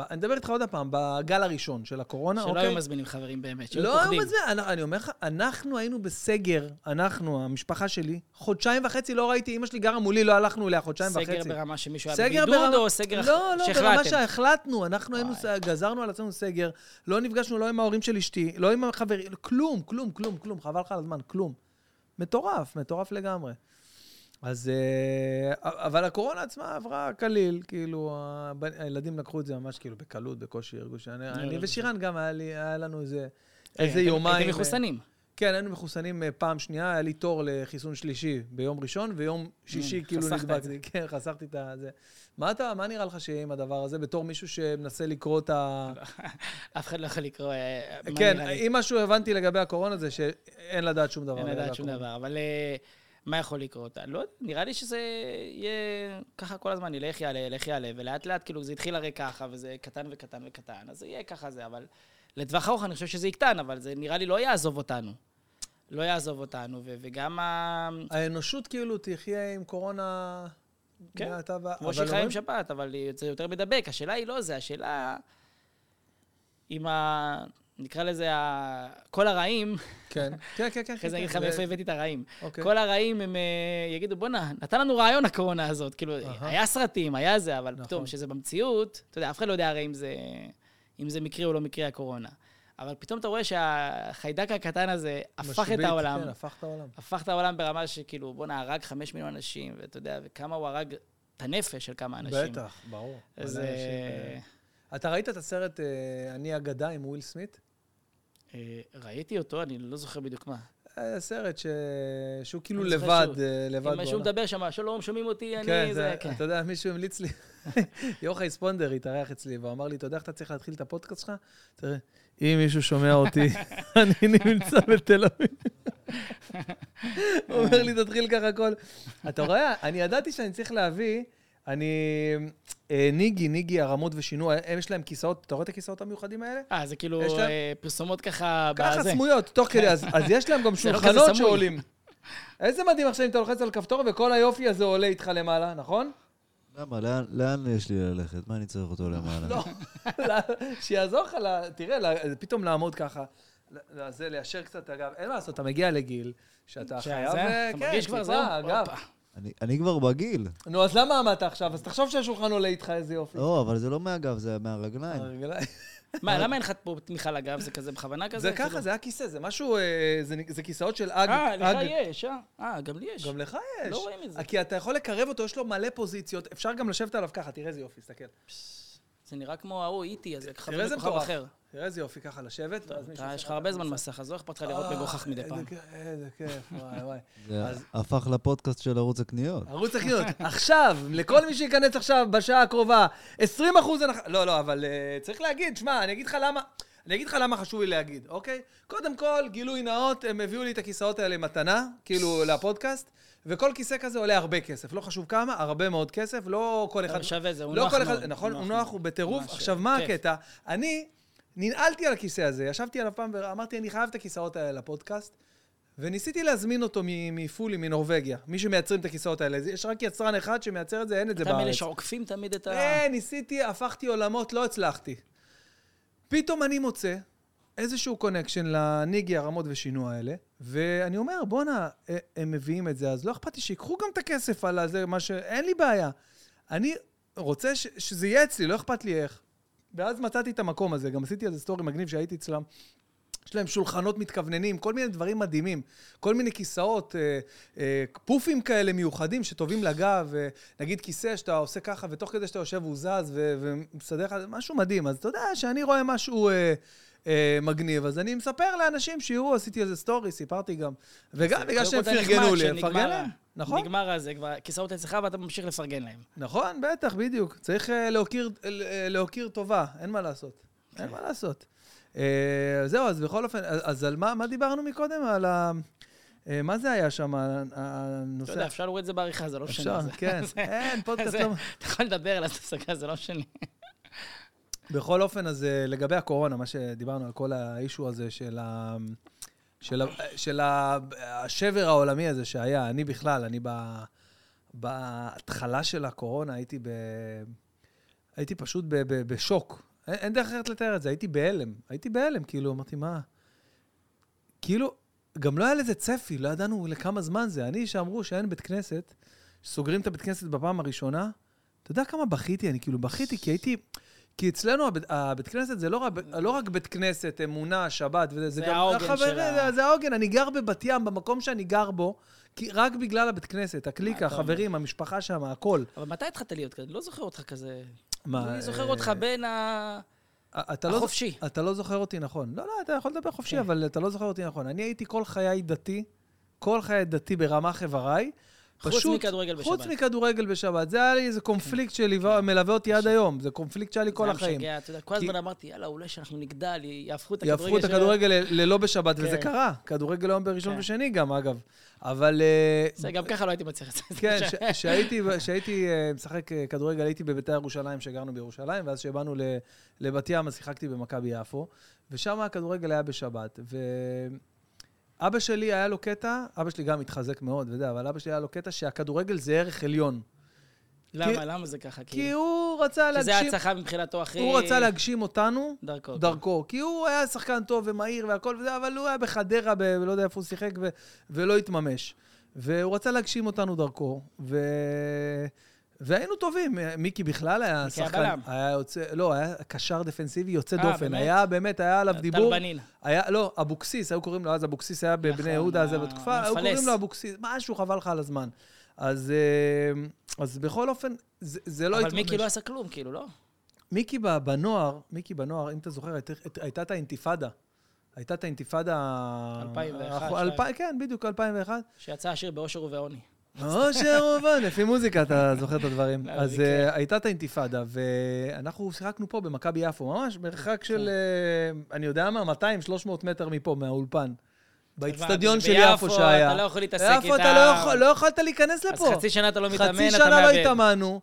אני מדבר איתך עוד פעם, בגל הראשון של הקורונה, שלא אוקיי? היו מזמינים חברים באמת, שהיו לא היו פוחדים. מזמן, אני, אני אומר לך, אנחנו היינו בסגר, אנחנו, המשפחה שלי, חודשיים וחצי לא ראיתי, אמא שלי גרה מולי, לא הלכנו אליה חודשיים וחצי. סגר ברמה שמישהו היה סגר בבידוד, ברמה- או סגר אחר לא, לא, ברמה שהחלטתם? שהחלטנו, אנחנו היינו, וואי. גזרנו על עצמנו סגר, לא נפגשנו לא עם ההורים של אשתי, לא עם החברים, כלום, כלום, כלום, כלום, חבל לך על הזמן, כלום. מטורף, מטורף לגמרי. אז... אה, אבל הקורונה עצמה עברה קליל, כאילו, הבנ- הילדים לקחו את זה ממש כאילו בקלות, בקושי הרגו שאני... אני לא, ושירן גם, היה לי- היה לנו איזה... איזה הייתם- יומיים... הייתם אה, מחוסנים. כן, היינו מחוסנים אה, פעם שנייה, היה לי תור לחיסון שלישי ביום ראשון, ויום שישי Mm, כאילו חסכת את נדבקתי. כן, חסכתי את זה. מה אתה, מה נראה לך שיהיה עם הדבר הזה, בתור מישהו שמנסה לקרוא את ה... [LAUGHS] אף אחד לא יכול לקרוא... כן. אם משהו הבנתי לגבי הקורונה זה שאין לדעת שום דבר. אין לדעת שום. דבר. אבל מה יכול לקרות? לא יודע, נראה לי שזה יהיה ככה כל הזמן, ילך יעלה, ילך יעלה, ולאט לאט, כאילו, זה התחיל הרי ככה, וזה קטן וקטן וקטן, אז זה יהיה ככה זה, אבל לטווח ארוך אני חושב שזה יקטן, אבל זה נראה לי לא יעזוב אותנו. לא יעזוב אותנו, ו- וגם ה... האנושות כאילו תחיה עם קורונה... כן, מעתה ו- כמו שהיא חיה עם שפעת, אבל זה יותר מדבק. השאלה היא לא זה, השאלה... עם ה... נקרא לזה ה... כל הרעים, כן, כן, כן, כן. אחרי זה כן, אני אגיד לך מאיפה הבאתי את הרעים. אוקיי. כל הרעים הם אה, יגידו, בואנה, נתן לנו רעיון הקורונה הזאת. כאילו. היה סרטים, היה זה, אבל נכון. פתאום, כשזה במציאות, אתה יודע, אף אחד לא יודע הרי אם זה, אם זה מקרי או לא מקרי הקורונה. אבל פתאום אתה רואה שהחיידק הקטן הזה הפך את משבית, העולם. כן, הפך את העולם. הפך את העולם ברמה שכאילו, בואנה, הרג חמש מיליון אנשים, ואתה יודע, וכמה הוא הרג את הנפש של כמה אנשים. בטח, ברור. אז... אה, אה. אתה ראית את הסרט אני אגדה עם וויל סמית? אה, ראיתי אותו, אני לא זוכר בדיוק מה. היה סרט ש... שהוא כאילו לבד, שהוא- אה, לבד אם שהוא בעולם. מדבר שם, שלום, שומעים אותי, אני כן, זה, זה, כן. אתה יודע, מישהו המליץ לי, [LAUGHS] יוחאי ספונדר התארח אצלי, והוא אמר לי, אתה יודע איך אתה צריך להתחיל את הפודקאסט שלך? תראה, אם מישהו שומע אותי, [LAUGHS] אני נמצא בתל אביב. [LAUGHS] הוא אומר לי, תתחיל ככה הכל. אתה רואה, אני ידעתי שאני צריך להביא, אני... אה, ניגי, ניגי, הרמות ושינוע, הם יש להם כיסאות, אתה רואה את הכיסאות המיוחדים האלה? אה, זה כאילו אה, פרסומות ככה ככה. סמויות, תוך כדי, אז אז יש להם גם זה לא שולחנות. שעולים. איזה מדהים עכשיו אם אתה לוחץ על כפתור וכל היופי הזה עולה איתך למעלה, נכון? למה? לאן- לאן יש לי ללכת? מה אני צריך אותו למעלה? לא, שיעזור לך, תראה, פתאום לעמוד ככה, זה, ליישר קצת את הגב. אין מה לעשות, אתה מגיע לגיל שאתה שזה, חייב... אתה אה, מרגיש כבר, זהו? אגב. אני- אני כבר בגיל. נו, אז למה עמדת עכשיו? אז תחשוב שהשולחן עולה איתך, איזה יופי. לא, אבל זה לא מהגב, זה מהרגליים. הרגליים. [LAUGHS] מה, למה אין לך פה תמיכה לגב? זה כזה בכוונה כזה? זה ככה, כאילו? זה היה כיסא, זה משהו, אה, זה כיסאות של אג. אה, לך. יש, אה? אה, גם לי יש. גם לך יש. לא רואים את זה. כי אתה יכול לקרב אותו, יש לו מלא פוזיציות, אפשר גם לשבת עליו ככה, תראה איזה יופי, תסתכל. זה נראה כמו ההוא איטי, הזה, תראה איזה כוכב מטורף. אחר. תראה איזה יופי ככה לשבת, ואז מישהו אתה, יש לך הרבה זמן. מסך, אז לא אכפת לך לראות אה, מגוחך מדי פעם. איזה כיף, וואי וואי. [LAUGHS] זה הפך לפודקאסט של ערוץ הקניות. ערוץ הקניות. עכשיו, לכל מי שייכנס עכשיו בשעה הקרובה, 20 אחוז הנחה... לא, לא, אבל uh, צריך להגיד, שמע, אני אגיד לך למה... אני אגיד לך למה חשוב לי להגיד, אוקיי? קודם כל, גילוי נאות, הם הביאו לי את הכיסאות האלה מתנה, כאילו, לפודקאסט, וכל כיסא כזה עולה הרבה כסף. לא חשוב כמה, הרבה מאוד כסף, לא כל אחד... שווה זה, הוא לא נוח כל מאוד. אחד, נכון, הוא. נוח, הוא בטירוף. עכשיו, מה. הקטע? אני ננעלתי על הכיסא הזה, ישבתי עליו פעם ואמרתי, אני חייב את הכיסאות האלה לפודקאסט, וניסיתי להזמין אותו מפולי, מנורבגיה, מי שמייצרים את הכיסאות האלה. יש רק יצרן אחד שמייצר את זה, אין את זה אתה מאלה בארץ. שעוקפים תמיד את ה... אה, ניסיתי, הפכתי עולמות, לא הצלחתי. פתאום אני מוצא איזשהו קונקשן לניגי, הרמות ושינוע האלה, ואני אומר, בואנה, אה, הם מביאים את זה, אז לא אכפת לי שיקחו גם את הכסף על הזה, מה ש... אין לי בעיה. אני רוצה ש... שזה יהיה אצלי, לא אכפת לי איך. ואז מצאתי את המקום הזה, גם עשיתי איזה סטורי מגניב שהייתי אצלם. יש להם שולחנות מתכווננים, כל מיני דברים מדהימים. כל מיני כיסאות, אה, אה, פופים כאלה מיוחדים שטובים לגב, אה, נגיד כיסא שאתה עושה ככה, ותוך כדי שאתה יושב הוא זז ומסדר לך, משהו מדהים. אז אתה יודע, שאני רואה משהו אה, אה, מגניב, אז אני מספר לאנשים שיראו, עשיתי איזה סטורי, סיפרתי גם. וגם בגלל שהם פרגנו לי, לפרגן להם. נכון, נגמר הזה, כבר כיסאות אצלך ואתה ממשיך לפרגן להם. נכון, בטח, בדיוק. צריך אה, להוקיר, אה, להוקיר טובה, אין מה לעשות. אין מה לעשות. אה, זהו, אז בכל אופן, אז אז על מה מה דיברנו מקודם? על ה... אה, מה זה היה שם, ה- אתה הנושא? יודע, אפשר להוריד את זה בעריכה, זה לא משנה. אפשר, כן. [LAUGHS] אין, פודקאסט לא... אתה יכול לדבר על הסגה, זה לא משנה. בכל אופן, אז אה, לגבי הקורונה, מה שדיברנו על כל האישו הזה של ה... של, ה... של ה... השבר העולמי הזה שהיה, אני בכלל, אני ב... בהתחלה של הקורונה הייתי ב... הייתי פשוט ב... ב... בשוק. אין, אין דרך אחרת לתאר את זה, הייתי בהלם. הייתי בהלם, כאילו, אמרתי, מה? כאילו, גם לא היה לזה צפי, לא ידענו לכמה זמן זה. אני, שאמרו שאין בית כנסת, שסוגרים את הבית כנסת בפעם הראשונה, אתה יודע כמה בכיתי? אני כאילו בכיתי, כי הייתי... כי אצלנו הבית, הבית כנסת זה לא רק, לא רק בית כנסת, אמונה, שבת וזה, זה גם העוגן החברים, של ה- זה, זה העוגן. אני גר בבת ים, במקום שאני גר בו, כי רק בגלל הבית כנסת, הקליקה, אתה אומר? החברים, המשפחה שם, הכל. אבל מתי התחלת להיות כזה? אני לא זוכר אותך כזה. מה, אני זוכר אה, אותך בין ה... אתה לא, החופשי. אתה לא זוכר אותי נכון. לא, לא, אתה יכול לדבר חופשי, כן. אבל אתה לא זוכר אותי נכון. אני הייתי כל חיי דתי, כל חיי דתי ברמ"ח איבריי, חוץ פשוט, מכדורגל חוץ בשבת. מכדורגל בשבת. זה היה לי איזה קונפליקט שמלווה אותי עד היום. זה קונפליקט שהיה לי כל זה החיים. היה משגע, אתה יודע, כל הזמן אמרתי, יאללה, אולי שאנחנו נגדל, יהפכו את יהפכו הכדורגל את הכדורגל ללא בשבת, וזה כן. קרה. כדורגל היום בראשון כן. ושני גם, אגב. אבל... אה, זה גם ככה לא הייתי מצליח את זה. כן, [LAUGHS] ש- שהייתי שהייתי, אה, משחק אה, כדורגל, הייתי בביתר ירושלים, שגרנו בירושלים, ואז כשבאנו לבת ים, אז שיחקתי במכבי יפו, ושם הכדורגל היה בשבת. ואבא שלי היה לו קטע, אבא שלי גם התחזק מאוד, וזה, אבל אבא שלי היה לו קטע שהכדורגל זה ערך עליון. למה, למה זה ככה? כי כאילו? הוא רצה כי זה להגשים... הצלחה מבחינתו הכי... הוא רצה להגשים אותנו דרכו. דרכו. כי הוא היה שחקן טוב ומהיר והכל וזה, אבל הוא היה בחדרה, ב- לא יודע איפה הוא שיחק, ו- ולא התממש. והוא רצה להגשים אותנו דרכו, ו... והיינו טובים. מיקי בכלל היה מיקי שחקן... בלם. היה יוצא... לא, היה קשר דפנסיבי יוצא אה, דופן. באמת? היה באמת, היה עליו דיבור. טל בנין. היה, לא, אבוקסיס, היו קוראים לו, אז אבוקסיס היה בבני נכון, יהודה, אז ה- בתקופה, היו המפלס. קוראים לו אבוקסיס, משהו חבל לך על הזמן. אז, אה, אז בכל אופן, זה, זה לא אבל התממש. מיקי לא עשה כלום, כאילו, לא? מיקי בנוער, מיקי בנוער, אם אתה זוכר, היית- הייתה את האינתיפאדה. הייתה את האינתיפאדה... 2001, האחו- אלפיים- כן, בדיוק, 2001. שיצא עשיר באושר ובעוני. אושר ובן, לפי מוזיקה אתה זוכר את הדברים. לא, אז זה כן. אה, הייתה את האינתיפאדה, ואנחנו שיחקנו פה במכבי יפו, ממש מרחק של, אה, אני יודע מה, 200-300 מטר מפה, מהאולפן. באיצטדיון של יפו שהיה. אתה לא יכול להתעסק איתם. ביפו אתה לא לא יכולת להיכנס אז לפה. חצי שנה אתה לא מתאמן, אתה מאבד. חצי שנה לא התאמנו.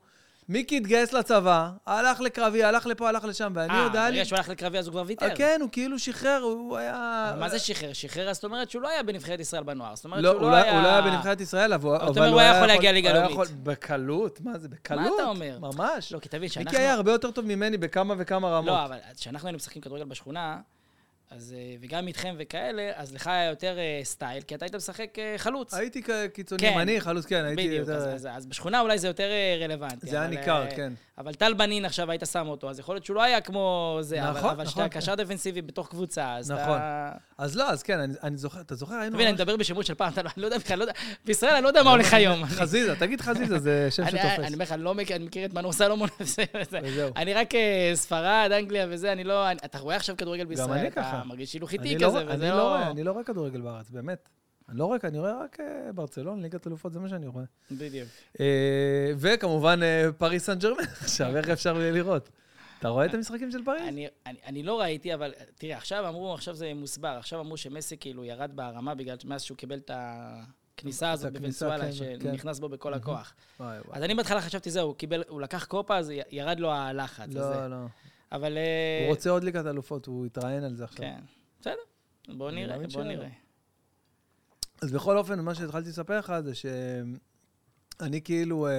מיקי התגייס לצבא, הלך לקרבי, הלך לפה, הלך לשם, ואני אה, יודע לי... ברגע שהוא הלך לקרבי אז הוא כבר ויתר. אה, כן, הוא כאילו שחרר, הוא היה... מה זה שחרר? שחרר, אז זאת אומרת שהוא לא היה בנבחרת ישראל בנוער. זאת אומרת לא, שהוא הוא לא לא היה... הוא לא היה בנבחרת ישראל, אבל הוא היה יכול להגיע ליגה הוא היה לאומית. יכול- בקלות, מה זה, בקלות? אתה אומר? ממש. לא, כי תבין שאנחנו... מיקי היה הרבה יותר טוב ממני בכמה וכמה רמות. לא, אבל כשאנחנו היינו משחקים כדורגל בשכונה, אז, אה, וגם איתכם וכאלה, אז לך היה יותר אה, סטייל, כי אתה היית משחק אה, חלוץ. הייתי קיצוני כן. ימני, חלוץ, כן, הייתי בדיוק, יותר... אז, אז, אז בשכונה אולי זה יותר רלוונטי. זה היה אבל, ניכר, כן. אבל טל בנין עכשיו היית שם אותו, אז יכול להיות שהוא לא היה כמו זה, נכון, אבל, אבל נכון, כשאתה קשר דפנסיבי בתוך קבוצה, אז נכון. אתה... אז לא, אז כן, אני- אני זוכר, אתה זוכר, היינו... אתה מבין, אני מדבר בשמות של פעם, אתה לא- אני לא יודע בכלל, לא יודע, בישראל אני לא יודע מה הולך היום. [LAUGHS] חזיזה, תגיד חזיזה, זה שם אני- שתופס. אני אומר לך, אני לא מכיר, אני את מנור סלומון. [LAUGHS] אני רק ספרד, אנגליה וזה, אני לא... אני- אתה רואה עכשיו כדורגל בישראל, אני אתה ככה. מרגיש אני לא כזה, וזה אני לא לא... רואה, אני לא רואה כדורגל בארץ, באמת. אני לא רואה, אני רואה רק אה, ברצלון, ליגת אלופות, זה מה שאני רואה. בדיוק. אה, וכמובן אה, פריס סן ג'רמן, [LAUGHS] עכשיו איך אפשר לראות? אתה רואה את המשחקים של פריס? אני, אני, אני לא ראיתי, אבל תראה, עכשיו אמרו, עכשיו זה מוסבר, עכשיו אמרו שמסי כאילו ירד ברמה בגלל מאז שהוא קיבל את הכניסה הזאת בוונצואלה, כן, שנכנס בו בכל הכוח. וואי, וואי. אז אני בהתחלה חשבתי, זהו, הוא קיבל, הוא לקח קופה, אז ירד לו הלחץ. הזה. לא, לא. אבל... אה, הוא רוצה עוד ליגת אלופות, הוא התראיין על זה עכשיו. כן, בסדר. בוא אני נראה, מאמין בוא שלא. נראה. אז בכל אופן, מה שהתחלתי לספר לך זה שאני כאילו אה,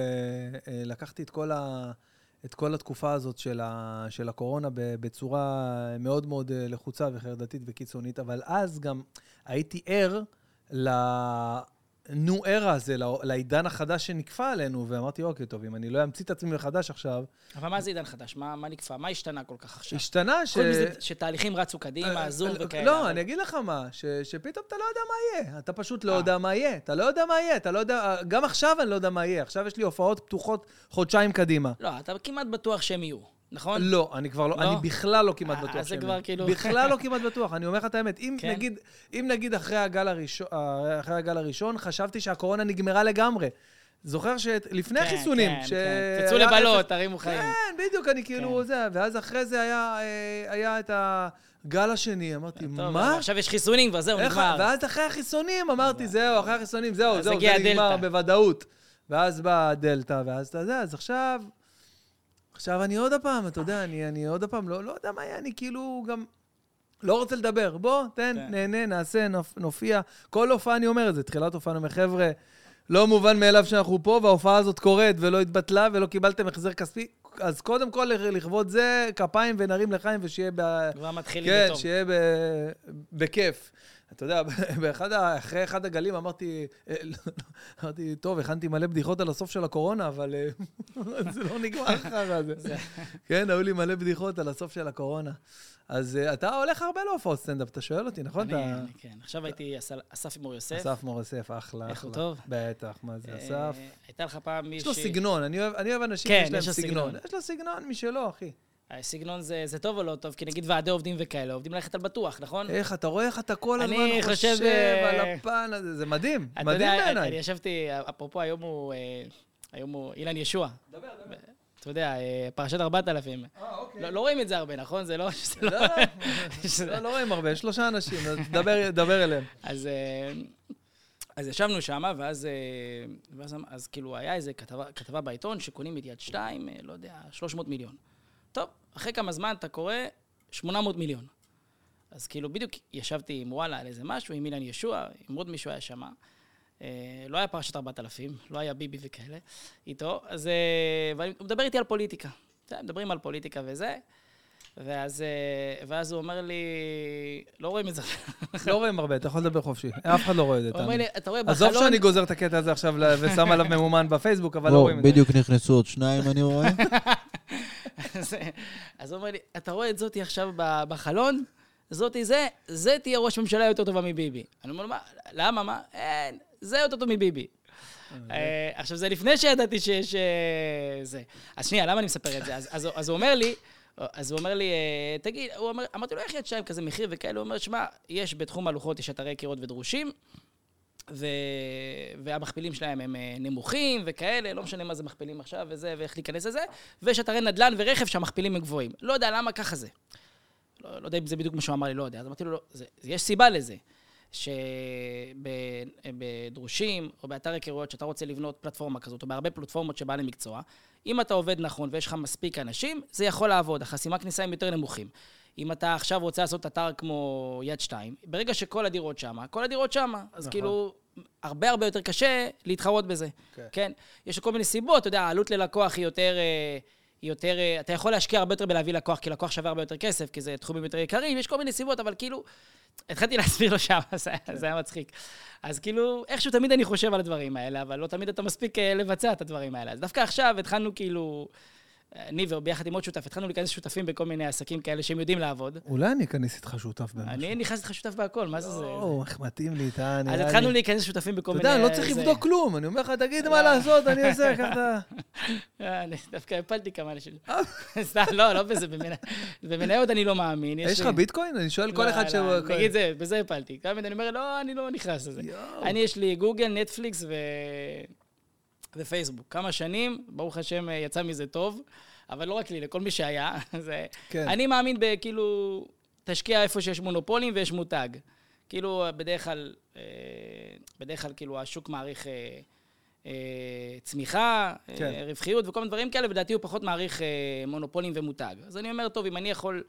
אה, לקחתי את כל, ה, את כל התקופה הזאת של, ה, של הקורונה בצורה מאוד מאוד אה, לחוצה וחרדתית וקיצונית, אבל אז גם הייתי ער לניו ארה הזה, לעידן החדש שנכפה עלינו, ואמרתי, אוקיי, טוב, אם אני לא אמציא את עצמי מחדש עכשיו, אבל מה זה עידן חדש? מה מה נקפא? מה השתנה כל כך עכשיו? השתנה ש... חוץ מזה שתהליכים רצו קדימה, אה, זום אה, וכאלה. לא, אבל- אני אגיד לך מה, ש- שפתאום אתה לא יודע מה יהיה. אתה פשוט לא אה. יודע מה יהיה. אתה לא יודע מה יהיה, אתה לא יודע... גם עכשיו אני לא יודע מה יהיה. עכשיו יש לי הופעות פתוחות חודשיים קדימה. לא, אתה כמעט בטוח שהם יהיו, נכון? לא, אני כבר לא, לא? אני בכלל לא כמעט אה, בטוח אז זה שהם כבר. כאילו- בכלל לא [LAUGHS] כמעט בטוח, אני אומר לך את האמת. אם כן. נגיד, אם נגיד אחרי הגל הראשון, אה, אחרי הגל הראשון, חשבתי שהקורונה נגמרה לגמרי. זוכר שלפני כן, החיסונים, כן, ש... כן. תצאו לבלות, תרימו חיים. כן, בדיוק, אני כאילו כן. זה, ואז אחרי זה היה, אה, היה את הגל השני, אמרתי, טוב, מה? עכשיו יש חיסונים כבר, זהו, נגמר. ואז אחרי החיסונים אמרתי, זהו, אחרי החיסונים, זהו, זהו, זה נגמר. בוודאות. ואז באה הדלתא, ואז אתה יודע, אז עכשיו, עכשיו אני עוד הפעם, אתה יודע, אני, אני עוד הפעם לא, לא יודע מה יהיה, אני כאילו גם לא רוצה לדבר. בוא, תן, כן. נהנה, נעשה, נופ, נופיע. כל הופעה אני אומר את זה, תחילת הופעה אני אומר, חבר'ה, לא מובן מאליו שאנחנו פה, וההופעה הזאת קורית ולא התבטלה ולא קיבלתם החזר כספי. אז קודם כל, לכבוד זה, כפיים ונרים לחיים ושיהיה ב... כבר מתחיל כן, בטוב. שיהיה ב... בכיף. אתה יודע, [LAUGHS] באחד. אחרי אחד הגלים אמרתי, אה, לא, לא, אמרתי, טוב, הכנתי מלא בדיחות על הסוף של הקורונה, אבל אה, [LAUGHS] זה לא נגמר אחר [LAUGHS] זה. כן, היו לי מלא בדיחות על הסוף של הקורונה. אז אה, אתה הולך הרבה להופעות סטנדאפ, אתה שואל אותי, נכון? אני- כן, עכשיו הייתי אסף מור יוסף. אסף מור יוסף, אחלה, איך הוא אחלה. טוב? בטח, מה זה, אסף? הייתה לך פעם מישהי... יש לו סגנון, אני אוהב אנשים כן, שיש להם סגנון. סגנון. יש לו סגנון משלו, אחי. הסגנון זה, זה טוב או לא טוב? כי נגיד ועדי עובדים וכאלה, עובדים ללכת על בטוח, נכון? איך, אתה רואה איך אתה כל הזמן אני חושב חושב, אה, על הפן הזה, זה מדהים, מדהים בעיניי. אני ישבתי, אפרופו, היום הוא, אה, היום הוא אילן ישוע. דבר, דבר. אתה יודע, אה, פרשת 4000. לא, לא רואים את זה הרבה, נכון? זה לא... שזה לא- לא, לא, לא רואים הרבה, שלושה אנשים, אז דבר- דבר אליהם. אז, אה, אז ישבנו שם, ואז, אה, ואז אמ- אז כאילו היה איזה כתבה, כתבה בעיתון שקונים את יד שתיים, אה, לא יודע, 300 מיליון. טוב, אחרי כמה זמן אתה קורא 800 מיליון. אז כאילו בדיוק ישבתי עם וואלה על איזה משהו, עם אילן ישוע, עם עוד מישהו היה שם. אה, לא היה פרשת 4000, לא היה ביבי וכאלה איתו, אז... אה, והוא מדבר איתי על פוליטיקה. אתה יודע, מדברים על פוליטיקה וזה, ואז, אה, ואז הוא אומר לי, לא רואים את זה. [LAUGHS] לא רואים הרבה, אתה יכול לדבר חופשי. אף אחד לא רואה את זה, הוא אומר. לי, אתה רואה עזוב בחלון... שאני גוזר את הקטע הזה עכשיו ושם עליו ממומן בפייסבוק, אבל לא רואים את זה. בדיוק נכנסו עוד שניים, אני רואה. [LAUGHS] אז- הוא אומר לי, אתה רואה את זאתי עכשיו בחלון? זאתי זה, זה תהיה ראש ממשלה יותר טובה מביבי. אני אומר לו, מה, למה, מה? אין, זה יותר טוב מביבי. אה, עכשיו, זה לפני שידעתי שיש... אה, זה. אז שנייה, למה אני מספר את זה? אז הוא אומר לי, אז הוא אומר לי, אה, תגיד, הוא אומר, אמרתי לו, איך יד שתיים כזה מחיר וכאלה? הוא אומר, שמע, יש בתחום הלוחות, יש אתרי קירות ודרושים, ו... והמכפילים שלהם הם אה, נמוכים וכאלה, לא משנה מה זה מכפילים עכשיו וזה, ואיך להיכנס לזה, ויש אתרי נדל"ן ורכב שהמכפילים הם גבוהים. לא יודע למה ככה זה. לא, לא יודע אם זה בדיוק מה שהוא אמר לי, לא יודע. אז אמרתי לו, לא, זה, יש סיבה לזה. שבדרושים או באתר היכרויות, שאתה רוצה לבנות פלטפורמה כזאת, או בהרבה פלטפורמות שבעלי מקצוע, אם אתה עובד נכון ויש לך מספיק אנשים, זה יכול לעבוד, החסימה כניסה הם יותר נמוכים. אם אתה עכשיו רוצה לעשות אתר כמו יד שתיים, ברגע שכל הדירות שמה, כל הדירות שמה. אז נכון. כאילו, הרבה הרבה יותר קשה להתחרות בזה. כן. כן. יש כל מיני סיבות, אתה יודע, העלות ללקוח היא יותר... אה, היא יותר, אה, אתה יכול להשקיע הרבה יותר בלהביא לקוח, כי לקוח שווה הרבה יותר כסף, כי זה תחומים יותר יקרים, יש כל מיני סיבות, אבל כאילו, התחלתי [LAUGHS] להסביר לו שם, זה, היה- זה היה מצחיק. אז כאילו, איכשהו תמיד אני חושב על הדברים האלה, אבל לא תמיד אתה מספיק אה, לבצע את הדברים האלה. אז דווקא עכשיו התחלנו כאילו, אני וביחד עם עוד שותף, התחלנו להיכנס שותפים בכל מיני עסקים כאלה שהם יודעים לעבוד. אולי אני אכנס איתך שותף במשהו. אני נכנס איתך שותף בהכל, מה זה זה? או, איך מתאים לי, אתה נראה אז לי... התחלנו להיכנס שותפים בכל אתה מיני... יודע, אני לא צריך לבדוק כלום, אני אומר לך, תגיד מה לעשות, אני אעשה, ככה. [LAUGHS] אה, אני דווקא הפלתי כמה אנשים. [LAUGHS] סתם, לא, לא בזה, במנ- במניות אני לא מאמין. יש לך ביטקוין? אני שואל כל לא, אחד לא, שהוא... נגיד זה, בזה הפלתי. אני אומר, לא, אני לא נכנס לזה. אני, יש לי גוגל, נטפליקס. ופייסבוק. כמה שנים, ברוך השם, יצא מזה טוב, אבל לא רק לי, לכל מי שהיה. [LAUGHS] זה... כן. אני מאמין בכאילו, תשקיע איפה שיש מונופולים ויש מותג. כאילו, בדרך כלל, אה, בדרך כלל, כאילו, השוק מעריך אה, אה, צמיחה, כן. רווחיות וכל מיני דברים כאלה, ולדעתי הוא פחות מעריך מונופולים ומותג. אז אני אומר, טוב, אם אני יכול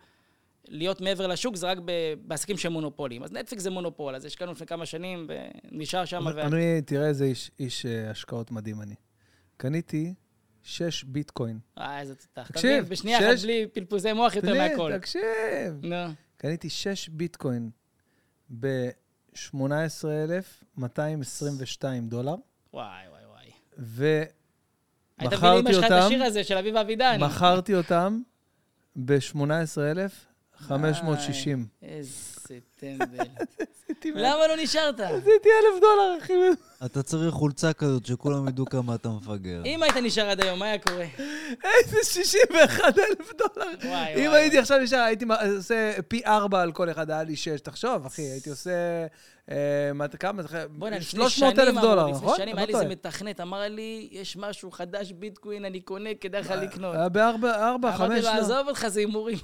להיות מעבר לשוק, זה רק בעסקים שהם מונופולים. אז נטפליקס זה מונופול, אז השקענו לפני כמה שנים, ונשאר שם. ו... אני, תראה איזה איש- איש השקעות מדהים אני. קניתי שש ביטקוין. אה, איזה תותח. תקשיב, מבין? בשנייה אחת בלי פלפוזי מוח יותר מהכל. תקשיב. נו. קניתי שש ביטקוין ב-18,222 דולר, וואי, וואי, וואי. היית מביא ומכרתי לאמא שלך את אותם, השיר הזה של אביב אבידן. מכרתי אותם ב-18,560. איזה טמבל. [LAUGHS] למה לא נשארת? עשיתי אלף דולר, אחי. אתה צריך חולצה כזאת שכולם ידעו כמה אתה מפגר. אם היית נשאר עד היום, מה היה קורה? איזה 61 אלף דולר. אם. הייתי עכשיו נשאר, הייתי עושה פי ארבע על כל אחד, היה לי שש. תחשוב, אחי, הייתי עושה... אה, מה- כמה? בוא'נה, לפני 300 שנים אלף אמרו, דולר, לפני נכון? שנים אתה היה לי איזה. מתכנת, אמר לי, יש משהו חדש, ביטקוין, אני קונה, כדאי לך לקנות. היה בארבע, ארבע, אמרתי חמש, לו, לא. עזוב אותך, זה הימורים.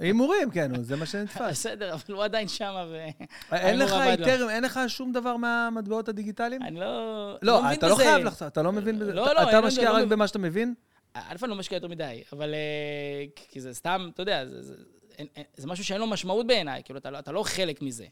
הימורים, כן, זה מה שנתפס. בסדר, אבל הוא עדיין שמה, ו... אין לך. היתר, אין לך שום דבר מהמטבעות הדיגיטליים? אני לא... לא, מבין אתה לא. חייב לחשוף, אתה לא מבין בזה. לא, לא, אתה משקיע לא רק. במה שאתה מבין? א', אני לא משקיע יותר מדי, אבל... אה, כי זה סתם, אתה יודע, זה, משהו שאין לו משמעות בעיניי, כאילו, אתה, לא- לא חלק מזה.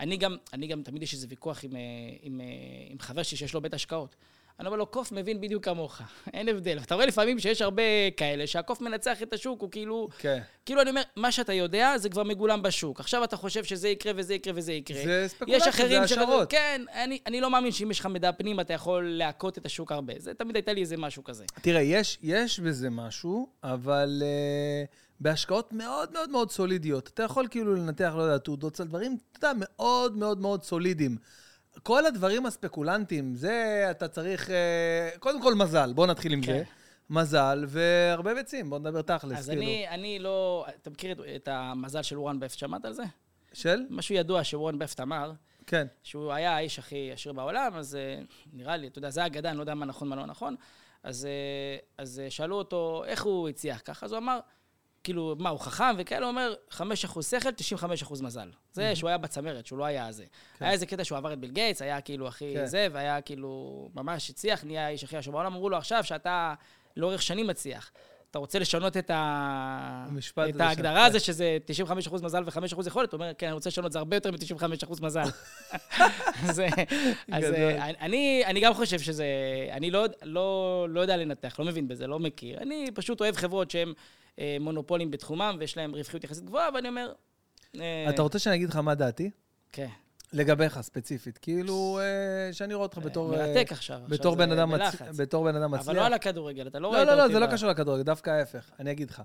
אני גם, אני גם, תמיד יש איזה ויכוח עם, אה, אה, עם חבר שלי שיש לו בית השקעות. אני אומר לו, קוף מבין בדיוק כמוך, [LAUGHS] אין הבדל. אתה רואה לפעמים שיש הרבה כאלה, שהקוף מנצח את השוק, הוא כאילו... כן. כאילו, אני אומר, מה שאתה יודע, זה כבר מגולם בשוק. עכשיו אתה חושב שזה יקרה וזה יקרה וזה יקרה. זה יש ספקולציה, אחרים זה השערות. כן, אני, אני לא מאמין שאם יש לך מידע פנים, אתה יכול להכות את השוק הרבה. זה תמיד הייתה לי איזה משהו כזה. תראה, יש, יש בזה משהו, אבל uh, בהשקעות מאוד מאוד מאוד סולידיות. אתה יכול כאילו לנתח, לא יודע, תעודות סל, דברים, אתה יודע, מאוד מאוד מאוד סולידיים. כל הדברים הספקולנטיים, זה אתה צריך, uh, קודם כל מזל, בוא נתחיל עם כן. זה. מזל והרבה ביצים, בוא נדבר תכלס, אז כאילו. אני, אני לא... אתה מכיר את, המזל של וורן בפט? שמעת על זה? של? משהו ידוע שוורן בפט אמר, כן. שהוא היה האיש הכי עשיר בעולם, אז אה, נראה לי, אתה יודע, זה אגדה, אני לא יודע מה נכון, מה לא נכון. אז, אה, אז אה, שאלו אותו, איך הוא הצליח ככה? אז הוא אמר, כאילו, מה, הוא חכם וכאלה? הוא אומר, 5% שכל, 95% מזל. זה שהוא היה בצמרת, שהוא לא היה זה. היה איזה קטע שהוא עבר את ביל גייטס, היה כאילו הכי כן. זה, והיה כאילו ממש הצליח, נהיה האיש הכי עשיר בעולם. אמרו לו, עכשיו שאתה לאורך שנים מצליח. אתה רוצה לשנות את, ה... את ההגדרה הזו, שזה 95% מזל ו-5% יכולת? הוא אומר, כן, אני רוצה לשנות זה הרבה יותר מ-95% מזל. [LAUGHS] אז, אז. אה, אני, אני גם חושב שזה... אני לא, לא, לא יודע לנתח, לא מבין בזה, לא מכיר. אני פשוט אוהב חברות שהן אה, מונופולים בתחומם ויש להן רווחיות יחסית גבוהה, ואני אומר... אה, אתה רוצה שאני אגיד לך מה דעתי? כן. לגביך ספציפית. כאילו, אה, שאני רואה אותך בתור... אה, מרתק עכשיו. עכשיו בתור בן אדם מצ- בלחץ. בתור בן אדם מצליח. אבל לא על הכדורגל, אתה לא לא, ראית לא, לא, אותי זה לא קשור לכדורגל, דווקא ההפך. אני אגיד לך.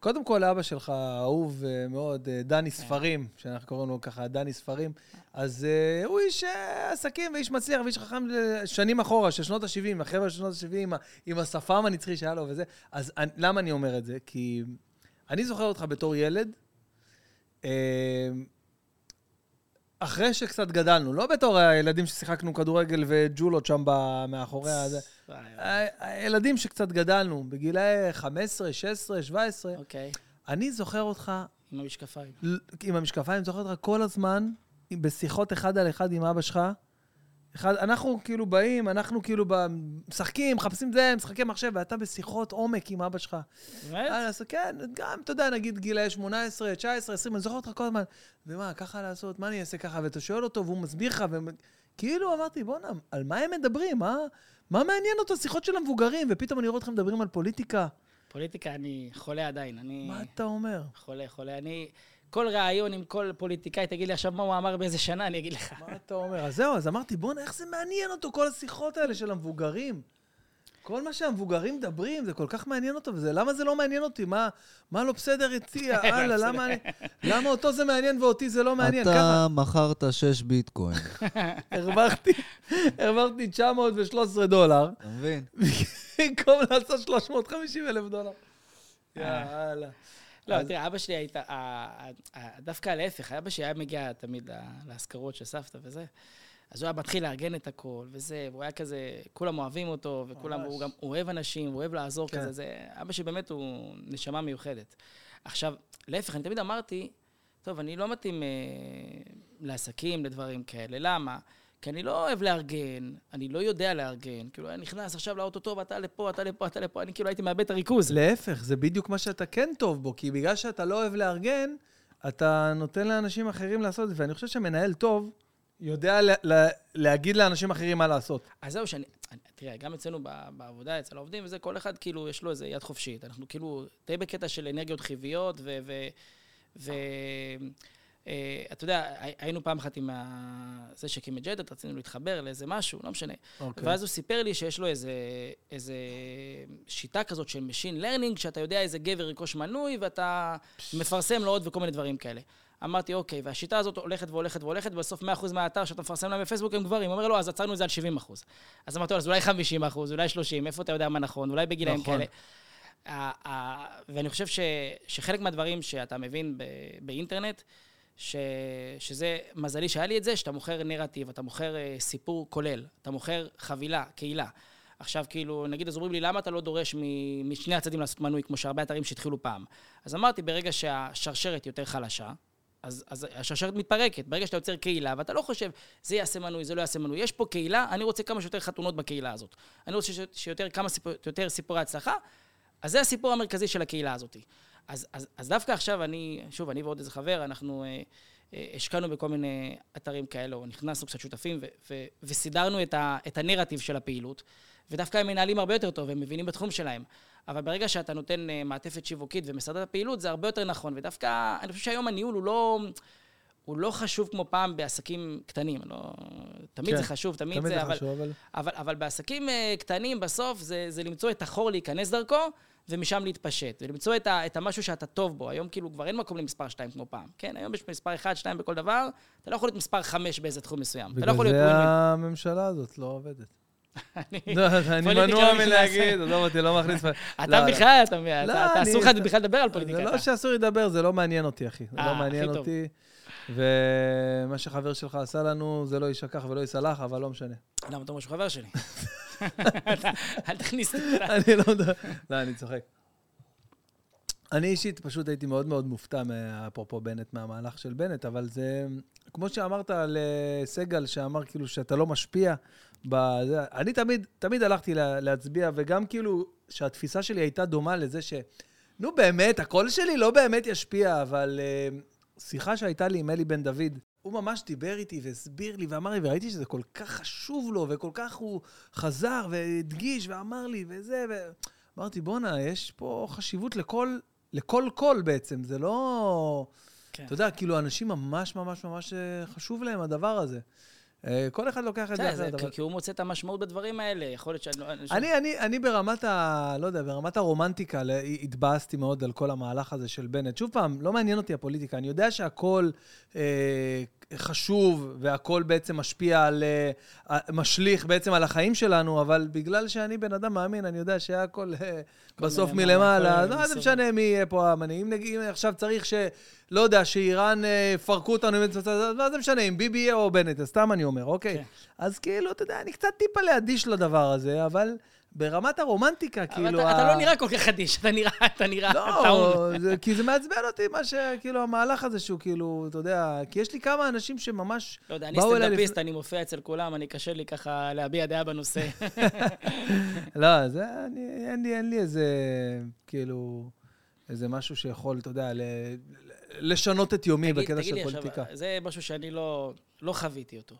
קודם כל, אבא שלך, אהוב אה, מאוד, אה, דני. ספרים, שאנחנו קוראים לו ככה, דני ספרים, אז אה, הוא איש אה, עסקים ואיש מצליח ואיש חכם אה, שנים אחורה, של שנות ה-70, החבר'ה של שנות ה-70, עם השפם הנצחי שהיה לו וזה. אז למה אני אומר את זה? כי אני זוכר אותך בתור ילד, אה, אחרי שקצת גדלנו, לא בתור הילדים ששיחקנו כדורגל וג'ולות שם מאחורי הזה. הילדים שקצת גדלנו, בגילאי 15, 16, 17, אוקיי, אני זוכר אותך עם המשקפיים. עם המשקפיים, זוכר אותך כל הזמן בשיחות אחד על אחד עם אבא שלך. אחד, אנחנו כאילו באים, אנחנו כאילו משחקים, מחפשים זה, משחקי מחשב, ואתה בשיחות עומק עם אבא שלך. באמת? אה, אז כן, גם, אתה יודע, נגיד גילאי 18, 19, 20, אני זוכר אותך כל הזמן. ומה, ככה לעשות, מה אני אעשה ככה? ואתה שואל אותו, והוא מסביר לך, וכאילו אמרתי, בואנה, על מה הם מדברים? מה, מה מעניין אותו? שיחות של המבוגרים, ופתאום אני רואה אתכם מדברים על פוליטיקה. פוליטיקה, אני חולה עדיין. אני... מה אתה אומר? חולה, חולה. אני... כל ראיון עם כל פוליטיקאי, תגיד לי עכשיו מה הוא אמר באיזה שנה, אני אגיד לך. מה אתה אומר? אז זהו, אז אמרתי, בואנה, איך זה מעניין אותו, כל השיחות האלה של המבוגרים. כל מה שהמבוגרים מדברים, זה כל כך מעניין אותו, וזה, למה זה לא מעניין אותי? מה, מה לא בסדר איתי? [LAUGHS] הלאה, למה אני... למה אותו זה מעניין ואותי זה לא מעניין? אתה מכרת 6 ביטקוין, [LAUGHS] הרווחתי, הרווחתי 913 דולר, אתה מבין? [LAUGHS] במקום לעשות 350 אלף דולר. יאללה. לא, אז- תראה, אבא שלי היית... ה- ה- ה- דווקא להפך, אבא שלי היה מגיע תמיד ל- להשכרות של סבתא וזה. אז הוא היה מתחיל לארגן את הכל, וזה, והוא היה כזה, כולם אוהבים אותו, וכולם. הוא גם אוהב אנשים, הוא אוהב לעזור כן. כזה, זה... אבא שלי באמת הוא נשמה מיוחדת. עכשיו, להפך, אני תמיד אמרתי, טוב, אני לא מתאים אה, לעסקים, לדברים כאלה. למה? כי אני לא אוהב לארגן, אני לא יודע לארגן. כאילו, אני נכנס עכשיו לאוטו טוב, אתה לפה, אתה לפה, אתה לפה, אני כאילו הייתי מאבד את הריכוז. להפך, זה בדיוק מה שאתה כן טוב בו, כי בגלל שאתה לא אוהב לארגן, אתה נותן לאנשים אחרים לעשות את זה, ואני חושב שמנהל טוב יודע לה, לה, להגיד לאנשים אחרים מה לעשות. אז זהו, שאני... אני- תראה, גם אצלנו בעבודה, אצל העובדים וזה, כל אחד כאילו, יש לו איזה יד חופשית. אנחנו כאילו די בקטע של אנרגיות חיוביות, ו... ו, ו אתה יודע, הי- היינו פעם אחת עם ה- זה שהקים את ג'דת, רצינו להתחבר לאיזה משהו, לא משנה. אוקיי. ואז הוא סיפר לי שיש לו איזה, איזה שיטה כזאת של Machine Learning, שאתה יודע איזה גבר ירכוש מנוי, ואתה מפרסם לו עוד וכל מיני דברים כאלה. אמרתי, אוקיי, והשיטה הזאת הולכת והולכת והולכת, ובסוף 100% מהאתר שאתה מפרסם להם בפייסבוק הם גברים. הוא אומר, לא, אז עצרנו את זה על 70%. אז אמרתי לו, אז אולי 50%, אולי 30%, איפה אתה יודע מה נכון, אולי בגילאים נכון. כאלה. ואני חושב ש, שחלק מהדברים שאתה מבין ב, באינטרנט, ש, שזה, מזלי שהיה לי את זה, שאתה מוכר נרטיב, אתה מוכר אה, סיפור כולל, אתה מוכר חבילה, קהילה. עכשיו, כאילו, נגיד, אז אומרים לי, למה אתה לא דורש מ- משני הצדדים לעשות מנוי, כמו שהרבה אתרים שהתחילו פעם? אז אמרתי, ברגע שהשרשרת יותר חלשה, אז, אז השרשרת מתפרקת. ברגע שאתה יוצר קהילה, ואתה לא חושב, זה יעשה מנוי, זה לא יעשה מנוי. יש פה קהילה, אני רוצה כמה שיותר חתונות בקהילה הזאת. אני רוצה שיותר כמה סיפור, יותר סיפורי הצלחה, אז זה הסיפור המרכזי של הקהילה הזאת. אז, אז, אז דווקא עכשיו אני, שוב, אני ועוד איזה חבר, אנחנו אה, אה, השקענו בכל מיני אתרים כאלה, או נכנסנו קצת שותפים, ו, ו, וסידרנו את, ה, את הנרטיב של הפעילות, ודווקא הם מנהלים הרבה יותר טוב, הם מבינים בתחום שלהם. אבל ברגע שאתה נותן אה, מעטפת שיווקית ומסדר את הפעילות, זה הרבה יותר נכון. ודווקא, אני חושב שהיום הניהול הוא לא... הוא לא חשוב כמו פעם בעסקים קטנים. לא, תמיד כן, זה חשוב, תמיד, תמיד זה, זה אבל, חשוב, אבל... אבל, אבל בעסקים אה, קטנים, בסוף זה, זה למצוא את החור להיכנס דרכו, ומשם להתפשט. ולמצוא את, ה, את המשהו שאתה טוב בו. היום כאילו כבר אין מקום למספר 2 כמו פעם. כן, היום יש מספר 1, 2 בכל דבר, אתה לא יכול להיות מספר 5 באיזה תחום מסוים. אתה לא בגלל יכול להיות זה ווין-ווין. הממשלה הזאת לא עובדת. אני- לא, מנוע לא. מלהגיד, עזוב אותי, לא מכניס... אתה לא, בכלל, אתה לא, אתה אני- אסור לך בכלל לדבר על פוליטיקה. זה לא. שאסור לדבר, זה לא מעניין אותי, אחי. זה אה, לא מעניין הכי טוב. אותי. ומה שחבר שלך עשה לנו, זה לא יישכח ולא ייסלח, אבל לא משנה. למה אתה אומר שהוא חבר שלי? [LAUGHS] אל תכניס אותי. אני לא יודע. לא, אני צוחק. אני אישית פשוט הייתי מאוד מאוד מופתע, אפרופו בנט, מהמהלך של בנט, אבל זה, כמו שאמרת על אה, סגל, שאמר כאילו שאתה לא משפיע, בזה, אני תמיד, תמיד הלכתי לה, להצביע, וגם כאילו שהתפיסה שלי הייתה דומה לזה ש... נו באמת, הקול שלי לא באמת ישפיע, אבל אה, שיחה שהייתה לי עם אלי בן דוד, הוא ממש דיבר איתי והסביר לי ואמר לי, וראיתי שזה כל כך חשוב לו, וכל כך הוא חזר והדגיש ואמר לי וזה, ו... אמרתי, בואנה, יש פה חשיבות לכל, לכל קול בעצם, זה לא... כן. אתה יודע, כאילו, אנשים ממש ממש ממש אה, חשוב להם הדבר הזה. אה, כל אחד לוקח את זה אחרת, אבל... כי הוא מוצא את המשמעות בדברים האלה. יכול להיות שאני לא... אני, אני, אני ברמת ה... לא יודע, ברמת הרומנטיקה, התבאסתי מאוד על כל המהלך הזה של בנט. שוב פעם, לא מעניין אותי הפוליטיקה. אני יודע שהכל אה, חשוב, והכל בעצם משפיע על... אה, משליך בעצם על החיים שלנו, אבל בגלל שאני בן אדם מאמין, אני יודע שהכל אה, בסוף מלמעלה, לא, זה. משנה מי יהיה פה המנהיג. אם, נגיד- אם עכשיו צריך ש... לא יודע, שאיראן אה, יפרקו אותנו, מה זה משנה, אם ביבי יהיה או בנט, סתם אני אומר, אוקיי. כן. אז כאילו, אתה יודע, אני קצת טיפה לאדיש לדבר הזה, אבל ברמת הרומנטיקה, כאילו... אתה- ה- אתה לא נראה כל כך אדיש, אתה נראה, אתה נראה טעון. לא, זה, כי זה מעצבן אותי, מה ש... כאילו, המהלך הזה שהוא כאילו, אתה יודע, כי יש לי כמה אנשים שממש לא יודע, אני סטנדאפיסט, לפני- אני מופיע אצל כולם, אני קשה לי ככה להביע דעה בנושא. [LAUGHS] לא, זה, אני, אין לי, אין לי איזה, כאילו, איזה משהו שיכול, אתה יודע, ל, לשנות את יומי תגיד- בקטע תגיד של לי עכשיו, פוליטיקה. זה משהו שאני לא לא חוויתי אותו.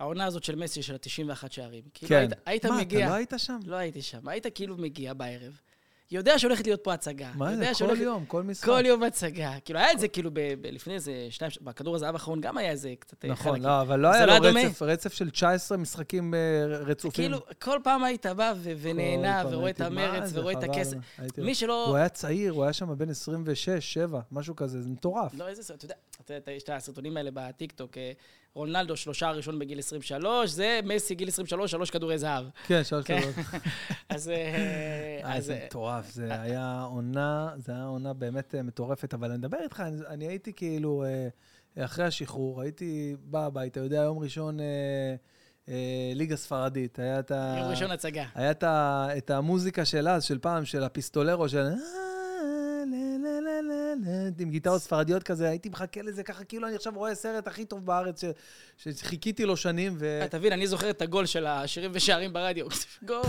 העונה הזאת של מסי של ה-91 שערים. כאילו כן. היית- היית מה, מגיע... אתה לא היית שם? לא הייתי שם. היית כאילו מגיע בערב, יודע שהולכת להיות פה הצגה. מה זה, כל שהולכת- יום, כל משחק. כל יום הצגה. כאילו, היה את זה כאילו ב- ב- לפני איזה שניים, בכדור הזהב האחרון גם היה איזה קצת אה, נכון, חלקים. לא, אבל לא היה לא לו דומה. רצף, רצף של 19 משחקים אה, רצופים. כאילו, כל פעם היית בא ו- ונהנה, ורואה את מה המרץ, ורואה את הכסף. מי שלא... הוא היה צעיר, הוא היה שם בן 26, 7, משהו כזה, זה מטורף. לא, איזה סרט, אתה יודע, אתה יודע, יש את הסרטונים האלה בטיקטוק, אה, רונלדו שלושה ראשון בגיל 23, זה מסי גיל 23, שלוש כדורי זהב. כן, שלוש כן. כזאת. [LAUGHS] אז... אה, אה, אז, זה אה, מטורף, זה היה עונה, זה היה עונה באמת מטורפת, אבל אני מדבר איתך, אני- הייתי כאילו, אחרי השחרור, הייתי בא הביתה, יודע, יום ראשון ליגה ספרדית, היה את ה... יום ראשון הצגה. היה את המוזיקה של אז, של פעם, של הפיסטולרו, של... לה, עם גיטרות ספרדיות כזה, הייתי מחכה לזה ככה, כאילו אני עכשיו רואה סרט הכי טוב בארץ, שחיכיתי לו שנים, ו... אה, תבין, אני זוכר את הגול של השירים ושערים ברדיו. [LAUGHS] גול.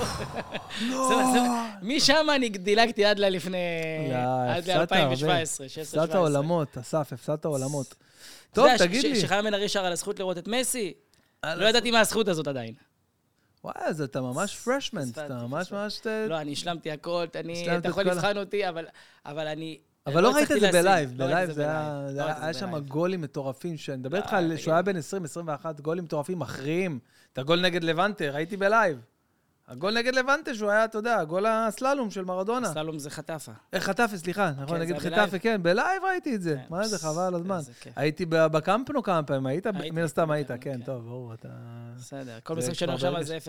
לא! משם אני דילגתי עד ללפני... עד הפסדת הרבה. ל-2017, 16-17. הפסדת עולמות, אסף, הפסדת עולמות. טוב, תגיד לי. שחיים בן ארי שר על הזכות לראות את מסי, לא ידעתי מה הזכות הזאת עדיין. וואי, אז אתה ממש פספסתי, אתה ממש. ממש... ת- לא, אני השלמתי הכל, אתה יכול לבחן אותי, אבל אני... אבל לא ראית את זה. בלייב, לא בלייב זה היה... לא היה היה שם. גולים מטורפים, שאני מדבר לא, איתך על. שהוא היה בן 20-21, גולים מטורפים מכריעים. את הגול נגד לבנטה, ראיתי בלייב. הגול נגד לבנטה, שהוא היה, אתה יודע, גול הסללום של מרדונה. סלום זה חטאפה. אה, חטאפה, סליחה, נכון, נגד היה חטאפה? כן, בלייב ראיתי את זה. כן. מה זה, חבל הזמן. הייתי בקמפנו כמה פעמים, היית? הייתי מן הסתם היית, כן, כן. טוב, ברור, אתה... בסדר, כל משחק כבר עכשיו זה 0-0.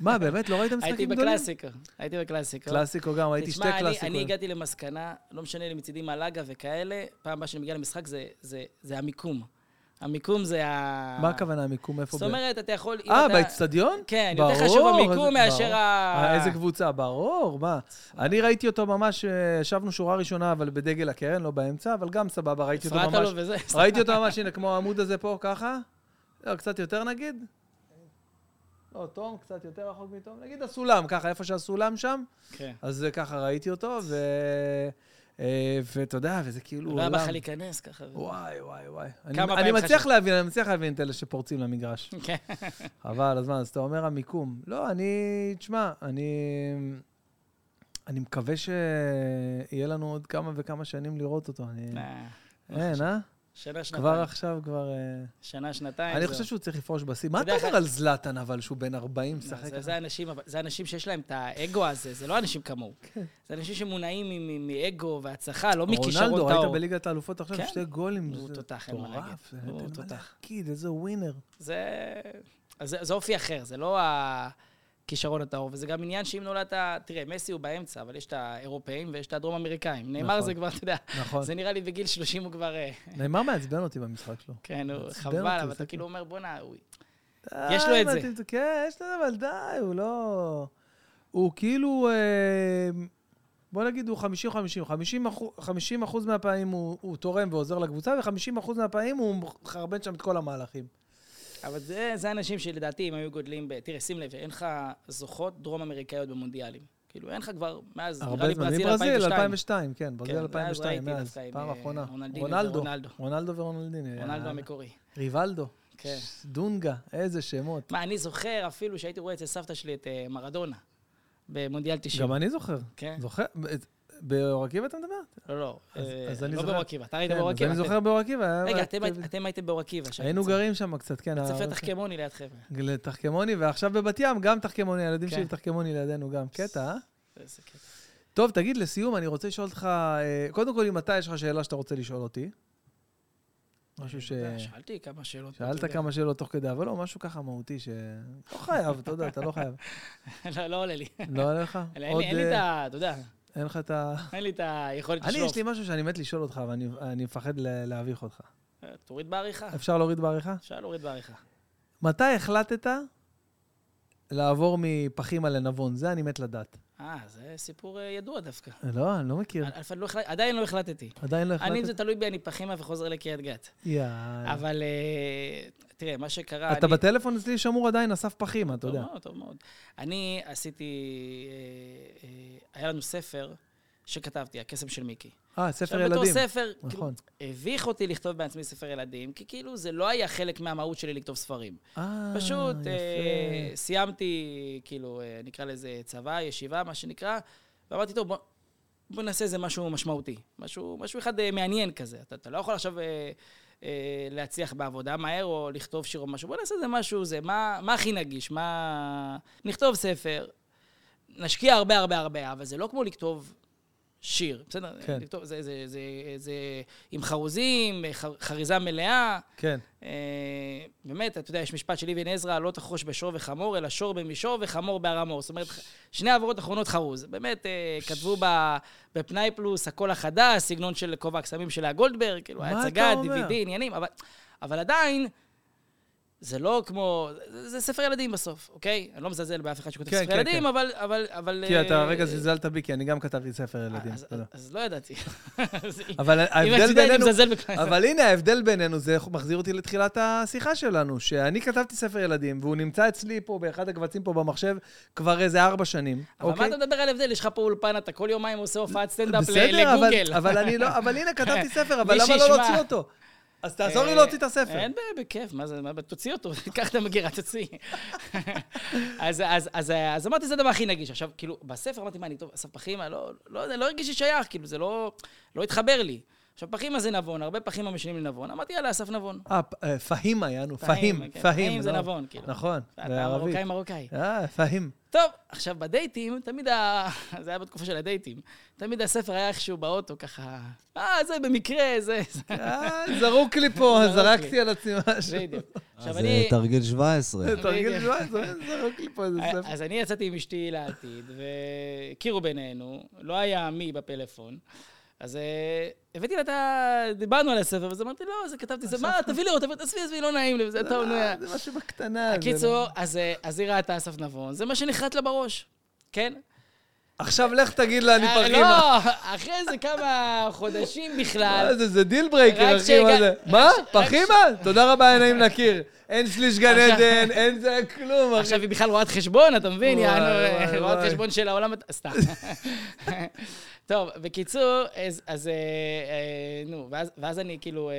מה, באמת? לא ראית הייתי משחקים גדולים? בקלאסיקו, הייתי בקלאסיקו. קלאסיקו גם, הייתי שתי תשמע, אני- הגעתי למסקנה, לא משנה לי מצידי מלאגה וכאלה, פעם הבאה שאני מגיע למשחק זה המיקום. המיקום זה ה... מה הכוונה המיקום? איפה? זאת אומרת, אתה יכול... אה, באצטדיון? כן, יותר חשוב המיקום מאשר. ה... אה, איזה קבוצה? ברור, מה? אני ראיתי אותו ממש, אה, ישבנו שורה ראשונה, אבל בדגל הקרן, לא באמצע, אבל גם סבבה, ראיתי אותו הפרעת ממש... לו וזה. ראיתי אותו ממש, הנה, כמו העמוד הזה פה, ככה. לא, קצת יותר נגיד. לא, תום, קצת יותר רחוק מתום. נגיד הסולם, ככה, איפה שהסולם שם. כן. אז זה ככה ראיתי אותו, ו... אה, ואתה יודע, וזה כאילו לא היה עולם. בא לך להיכנס ככה. וואי, וואי, וואי. אני, מצליח? להבין, אני מצליח להבין את אלה שפורצים למגרש. [LAUGHS] כן. חבל, הזמן, אז אתה אומר המיקום. לא, אני, תשמע, אני... אני מקווה שיהיה לנו עוד כמה וכמה שנים לראות אותו. אני... אה, אין, אה? שנה, שנתיים. כבר עכשיו, כבר... אה, שנה, שנתיים. אני. חושב שהוא צריך לפרוש בשיא. מה אתה אומר על זלאטן, אבל, שהוא בן 40, לא, משחק זה- ככה? זה אנשים, אבל- זה אנשים שיש להם את האגו הזה, זה לא אנשים כמוהו. זה אנשים שמונעים מאגו והצלחה, לא מכישרון רונלדו, ראית טהור. בליגת האלופות עכשיו, כן. שתי גולים. הוא תותח, אין מה להגיד. הוא תותח. איזה ווינר. זה... אז זה, זה אופי אחר, זה לא ה... הכישרון הטהור, וזה גם עניין שאם נולדת, תראה, מסי הוא באמצע, אבל יש את האירופאים ויש את הדרום-אמריקאים. נאמר נכון. זה כבר, אתה יודע, נכון. זה נראה לי בגיל 30 הוא כבר... אה, נאמר מעצבן אותי במשחק שלו. כן, הוא חבל, אבל אתה כאילו אומר, בואנה, הוא... די, יש לו את זה. כן, יש לו אבל די, הוא לא... הוא כאילו... אה, בוא נגיד, הוא 50-50. 50 אחוז- 50 אחוז מהפעמים הוא, הוא תורם ועוזר לקבוצה, ו-50 אחוז מהפעמים הוא מחרבן שם את כל המהלכים. אבל זה, זה אנשים שלדעתי, אם היו גודלים ב... תראה, שים לב, אין לך זוכות דרום-אמריקאיות במונדיאלים. כאילו, אין לך כבר, מאז, נראה הרבה לי זמן. ברזיל מברזיל, 2002. 2002, כן, ברזיל כן, מאז 2002, ראיתי מאז, פעם אה, אחרונה. רונלדו. רונלדו ורונלדיני. רונלדו יאללה. המקורי. ריבלדו, כן. דונגה, איזה שמות. מה, אני זוכר אפילו שהייתי רואה אצל סבתא שלי את אה, מרדונה, במונדיאל 90. גם אני זוכר. כן. זוכר? באור עקיבא אתה מדבר? לא, לא. אז- אה, אז אני לא זוכר. באור עקיבא. אתה היית כן, באור עקיבא. אני זוכר באור עקיבא. רגע, אתם היית- אתם הייתם באור עקיבא. היינו גרים שם קצת, כן. בית ספר תחכמוני ליד חבר'ה. תחכמוני, ועכשיו בבת ים גם תחכמוני, הילדים כן. שלי תחכמוני לידינו גם. קטע, אה? איזה קטע. טוב, תגיד, לסיום, אני רוצה לשאול אותך, אה, קודם כל, אם אתה, יש לך שאלה שאתה רוצה לשאול אותי. משהו ש... אתה יודע, שאלתי כמה שאלות. שאלת. כמה שאלות תוך כדי, אבל לא, משהו ככה מהותי ש... לא חייב, אתה יודע, אתה לא חייב. [LAUGHS] לא, לא עולה לי. לא עולה לך? אין לי- את אה, ה... אתה יודע, אין לך את ה... אין לי את היכולת אני, לשלוף. יש לי משהו שאני מת לשאול אותך, ואני אני מפחד להביך אותך. אה, תוריד בעריכה. אפשר להוריד בעריכה? אפשר להוריד בעריכה. מתי החלטת לעבור מפחימה לנבון? זה אני מת לדעת. אה, זה סיפור אה, ידוע דווקא. לא, אני לא מכיר. לא עדיין לא החלטתי. עדיין לא אני, אם החלטת? זה תלוי בי, אני פחימה וחוזר לקריית גת. יאללה. אבל אה, תראה, מה שקרה... אתה אני- בטלפון אצלי שמור עדיין אסף פחימה, אתה טוב יודע. מאוד, טוב מאוד. אני עשיתי... אה, היה לנו ספר שכתבתי, הקסם של מיקי. אה, ספר עכשיו, ילדים. בתור ספר, כאילו, נכון. הביך אותי לכתוב בעצמי ספר ילדים, כי כאילו זה לא היה חלק מהמהות שלי לכתוב ספרים. אה, פשוט אה, יפה. סיימתי, כאילו, אה, נקרא לזה צבא, ישיבה, מה שנקרא, ואמרתי, טוב, בוא, בוא נעשה איזה משהו משמעותי. משהו, משהו אחד אה, מעניין כזה. אתה, אתה לא יכול עכשיו אה, אה, להצליח בעבודה מהר או לכתוב שיר או משהו. בוא נעשה איזה משהו, זה, מה, מה הכי נגיש? מה... נכתוב ספר, נשקיע הרבה הרבה הרבה, אבל זה לא כמו לכתוב שיר, בסדר? כן. לכתוב, זה, זה, זה, זה עם חרוזים, ח- חריזה מלאה. כן. אה, באמת, אתה יודע, יש משפט של אבן עזרא, לא תחרוש בשור וחמור, אלא שור במישור וחמור בהרמור. זאת אומרת, שני עברות אחרונות חרוז. באמת, אה, כתבו ב- בפנאי פלוס, הקול החדש, סגנון של כובע הקסמים של לאה גולדברג, כאילו, מה אתה הצגה, אומר? DVD, עניינים, אבל, אבל עדיין, זה לא כמו... זה, זה ספר ילדים בסוף, אוקיי? אני לא מזלזל באף אחד שכותב כן, ספר כן, ילדים, כן. אבל... אבל, אבל כי אתה אה, רגע זלזלת בי, כי אני גם כתבתי ספר ילדים. אז, לא ידעתי. אבל ההבדל בינינו... אבל הנה, ההבדל בינינו, זה מחזיר אותי לתחילת השיחה שלנו, שאני כתבתי ספר ילדים, והוא נמצא אצלי פה, באחד הקבצים פה במחשב, כבר איזה ארבע שנים, אבל מה אוקיי? אתה מדבר על הבדל? יש לך פה אולפן, אתה כל יומיים עושה הופעת סטנדאפ בסדר, אבל- לגוגל. אבל אני לא, אבל הנה, כתבתי ספר, אבל למה לא. להוציא אותו? אז תעזור לי להוציא את הספר. אין בעיה, בכיף, מה זה, תוציא אותו, [LAUGHS] קח את המגירה, תוציא. [LAUGHS] אז, אמרתי, זה הדבר הכי נגיש. עכשיו, כאילו, בספר אמרתי, מה, אני טוב, אסף פחימה, לא, לא לא הרגישי שייך, כאילו, זה לא, לא התחבר לי. עכשיו, פחימה זה נבון, הרבה פחימה משנים לנבון. אמרתי, יאללה, אסף נבון. אה, אה, פהים, פהים, כן, פהים. פהים זה לא? נבון, כאילו. נכון, בערבית. מרוקאי מרוקאי. אה, פהים. טוב, עכשיו בדייטים, תמיד ה... [LAUGHS] זה היה בתקופה של הדייטים. תמיד הספר היה איכשהו באוטו, ככה... אה, זה במקרה, זה... זה." אה, זרוק לי פה, [LAUGHS] זרקתי. על עצמי משהו. בדיוק. עכשיו אז אני... אה, תרגיל 17. תרגיל בדיוק. שבועיים, זרוק לי פה איזה אה, ספר. אז אני יצאתי עם אשתי לעתיד, והכירו בינינו, לא היה מי בפלאפון. אז אה, הבאתי לה את ה... דיברנו על הספר, ואז אמרתי, לא, זה כתבתי, זה, מה, תביא לראות, תביא- עזבי, עזבי, לא נעים לי, וזה טוב, נו, יא." זה משהו בקטנה. זה הקיצור, לא- אז אה, אז היא ראתה אסף נבון, זה מה שנחרט לה בראש, כן? עכשיו לך תגיד לה, אני אה, פחימה. לא, [LAUGHS] אחרי זה כמה חודשים בכלל. מה זה, זה deal breaker, אחי, מה זה? מה? פחימה? תודה רבה, היה נעים להכיר. אין שליש גן עדן, אין זה כלום, אחי. עכשיו היא בכלל רואת חשבון, אתה מבין? רואת. חשבון של העולם... סתם. [LAUGHS] טוב, בקיצור, אז, אז אה, אה, נו, ואז, ואז אני כאילו, אה,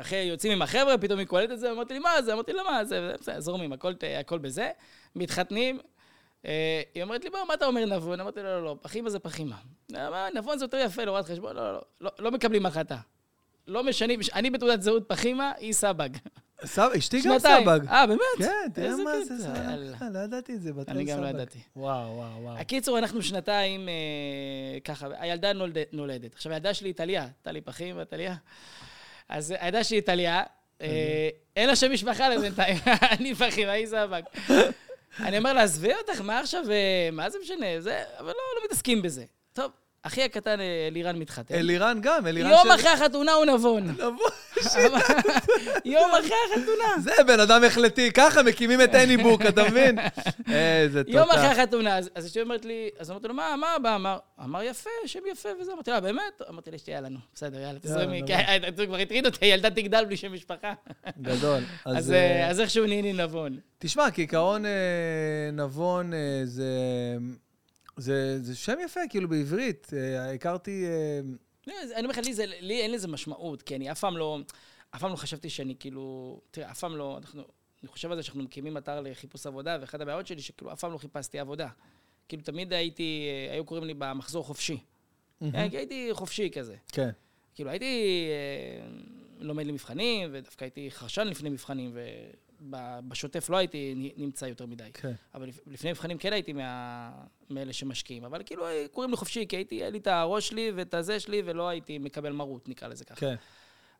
אחרי יוצאים עם החבר'ה, פתאום היא קולטת את זה, אמרתי לי, מה זה? אמרתי לה, מה זה? בסדר, זורמים, הכל, הכל בזה. מתחתנים. אה, היא אומרת לי, בוא, מה אתה אומר נבון? אמרתי לה, לא, לא, פחימה זה פחימה. מה, נבון זה יותר יפה, לא רואת חשבון, לא, לא, לא, לא מקבלים החלטה. לא משנים, אני בתעודת זהות פחימה, היא סבג. סבא, אשתי גם. סבג. אה, באמת? כן, תראה מה זה, זה, יאללה. אה, לא ידעתי את זה, בתל אני גם לא סבג. ידעתי. וואו, וואו, וואו. הקיצור, אנחנו שנתיים אה, ככה, הילדה נולד, נולדת. עכשיו, הילדה שלי היא טליה, טלי פחים וטליה. אז הילדה שלי היא טליה, אה, אין לה שם משפחה לבינתיים, [LAUGHS] אני פחים, היא סבק. אני אומר לה, עזבי אותך, מה עכשיו, מה זה משנה? זה, אבל לא, לא מתעסקים בזה. טוב, אחי הקטן אה, אלירן מתחתן. אלירן גם, אלירן יום אחרי החתונה הוא נבון. [LAUGHS] נבוא. יום אחרי החתונה. זה בן אדם החלטי, ככה מקימים את הניבוק, אתה מבין? [LAUGHS] איזה תותח. יום אחרי החתונה, אז אשתי אומרת לי, אז אמרתי לו, מה, מה הבא? אמר, אמר יפה, שם יפה וזה. אמרתי לה, באמת? אמרתי לאשתי, יאללה, נו, בסדר, יאללה, תזרמי. כי זה כבר הטריד אותי, ילדה תגדל בלי שם משפחה. גדול. [LAUGHS] אז אה, אה, איכשהו נהייני נבון. תשמע, כעיקרון אה, נבון אה, זה, זה, זה שם יפה, כאילו בעברית. אה, הכרתי... אה, לא, אני אומר לך, לי אין לזה משמעות, כי אני אף פעם לא, אף פעם לא חשבתי שאני כאילו, תראה, אף פעם לא, אנחנו, אני חושב על זה שאנחנו מקימים אתר לחיפוש עבודה, ואחת הבעיות שלי, שכאילו אף פעם לא חיפשתי עבודה. כאילו, תמיד הייתי, אה, היו קוראים לי במחזור חופשי. כי הייתי חופשי כזה. כן. כאילו, הייתי אה, לומד למבחנים, ודווקא הייתי חרשן לפני מבחנים, ובשוטף לא הייתי נמצא יותר מדי. כן. אבל לפ- לפני מבחנים כן הייתי מה... מאלה שמשקיעים. אבל כאילו, אה, קוראים לי חופשי, כי הייתי, היה לי את הראש שלי ואת הזה שלי, ולא הייתי מקבל מרות, נקרא לזה ככה. כן.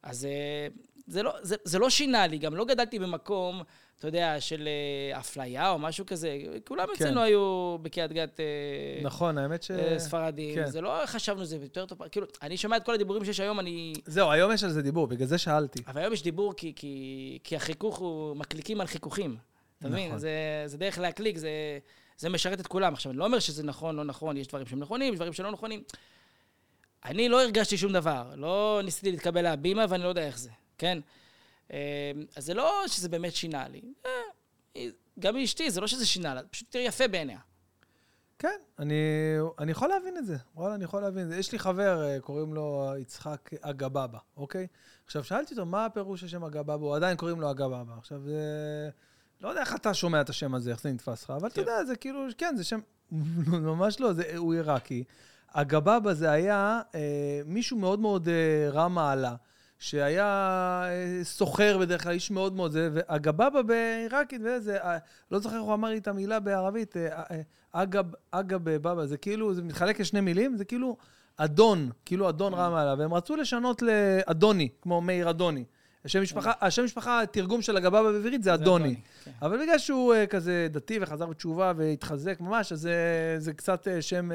אז אה, זה לא, זה, זה לא שינה לי, גם לא גדלתי במקום, אתה יודע, של אה, אפליה או משהו כזה. כולם כן. אצלנו היו בקריית גת אה, נכון, האמת ש... ספרדים. כן. זה לא חשבנו שזה יותר טוב. כאילו, אני שומע את כל הדיבורים שיש היום, אני... זהו, היום יש על זה דיבור, בגלל זה שאלתי. אבל היום יש דיבור כי, כי, כי החיכוך הוא, מקליקים על חיכוכים. אתה מבין? נכון. זה, זה דרך להקליק, זה, זה משרת את כולם. עכשיו, אני לא אומר שזה נכון, לא נכון, יש דברים שהם נכונים, יש דברים שלא נכונים. אני לא הרגשתי שום דבר, לא ניסיתי להתקבל להבימה ואני לא יודע איך זה, כן? אה, אז זה לא שזה באמת שינה לי. אה, גם אשתי, זה לא שזה שינה לה, פשוט יותר יפה בעיניה. כן, אני, אני יכול להבין את זה. וואלה, אני יכול להבין את זה. יש לי חבר, אה, קוראים לו יצחק אגבאבא, אוקיי? עכשיו, שאלתי אותו, מה הפירוש השם אגבאבא? הוא עדיין קוראים לו אגבאבא. עכשיו, זה... לא יודע איך אתה שומע את השם הזה, איך זה נתפס לך, אבל אתה כן. יודע, זה כאילו, כן, זה שם... [LAUGHS] ממש לא, זה, הוא עיראקי. אגבאבא זה היה אה, מישהו מאוד מאוד אה, רם מעלה, שהיה אה, סוחר בדרך כלל, איש מאוד מאוד זה, ואגבאבא בעיראקית, וזה, אה, לא זוכר איך הוא אמר לי את המילה בערבית, אה, אה, אגב, אגב בבא, זה כאילו, זה מתחלק לשני מילים, זה כאילו אדון, כאילו אדון רם מעלה, והם רצו לשנות לאדוני, כמו מאיר אדוני. השם משפחה, השם משפחה, התרגום של אגבאבא בעברית זה אדוני. כן. אבל בגלל שהוא כזה דתי וחזר בתשובה והתחזק ממש, אז זה, זה קצת שם,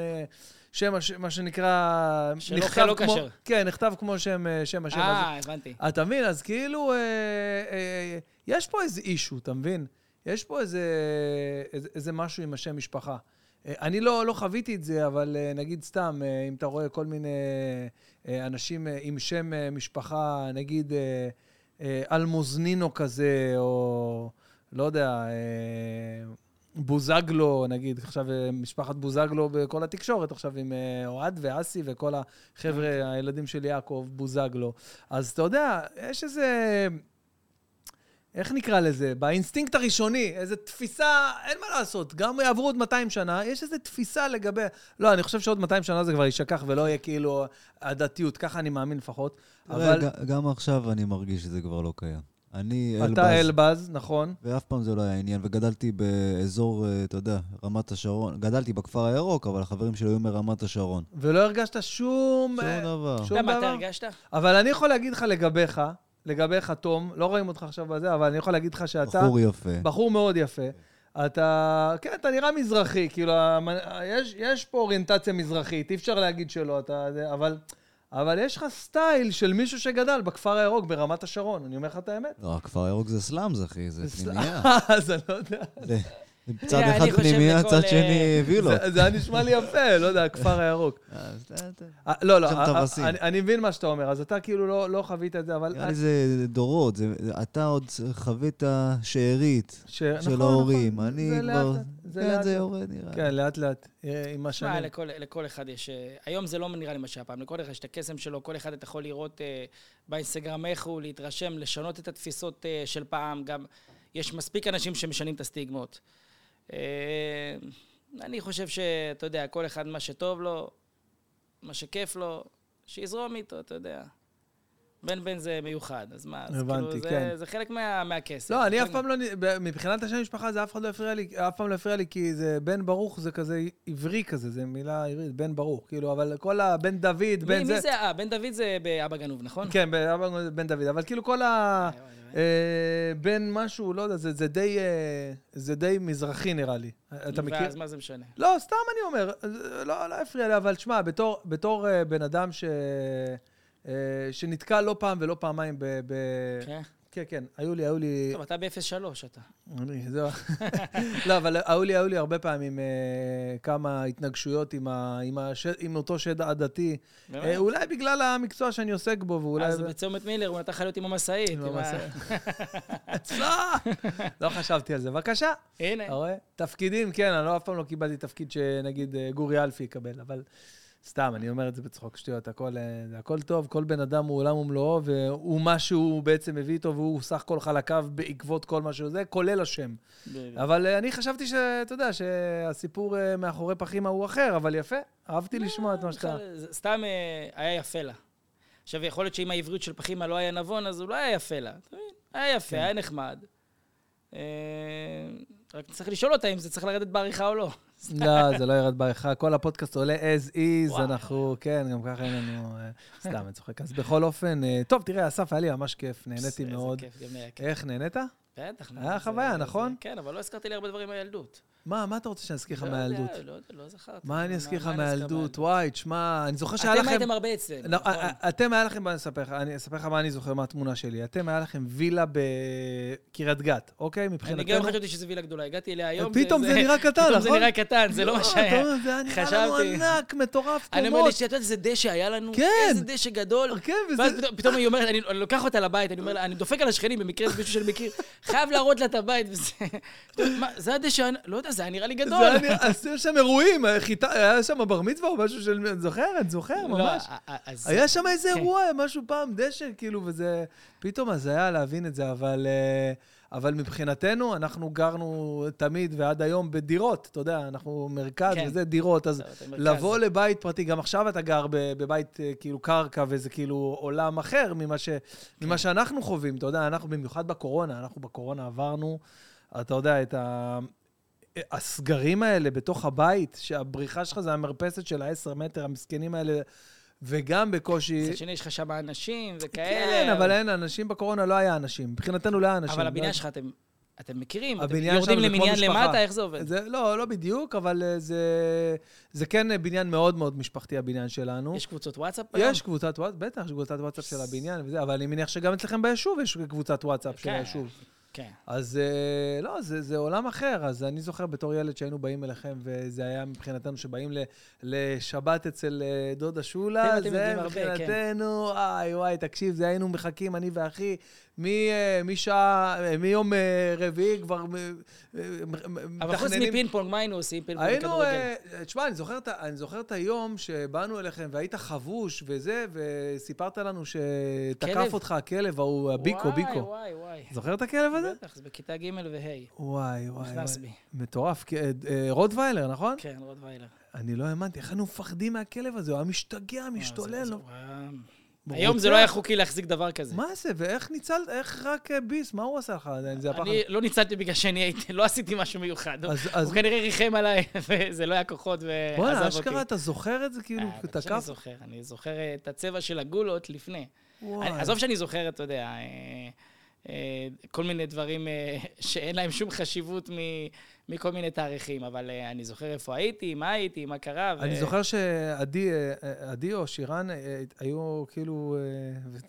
שם, הש- מה שנקרא... אוכל לא כמו- כשר. כן, נכתב כמו שם, uh, שם השם. אה, הבנתי. אתה מבין? אז כאילו, אה, אה, יש פה איזה אישו, אתה מבין? יש פה איזה, איזה, איזה משהו עם השם משפחה. אה, אני לא, לא חוויתי את זה, אבל אה, נגיד סתם, אה, אם אתה רואה כל מיני אה, אנשים אה, עם שם אה, משפחה, נגיד אה, אה, אלמוזנינו כזה, או לא יודע, אה, בוזגלו, נגיד, עכשיו אה, משפחת בוזגלו בכל התקשורת, עכשיו עם אה, אוהד ואסי וכל החבר'ה, הילדים של יעקב, בוזגלו. אז אתה יודע, יש איזה... איך נקרא לזה? באינסטינקט הראשוני, איזו תפיסה, אין מה לעשות, גם יעברו עוד 200 שנה, יש איזו תפיסה לגבי... לא, אני חושב שעוד 200 שנה זה כבר יישכח ולא יהיה כאילו הדתיות, ככה אני מאמין לפחות. תראה, אבל גם עכשיו אני מרגיש שזה כבר לא קיים. אני אתה אלבז, אלבז, נכון? ואף פעם זה לא היה עניין, וגדלתי באזור, אה, אתה יודע, רמת השרון. גדלתי בכפר הירוק, אבל החברים שלי היו מרמת השרון. ולא הרגשת שום... שום אה, דבר. שום למה, אתה דבר? הרגשת? אבל אני יכול להגיד לך לגביך, לגביך, תום, לא רואים אותך עכשיו בזה, אבל אני יכול להגיד לך שאתה... בחור יפה. בחור מאוד יפה. אתה, כן, אתה נראה מזרחי, כאילו, יש, יש פה אוריינטציה מזרחית, אי אפשר להגיד שלא, אתה, זה- אבל, אבל יש לך סטייל של מישהו שגדל בכפר הירוק ברמת השרון, אני אומר לך את האמת. לא, הכפר הירוק זה סלאמס, אחי, זה פנימייה. [LAUGHS] אז אני לא יודע. צד אני אחד פנימייה, צד אה, שני וילות. זה- זה היה נשמע לי יפה, לא יודע, הכפר הירוק. אתה- אה, לא, לא, אה. אני אני מבין מה שאתה אומר, אז אתה כאילו לא לא חווית את זה, אבל... נראה לי זה דורות, אתה עוד חווית שארית של נכון, ההורים. נכון. אני זה כבר... לאט-לאט, זה כן, לאט-לאט. זה יורד נראה. לי. כן, לאט לאט, אה, עם השנים. לכל, לכל אחד יש... אה, היום זה לא נראה לי מה שהיה פעם. לכל אחד יש את הקסם שלו, כל אחד אתה יכול לראות אה, באינסטגרם איך הוא, להתרשם, לשנות את התפיסות אה, של פעם. גם יש מספיק אנשים שמשנים את הסטיגמות. אה, אני חושב שאתה יודע, כל אחד מה שטוב לו, מה שכיף לו, שיזרום איתו, אתה יודע. בן בן זה מיוחד, אז מה, אז הבנתי, כאילו, זה- כן. זה חלק מה- מהכסף. לא, אני זה אף פעם לא... מבחינת השם משפחה זה אף אחד לא הפריע לי, אף פעם לא הפריע לי, כי זה בן ברוך זה כזה עברי כזה, זה מילה עברית, בן ברוך, כאילו, אבל כל הבן דוד, מי- בן זה... מי זה? אה, בן דוד זה באבא גנוב, נכון? כן, באבא בן דוד, אבל כאילו כל ה... וואי. אה, בן משהו, לא יודע, זה, זה די, אה, זה די מזרחי נראה לי. אתה מכיר? ואז מה זה משנה? לא, סתם אני אומר, זה לא, לא הפריע לי, אבל שמע, בתור, בתור אה, בן אדם ש, אה, שנתקע לא פעם ולא פעמיים ב... ב... כן. כן, כן, היו לי, היו לי... טוב, אתה ב-03 אתה. אני, זהו. [LAUGHS] לא, אבל היו לי, היו לי הרבה פעמים אה, כמה התנגשויות עם, ה, עם, הש, עם אותו שד עדתי. אה, באמת? אולי בגלל המקצוע שאני עוסק בו, ואולי... אז בצומת מילר הוא נתן לך להיות עם המשאית. עם המשאית. [LAUGHS] לא, חשבתי על זה. בבקשה. הנה. אתה רואה? תפקידים, כן, אני לא, אף פעם לא קיבלתי תפקיד שנגיד אה, גורי אלפי יקבל, אבל סתם, אני אומר את זה בצחוק שטויות, הכל, אה, הכל טוב, כל בן אדם הוא עולם ומלואו, והוא מה שהוא בעצם מביא איתו, והוא סך כל חלקיו בעקבות כל מה שהוא זה, כולל השם. בדיוק. אבל אה, אני חשבתי שאתה יודע, שהסיפור אה, מאחורי פחימה הוא אחר, אבל יפה, אהבתי לשמוע את מה שאתה... סתם היה יפה לה. עכשיו, יכול להיות שאם העברית של פחימה לא היה נבון, אז הוא לא היה יפה לה. אתה מבין? היה יפה, כן. היה נחמד. רק צריך לשאול אותה אם זה צריך לרדת בעריכה או לא. לא, זה לא ירד בעריכה, כל הפודקאסט עולה as is. אנחנו, כן, גם ככה אין לנו... אה, סתם, אני צוחק. אז בכל אופן, אה, טוב, תראה, אסף, היה לי ממש כיף, נהניתי איזה מאוד. כיף, גם היה כיף. איך, נהנית? בטח. היה חוויה, נכון? כן, אבל לא הזכרתי לי הרבה דברים מהילדות. מה, מה אתה רוצה שאני אזכיר לך לא מהילדות? יודע, לא יודע, לא זכרתי. מה אני אזכיר לך מה אני מהילדות? וואי, תשמע, אני זוכר שהיה אתם לכם... הייתם הרבה אצלנו, לא, נכון? אתם היה לכם, אני אספר לך, אני אספר לך מה אני זוכר מהתמונה שלי. אתם היה לכם וילה בקריית גת, אוקיי? אני מבחינתנו. גם חשבתי שזו וילה גדולה. הגעתי אליה היום, פתאום זה נראה קטן, פתאום זה נכון? נראה קטן, זה לא מה אתה שהיה. זה היה נראה לנו ענק, מטורף, אני אומר קומות. לאשתי, את יודעת איזה דשא היה לנו? כן. איזה דשא גדול. כן, ואז וזה... פתאום- פתאום היא אומרת, אני אני לוקח אותה לבית, אני אומר לה, אני דופק על השכנים, במקרה זה מישהו שאני מכיר, חייב להראות לה את הבית וזה. [LAUGHS] מה, זה הדשא, לא יודע, זה היה נראה לי זה גדול. היה נראה- עשו שם אירועים, חיטה- היה שם בר מצווה או משהו של... אני זוכר, לא, ממש. אז- היה שם איזה כן. אירוע, משהו פעם, דשא, כאילו, וזה... פתאום הזיה להבין את זה, אבל... אה, אבל מבחינתנו, אנחנו גרנו תמיד ועד היום בדירות, אתה יודע, אנחנו מרכז כן. וזה דירות, אז אתם מרכז. לבוא לבית פרטי, גם עכשיו אתה גר בבית אה, כאילו קרקע, וזה כאילו עולם אחר ממה, ש, כן. ממה שאנחנו חווים, אתה יודע, אנחנו במיוחד בקורונה, אנחנו בקורונה עברנו, אתה יודע, את ה... הסגרים האלה בתוך הבית, שהבריחה שלך זה המרפסת של ה-10 מטר, המסכנים האלה, וגם בקושי... מצד שני, יש לך שם אנשים וכאלה. כן, אבל אין, אנשים בקורונה לא היה אנשים. מבחינתנו לא היה אנשים. אבל לא הבניין היה- שלך, אתם אתם מכירים, אתם יורדים זה למניין. למטה, איך זה עובד? זה, לא, לא בדיוק, אבל אה, זה, זה כן אה, בניין מאוד מאוד משפחתי, הבניין שלנו. יש קבוצות וואטסאפ היום? יש קבוצת וואטסאפ, בטח, יש קבוצת וואטסאפ של הבניין וזה, אבל אני מניח שגם אצלכם ביישוב יש קבוצת וואטסאפ של כן. היישוב. כן. אז אה, לא, זה, זה עולם אחר. אז אני זוכר בתור ילד שהיינו באים אליכם, וזה היה מבחינתנו שבאים ל, לשבת אצל אה, דודה שולה, זה יודעים הרבה, כן. מבחינתנו, וואי וואי, תקשיב, זה היינו מחכים, אני ואחי, אה, משעה, אה, מיום אה, רביעי כבר אה, אה, מתכננים. אבל חוץ מפינג פונג, מה היינו עושים? פינג פונג היינו, בכדורגל. אה, תשמע, אני זוכר, את היום שבאנו אליכם והיית חבוש וזה, וסיפרת לנו שתקף? אותך הכלב ההוא, הביקו, וואי, ביקו. וואי, וואי. זוכר את הכלב הזה? בטח, זה בכיתה ג' וה'. וואי, וואי, נכנס וואי. בי. מטורף. אה, רוטוויילר, נכון? כן, רוטוויילר. אני לא האמנתי, איך היינו מפחדים מהכלב הזה? הוא היה משתגע, משתולל. היום זה. לא היה חוקי להחזיק דבר כזה. מה זה? ואיך ניצלת, איך רק אה, ביס, מה הוא עשה לך? זה הפחד. אני לא ניצלתי בגלל שאני הייתי, לא עשיתי משהו מיוחד. אז- אז- הוא כנראה ריחם עליי, [LAUGHS] וזה לא היה כוחות, ועזב אותי. בוא'נה, אשכרה, אתה זוכר את זה כאילו, אה, בטח שאני תקף? זוכר, אני זוכר את הצבע של הגולות לפני. אני- עזוב שאני זוכר, אתה יודע, אה, אה, כל מיני דברים אה, שאין להם שום חשיבות מ- מכל מיני תאריכים, אבל אה, אני זוכר איפה הייתי, מה הייתי, מה קרה. ו- אני זוכר שעדי אה, אה, או שירן היו כאילו,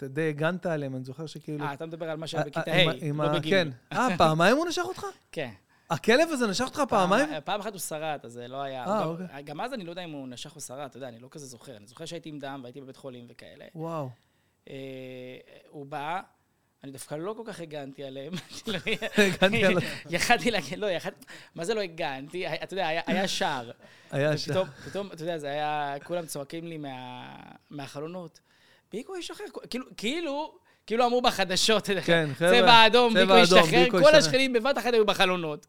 די הגנת עליהם, אני זוכר שכאילו... אה, אתה מדבר על מה שהיה בכיתה ה', לא בגיל. כן. אה, פעמיים הוא נשך אותך? כן. הכלב הזה נשך אותך פעמיים? פעם- אחת הוא שרט, אז זה לא היה... אה, אוקיי. גם אז אני לא יודע אם הוא נשך או שרט, אתה יודע, אני לא כזה זוכר. אני זוכר שהייתי עם דם והייתי בבית חולים וכאלה. וואו. הוא בא, אני דווקא לא כל כך הגנתי עליהם. [LAUGHS] הגנתי עליו. [LAUGHS] יכלתי להגיד, לא, יכלתי, מה זה לא הגנתי? אתה יודע, היה- שער. היה ש... ופתאום, פתאום, אתה יודע, זה היה, כולם צועקים לי מה, מהחלונות, ביקו ישתחרר, כאילו, כאילו, כאילו אמרו בחדשות, כן, חבר'ה, צבע אדום, ביקו ישתחרר, כל. השכנים בבת אחת היו בחלונות.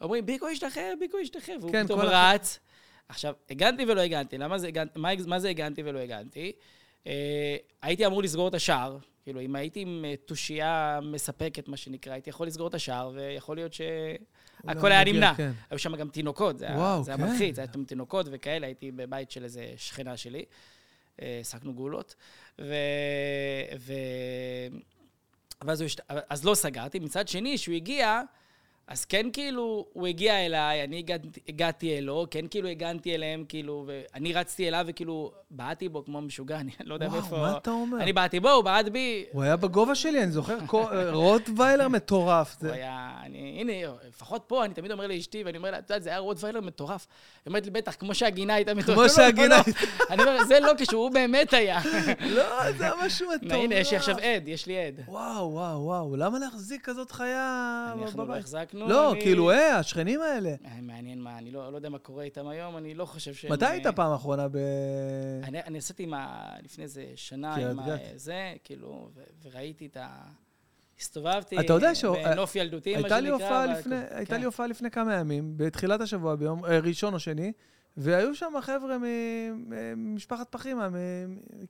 אומרים, ביקו ישתחרר, ביקו ישתחרר, והוא כן, פתאום רץ. עכשיו, הגנתי ולא הגנתי, למה זה הגנתי, מה, מה זה הגנתי ולא הגנתי? אה, הייתי אמור לסגור את השער, כאילו, אם הייתי עם אה, תושייה מספקת, מה שנקרא, הייתי יכול לסגור את השער, ויכול להיות שהכל היה מגיע, נמנע. כן. היו שם גם תינוקות, זה היה, וואו, זה היה כן. מלחיץ, היה שם תינוקות וכאלה, הייתי בבית של איזה שכנה שלי, אה, העסקנו גאולות, ו... ו... ואז הוא השת... אז לא סגרתי. מצד שני, כשהוא הגיע, אז כן כאילו, הוא הגיע אליי, אני הגעתי, הגעתי אלו, כן כאילו הגנתי אליהם, כאילו, ואני רצתי אליו וכאילו, בעטתי בו כמו משוגע, אני לא יודע וואו, מאיפה... מה אתה אומר? אני בעטתי בו, הוא בעט בי. הוא היה בגובה שלי, אני זוכר, רוטוויילר מטורף. הוא זה- היה, אני, הנה, לפחות פה, אני תמיד אומר לאשתי, ואני אומר לה, את יודעת, זה היה רוטוויילר מטורף. היא אומרת לי, בטח, כמו שהגינה הייתה מטורפת. כמו לא, לא, שהגינה לא. אני אומר, זה לא קשור, הוא באמת היה. [LAUGHS] לא, זה היה משהו מטורף. [LAUGHS] הנה, יש לי עכשיו עד, יש לי עד. וואו, וואו, וואו, למה להחזיק כזאת חיה אנחנו לא בבית? החזקנו. לא, אני- כאילו, אה, השכנים האלה. אה, מעניין מה, אני לא לא יודע מה קורה איתם היום, אני לא חושב שהם... מתי אה, היית פעם אחרונה ב... אני, אני עשיתי עם ה... לפני איזה שנה עם ה... גת. זה, כאילו, ו- וראיתי את ה... הסתובבתי אתה יודע ש- בנוף ילדותי, מה שנקרא. לפני, הייתה כן. לי הופעה לפני כמה ימים, בתחילת השבוע, ביום אה, ראשון או שני, והיו שם חבר'ה ממשפחת פחימה,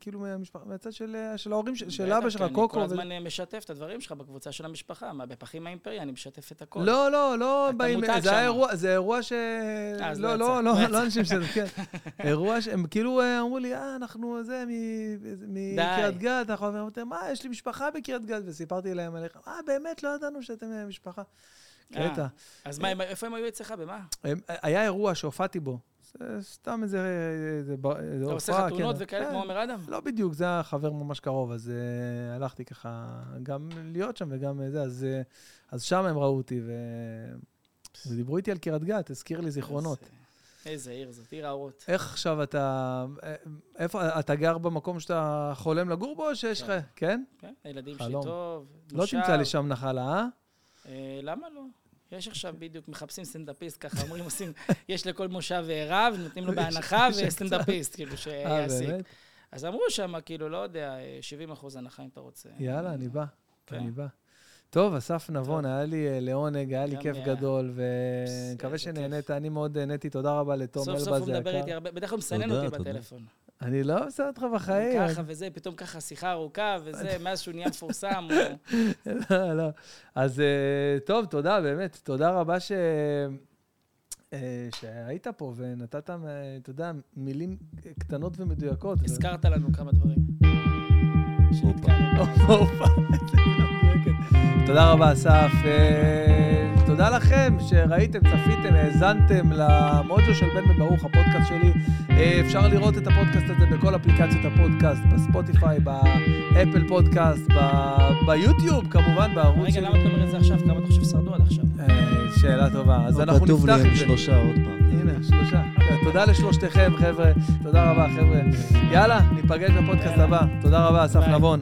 כאילו מהמשפח- מהצד של אה, של ההורים, של- אבא שלך, כי אני קוקו. כל הזמן אה, משתף את הדברים שלך בקבוצה של המשפחה. מה, בפחים האימפריה אני משתף את הכל. לא, לא, לא, באים, זה. אירוע, זה אירוע ש... לא, לא לא, לא, לא לא. אנשים שזה, כן. [LAUGHS] אירוע שהם כאילו אה, אמרו לי, אה, אנחנו זה, מקריית גת, אנחנו אמרתי, להם, מה, יש לי משפחה בקריית גת, וסיפרתי להם עליך, אה, באמת, לא ידענו שאתם אה, משפחה. אה, קטע. אז מה, איפה הם היו אצלך? במה? היה אירוע שהופעתי בו. זה סתם איזה איזה אתה עושה הופעה, חתונות כן. וכאלה כן. כמו עומר אדם? לא בדיוק, זה היה חבר ממש קרוב, אז uh, הלכתי ככה גם להיות שם וגם אה, זה, אז, שם הם ראו אותי. ודיברו איתי על קריית גת, הזכיר לי זיכרונות. איזה- עיר זאת, עיר האורות. איך עכשיו אתה, אה, איפה, אתה גר במקום שאתה חולם לגור בו, או שיש לך, כן. כן? כן, הילדים שלי. טוב, לא מושב. תמצא לי שם נחלה, אה? אה, למה לא? יש עכשיו בדיוק, מחפשים סטנדאפיסט, ככה אומרים, עושים, יש לכל מושב אה, רב, נותנים לו בהנחה. [LAUGHS] וסטנדאפיסט, כאילו, אה, שיעסיק. אז אמרו שם, כאילו, לא יודע, אה, 70 אחוז הנחה אם אתה רוצה. יאללה, אני בא, כן. אני בא. טוב, אסף נבון, היה לי אה, לעונג, היה לי כיף. גדול, ומקווה כיף. שנהנית, אני מאוד נהניתי, תודה רבה לתום סוף סוף אלבז הוא מדבר היקר. איתי הרבה, בדרך כלל הוא מסנן אותי. בטלפון. אני לא עושה אותך בחיים. ככה וזה, פתאום ככה שיחה ארוכה וזה, [LAUGHS] מאז שהוא נהיה מפורסם. [LAUGHS] לא, לא. אז אה, טוב, תודה, באמת. תודה רבה ש... אה, שהיית פה ונתת, אה, אתה יודע, מילים קטנות ומדויקות. הזכרת לנו כמה דברים. שנתקענו. מדויקת. תודה רבה, אסף. תודה לכם שראיתם, צפיתם, האזנתם למוג'ו של בן בן ברוך, הפודקאסט שלי. אה, אפשר לראות את הפודקאסט הזה בכל אפליקציות הפודקאסט, בספוטיפיי, באפל פודקאסט, ב- ביוטיוב, כמובן, בערוץ רגע, שלי. למה אתה אומר את זה עכשיו? כמה אתה חושב שרדו עד עכשיו? אה, שאלה טובה. אז לא אנחנו כתוב לי נפתח הם עם זה. שלושה עוד פעם. הנה, שלושה. תודה לשלושתכם, חבר'ה. תודה רבה, חבר'ה. יאללה, ניפגש בפודקאסט יאללה. הבא. תודה רבה, אסף ביי. נבון.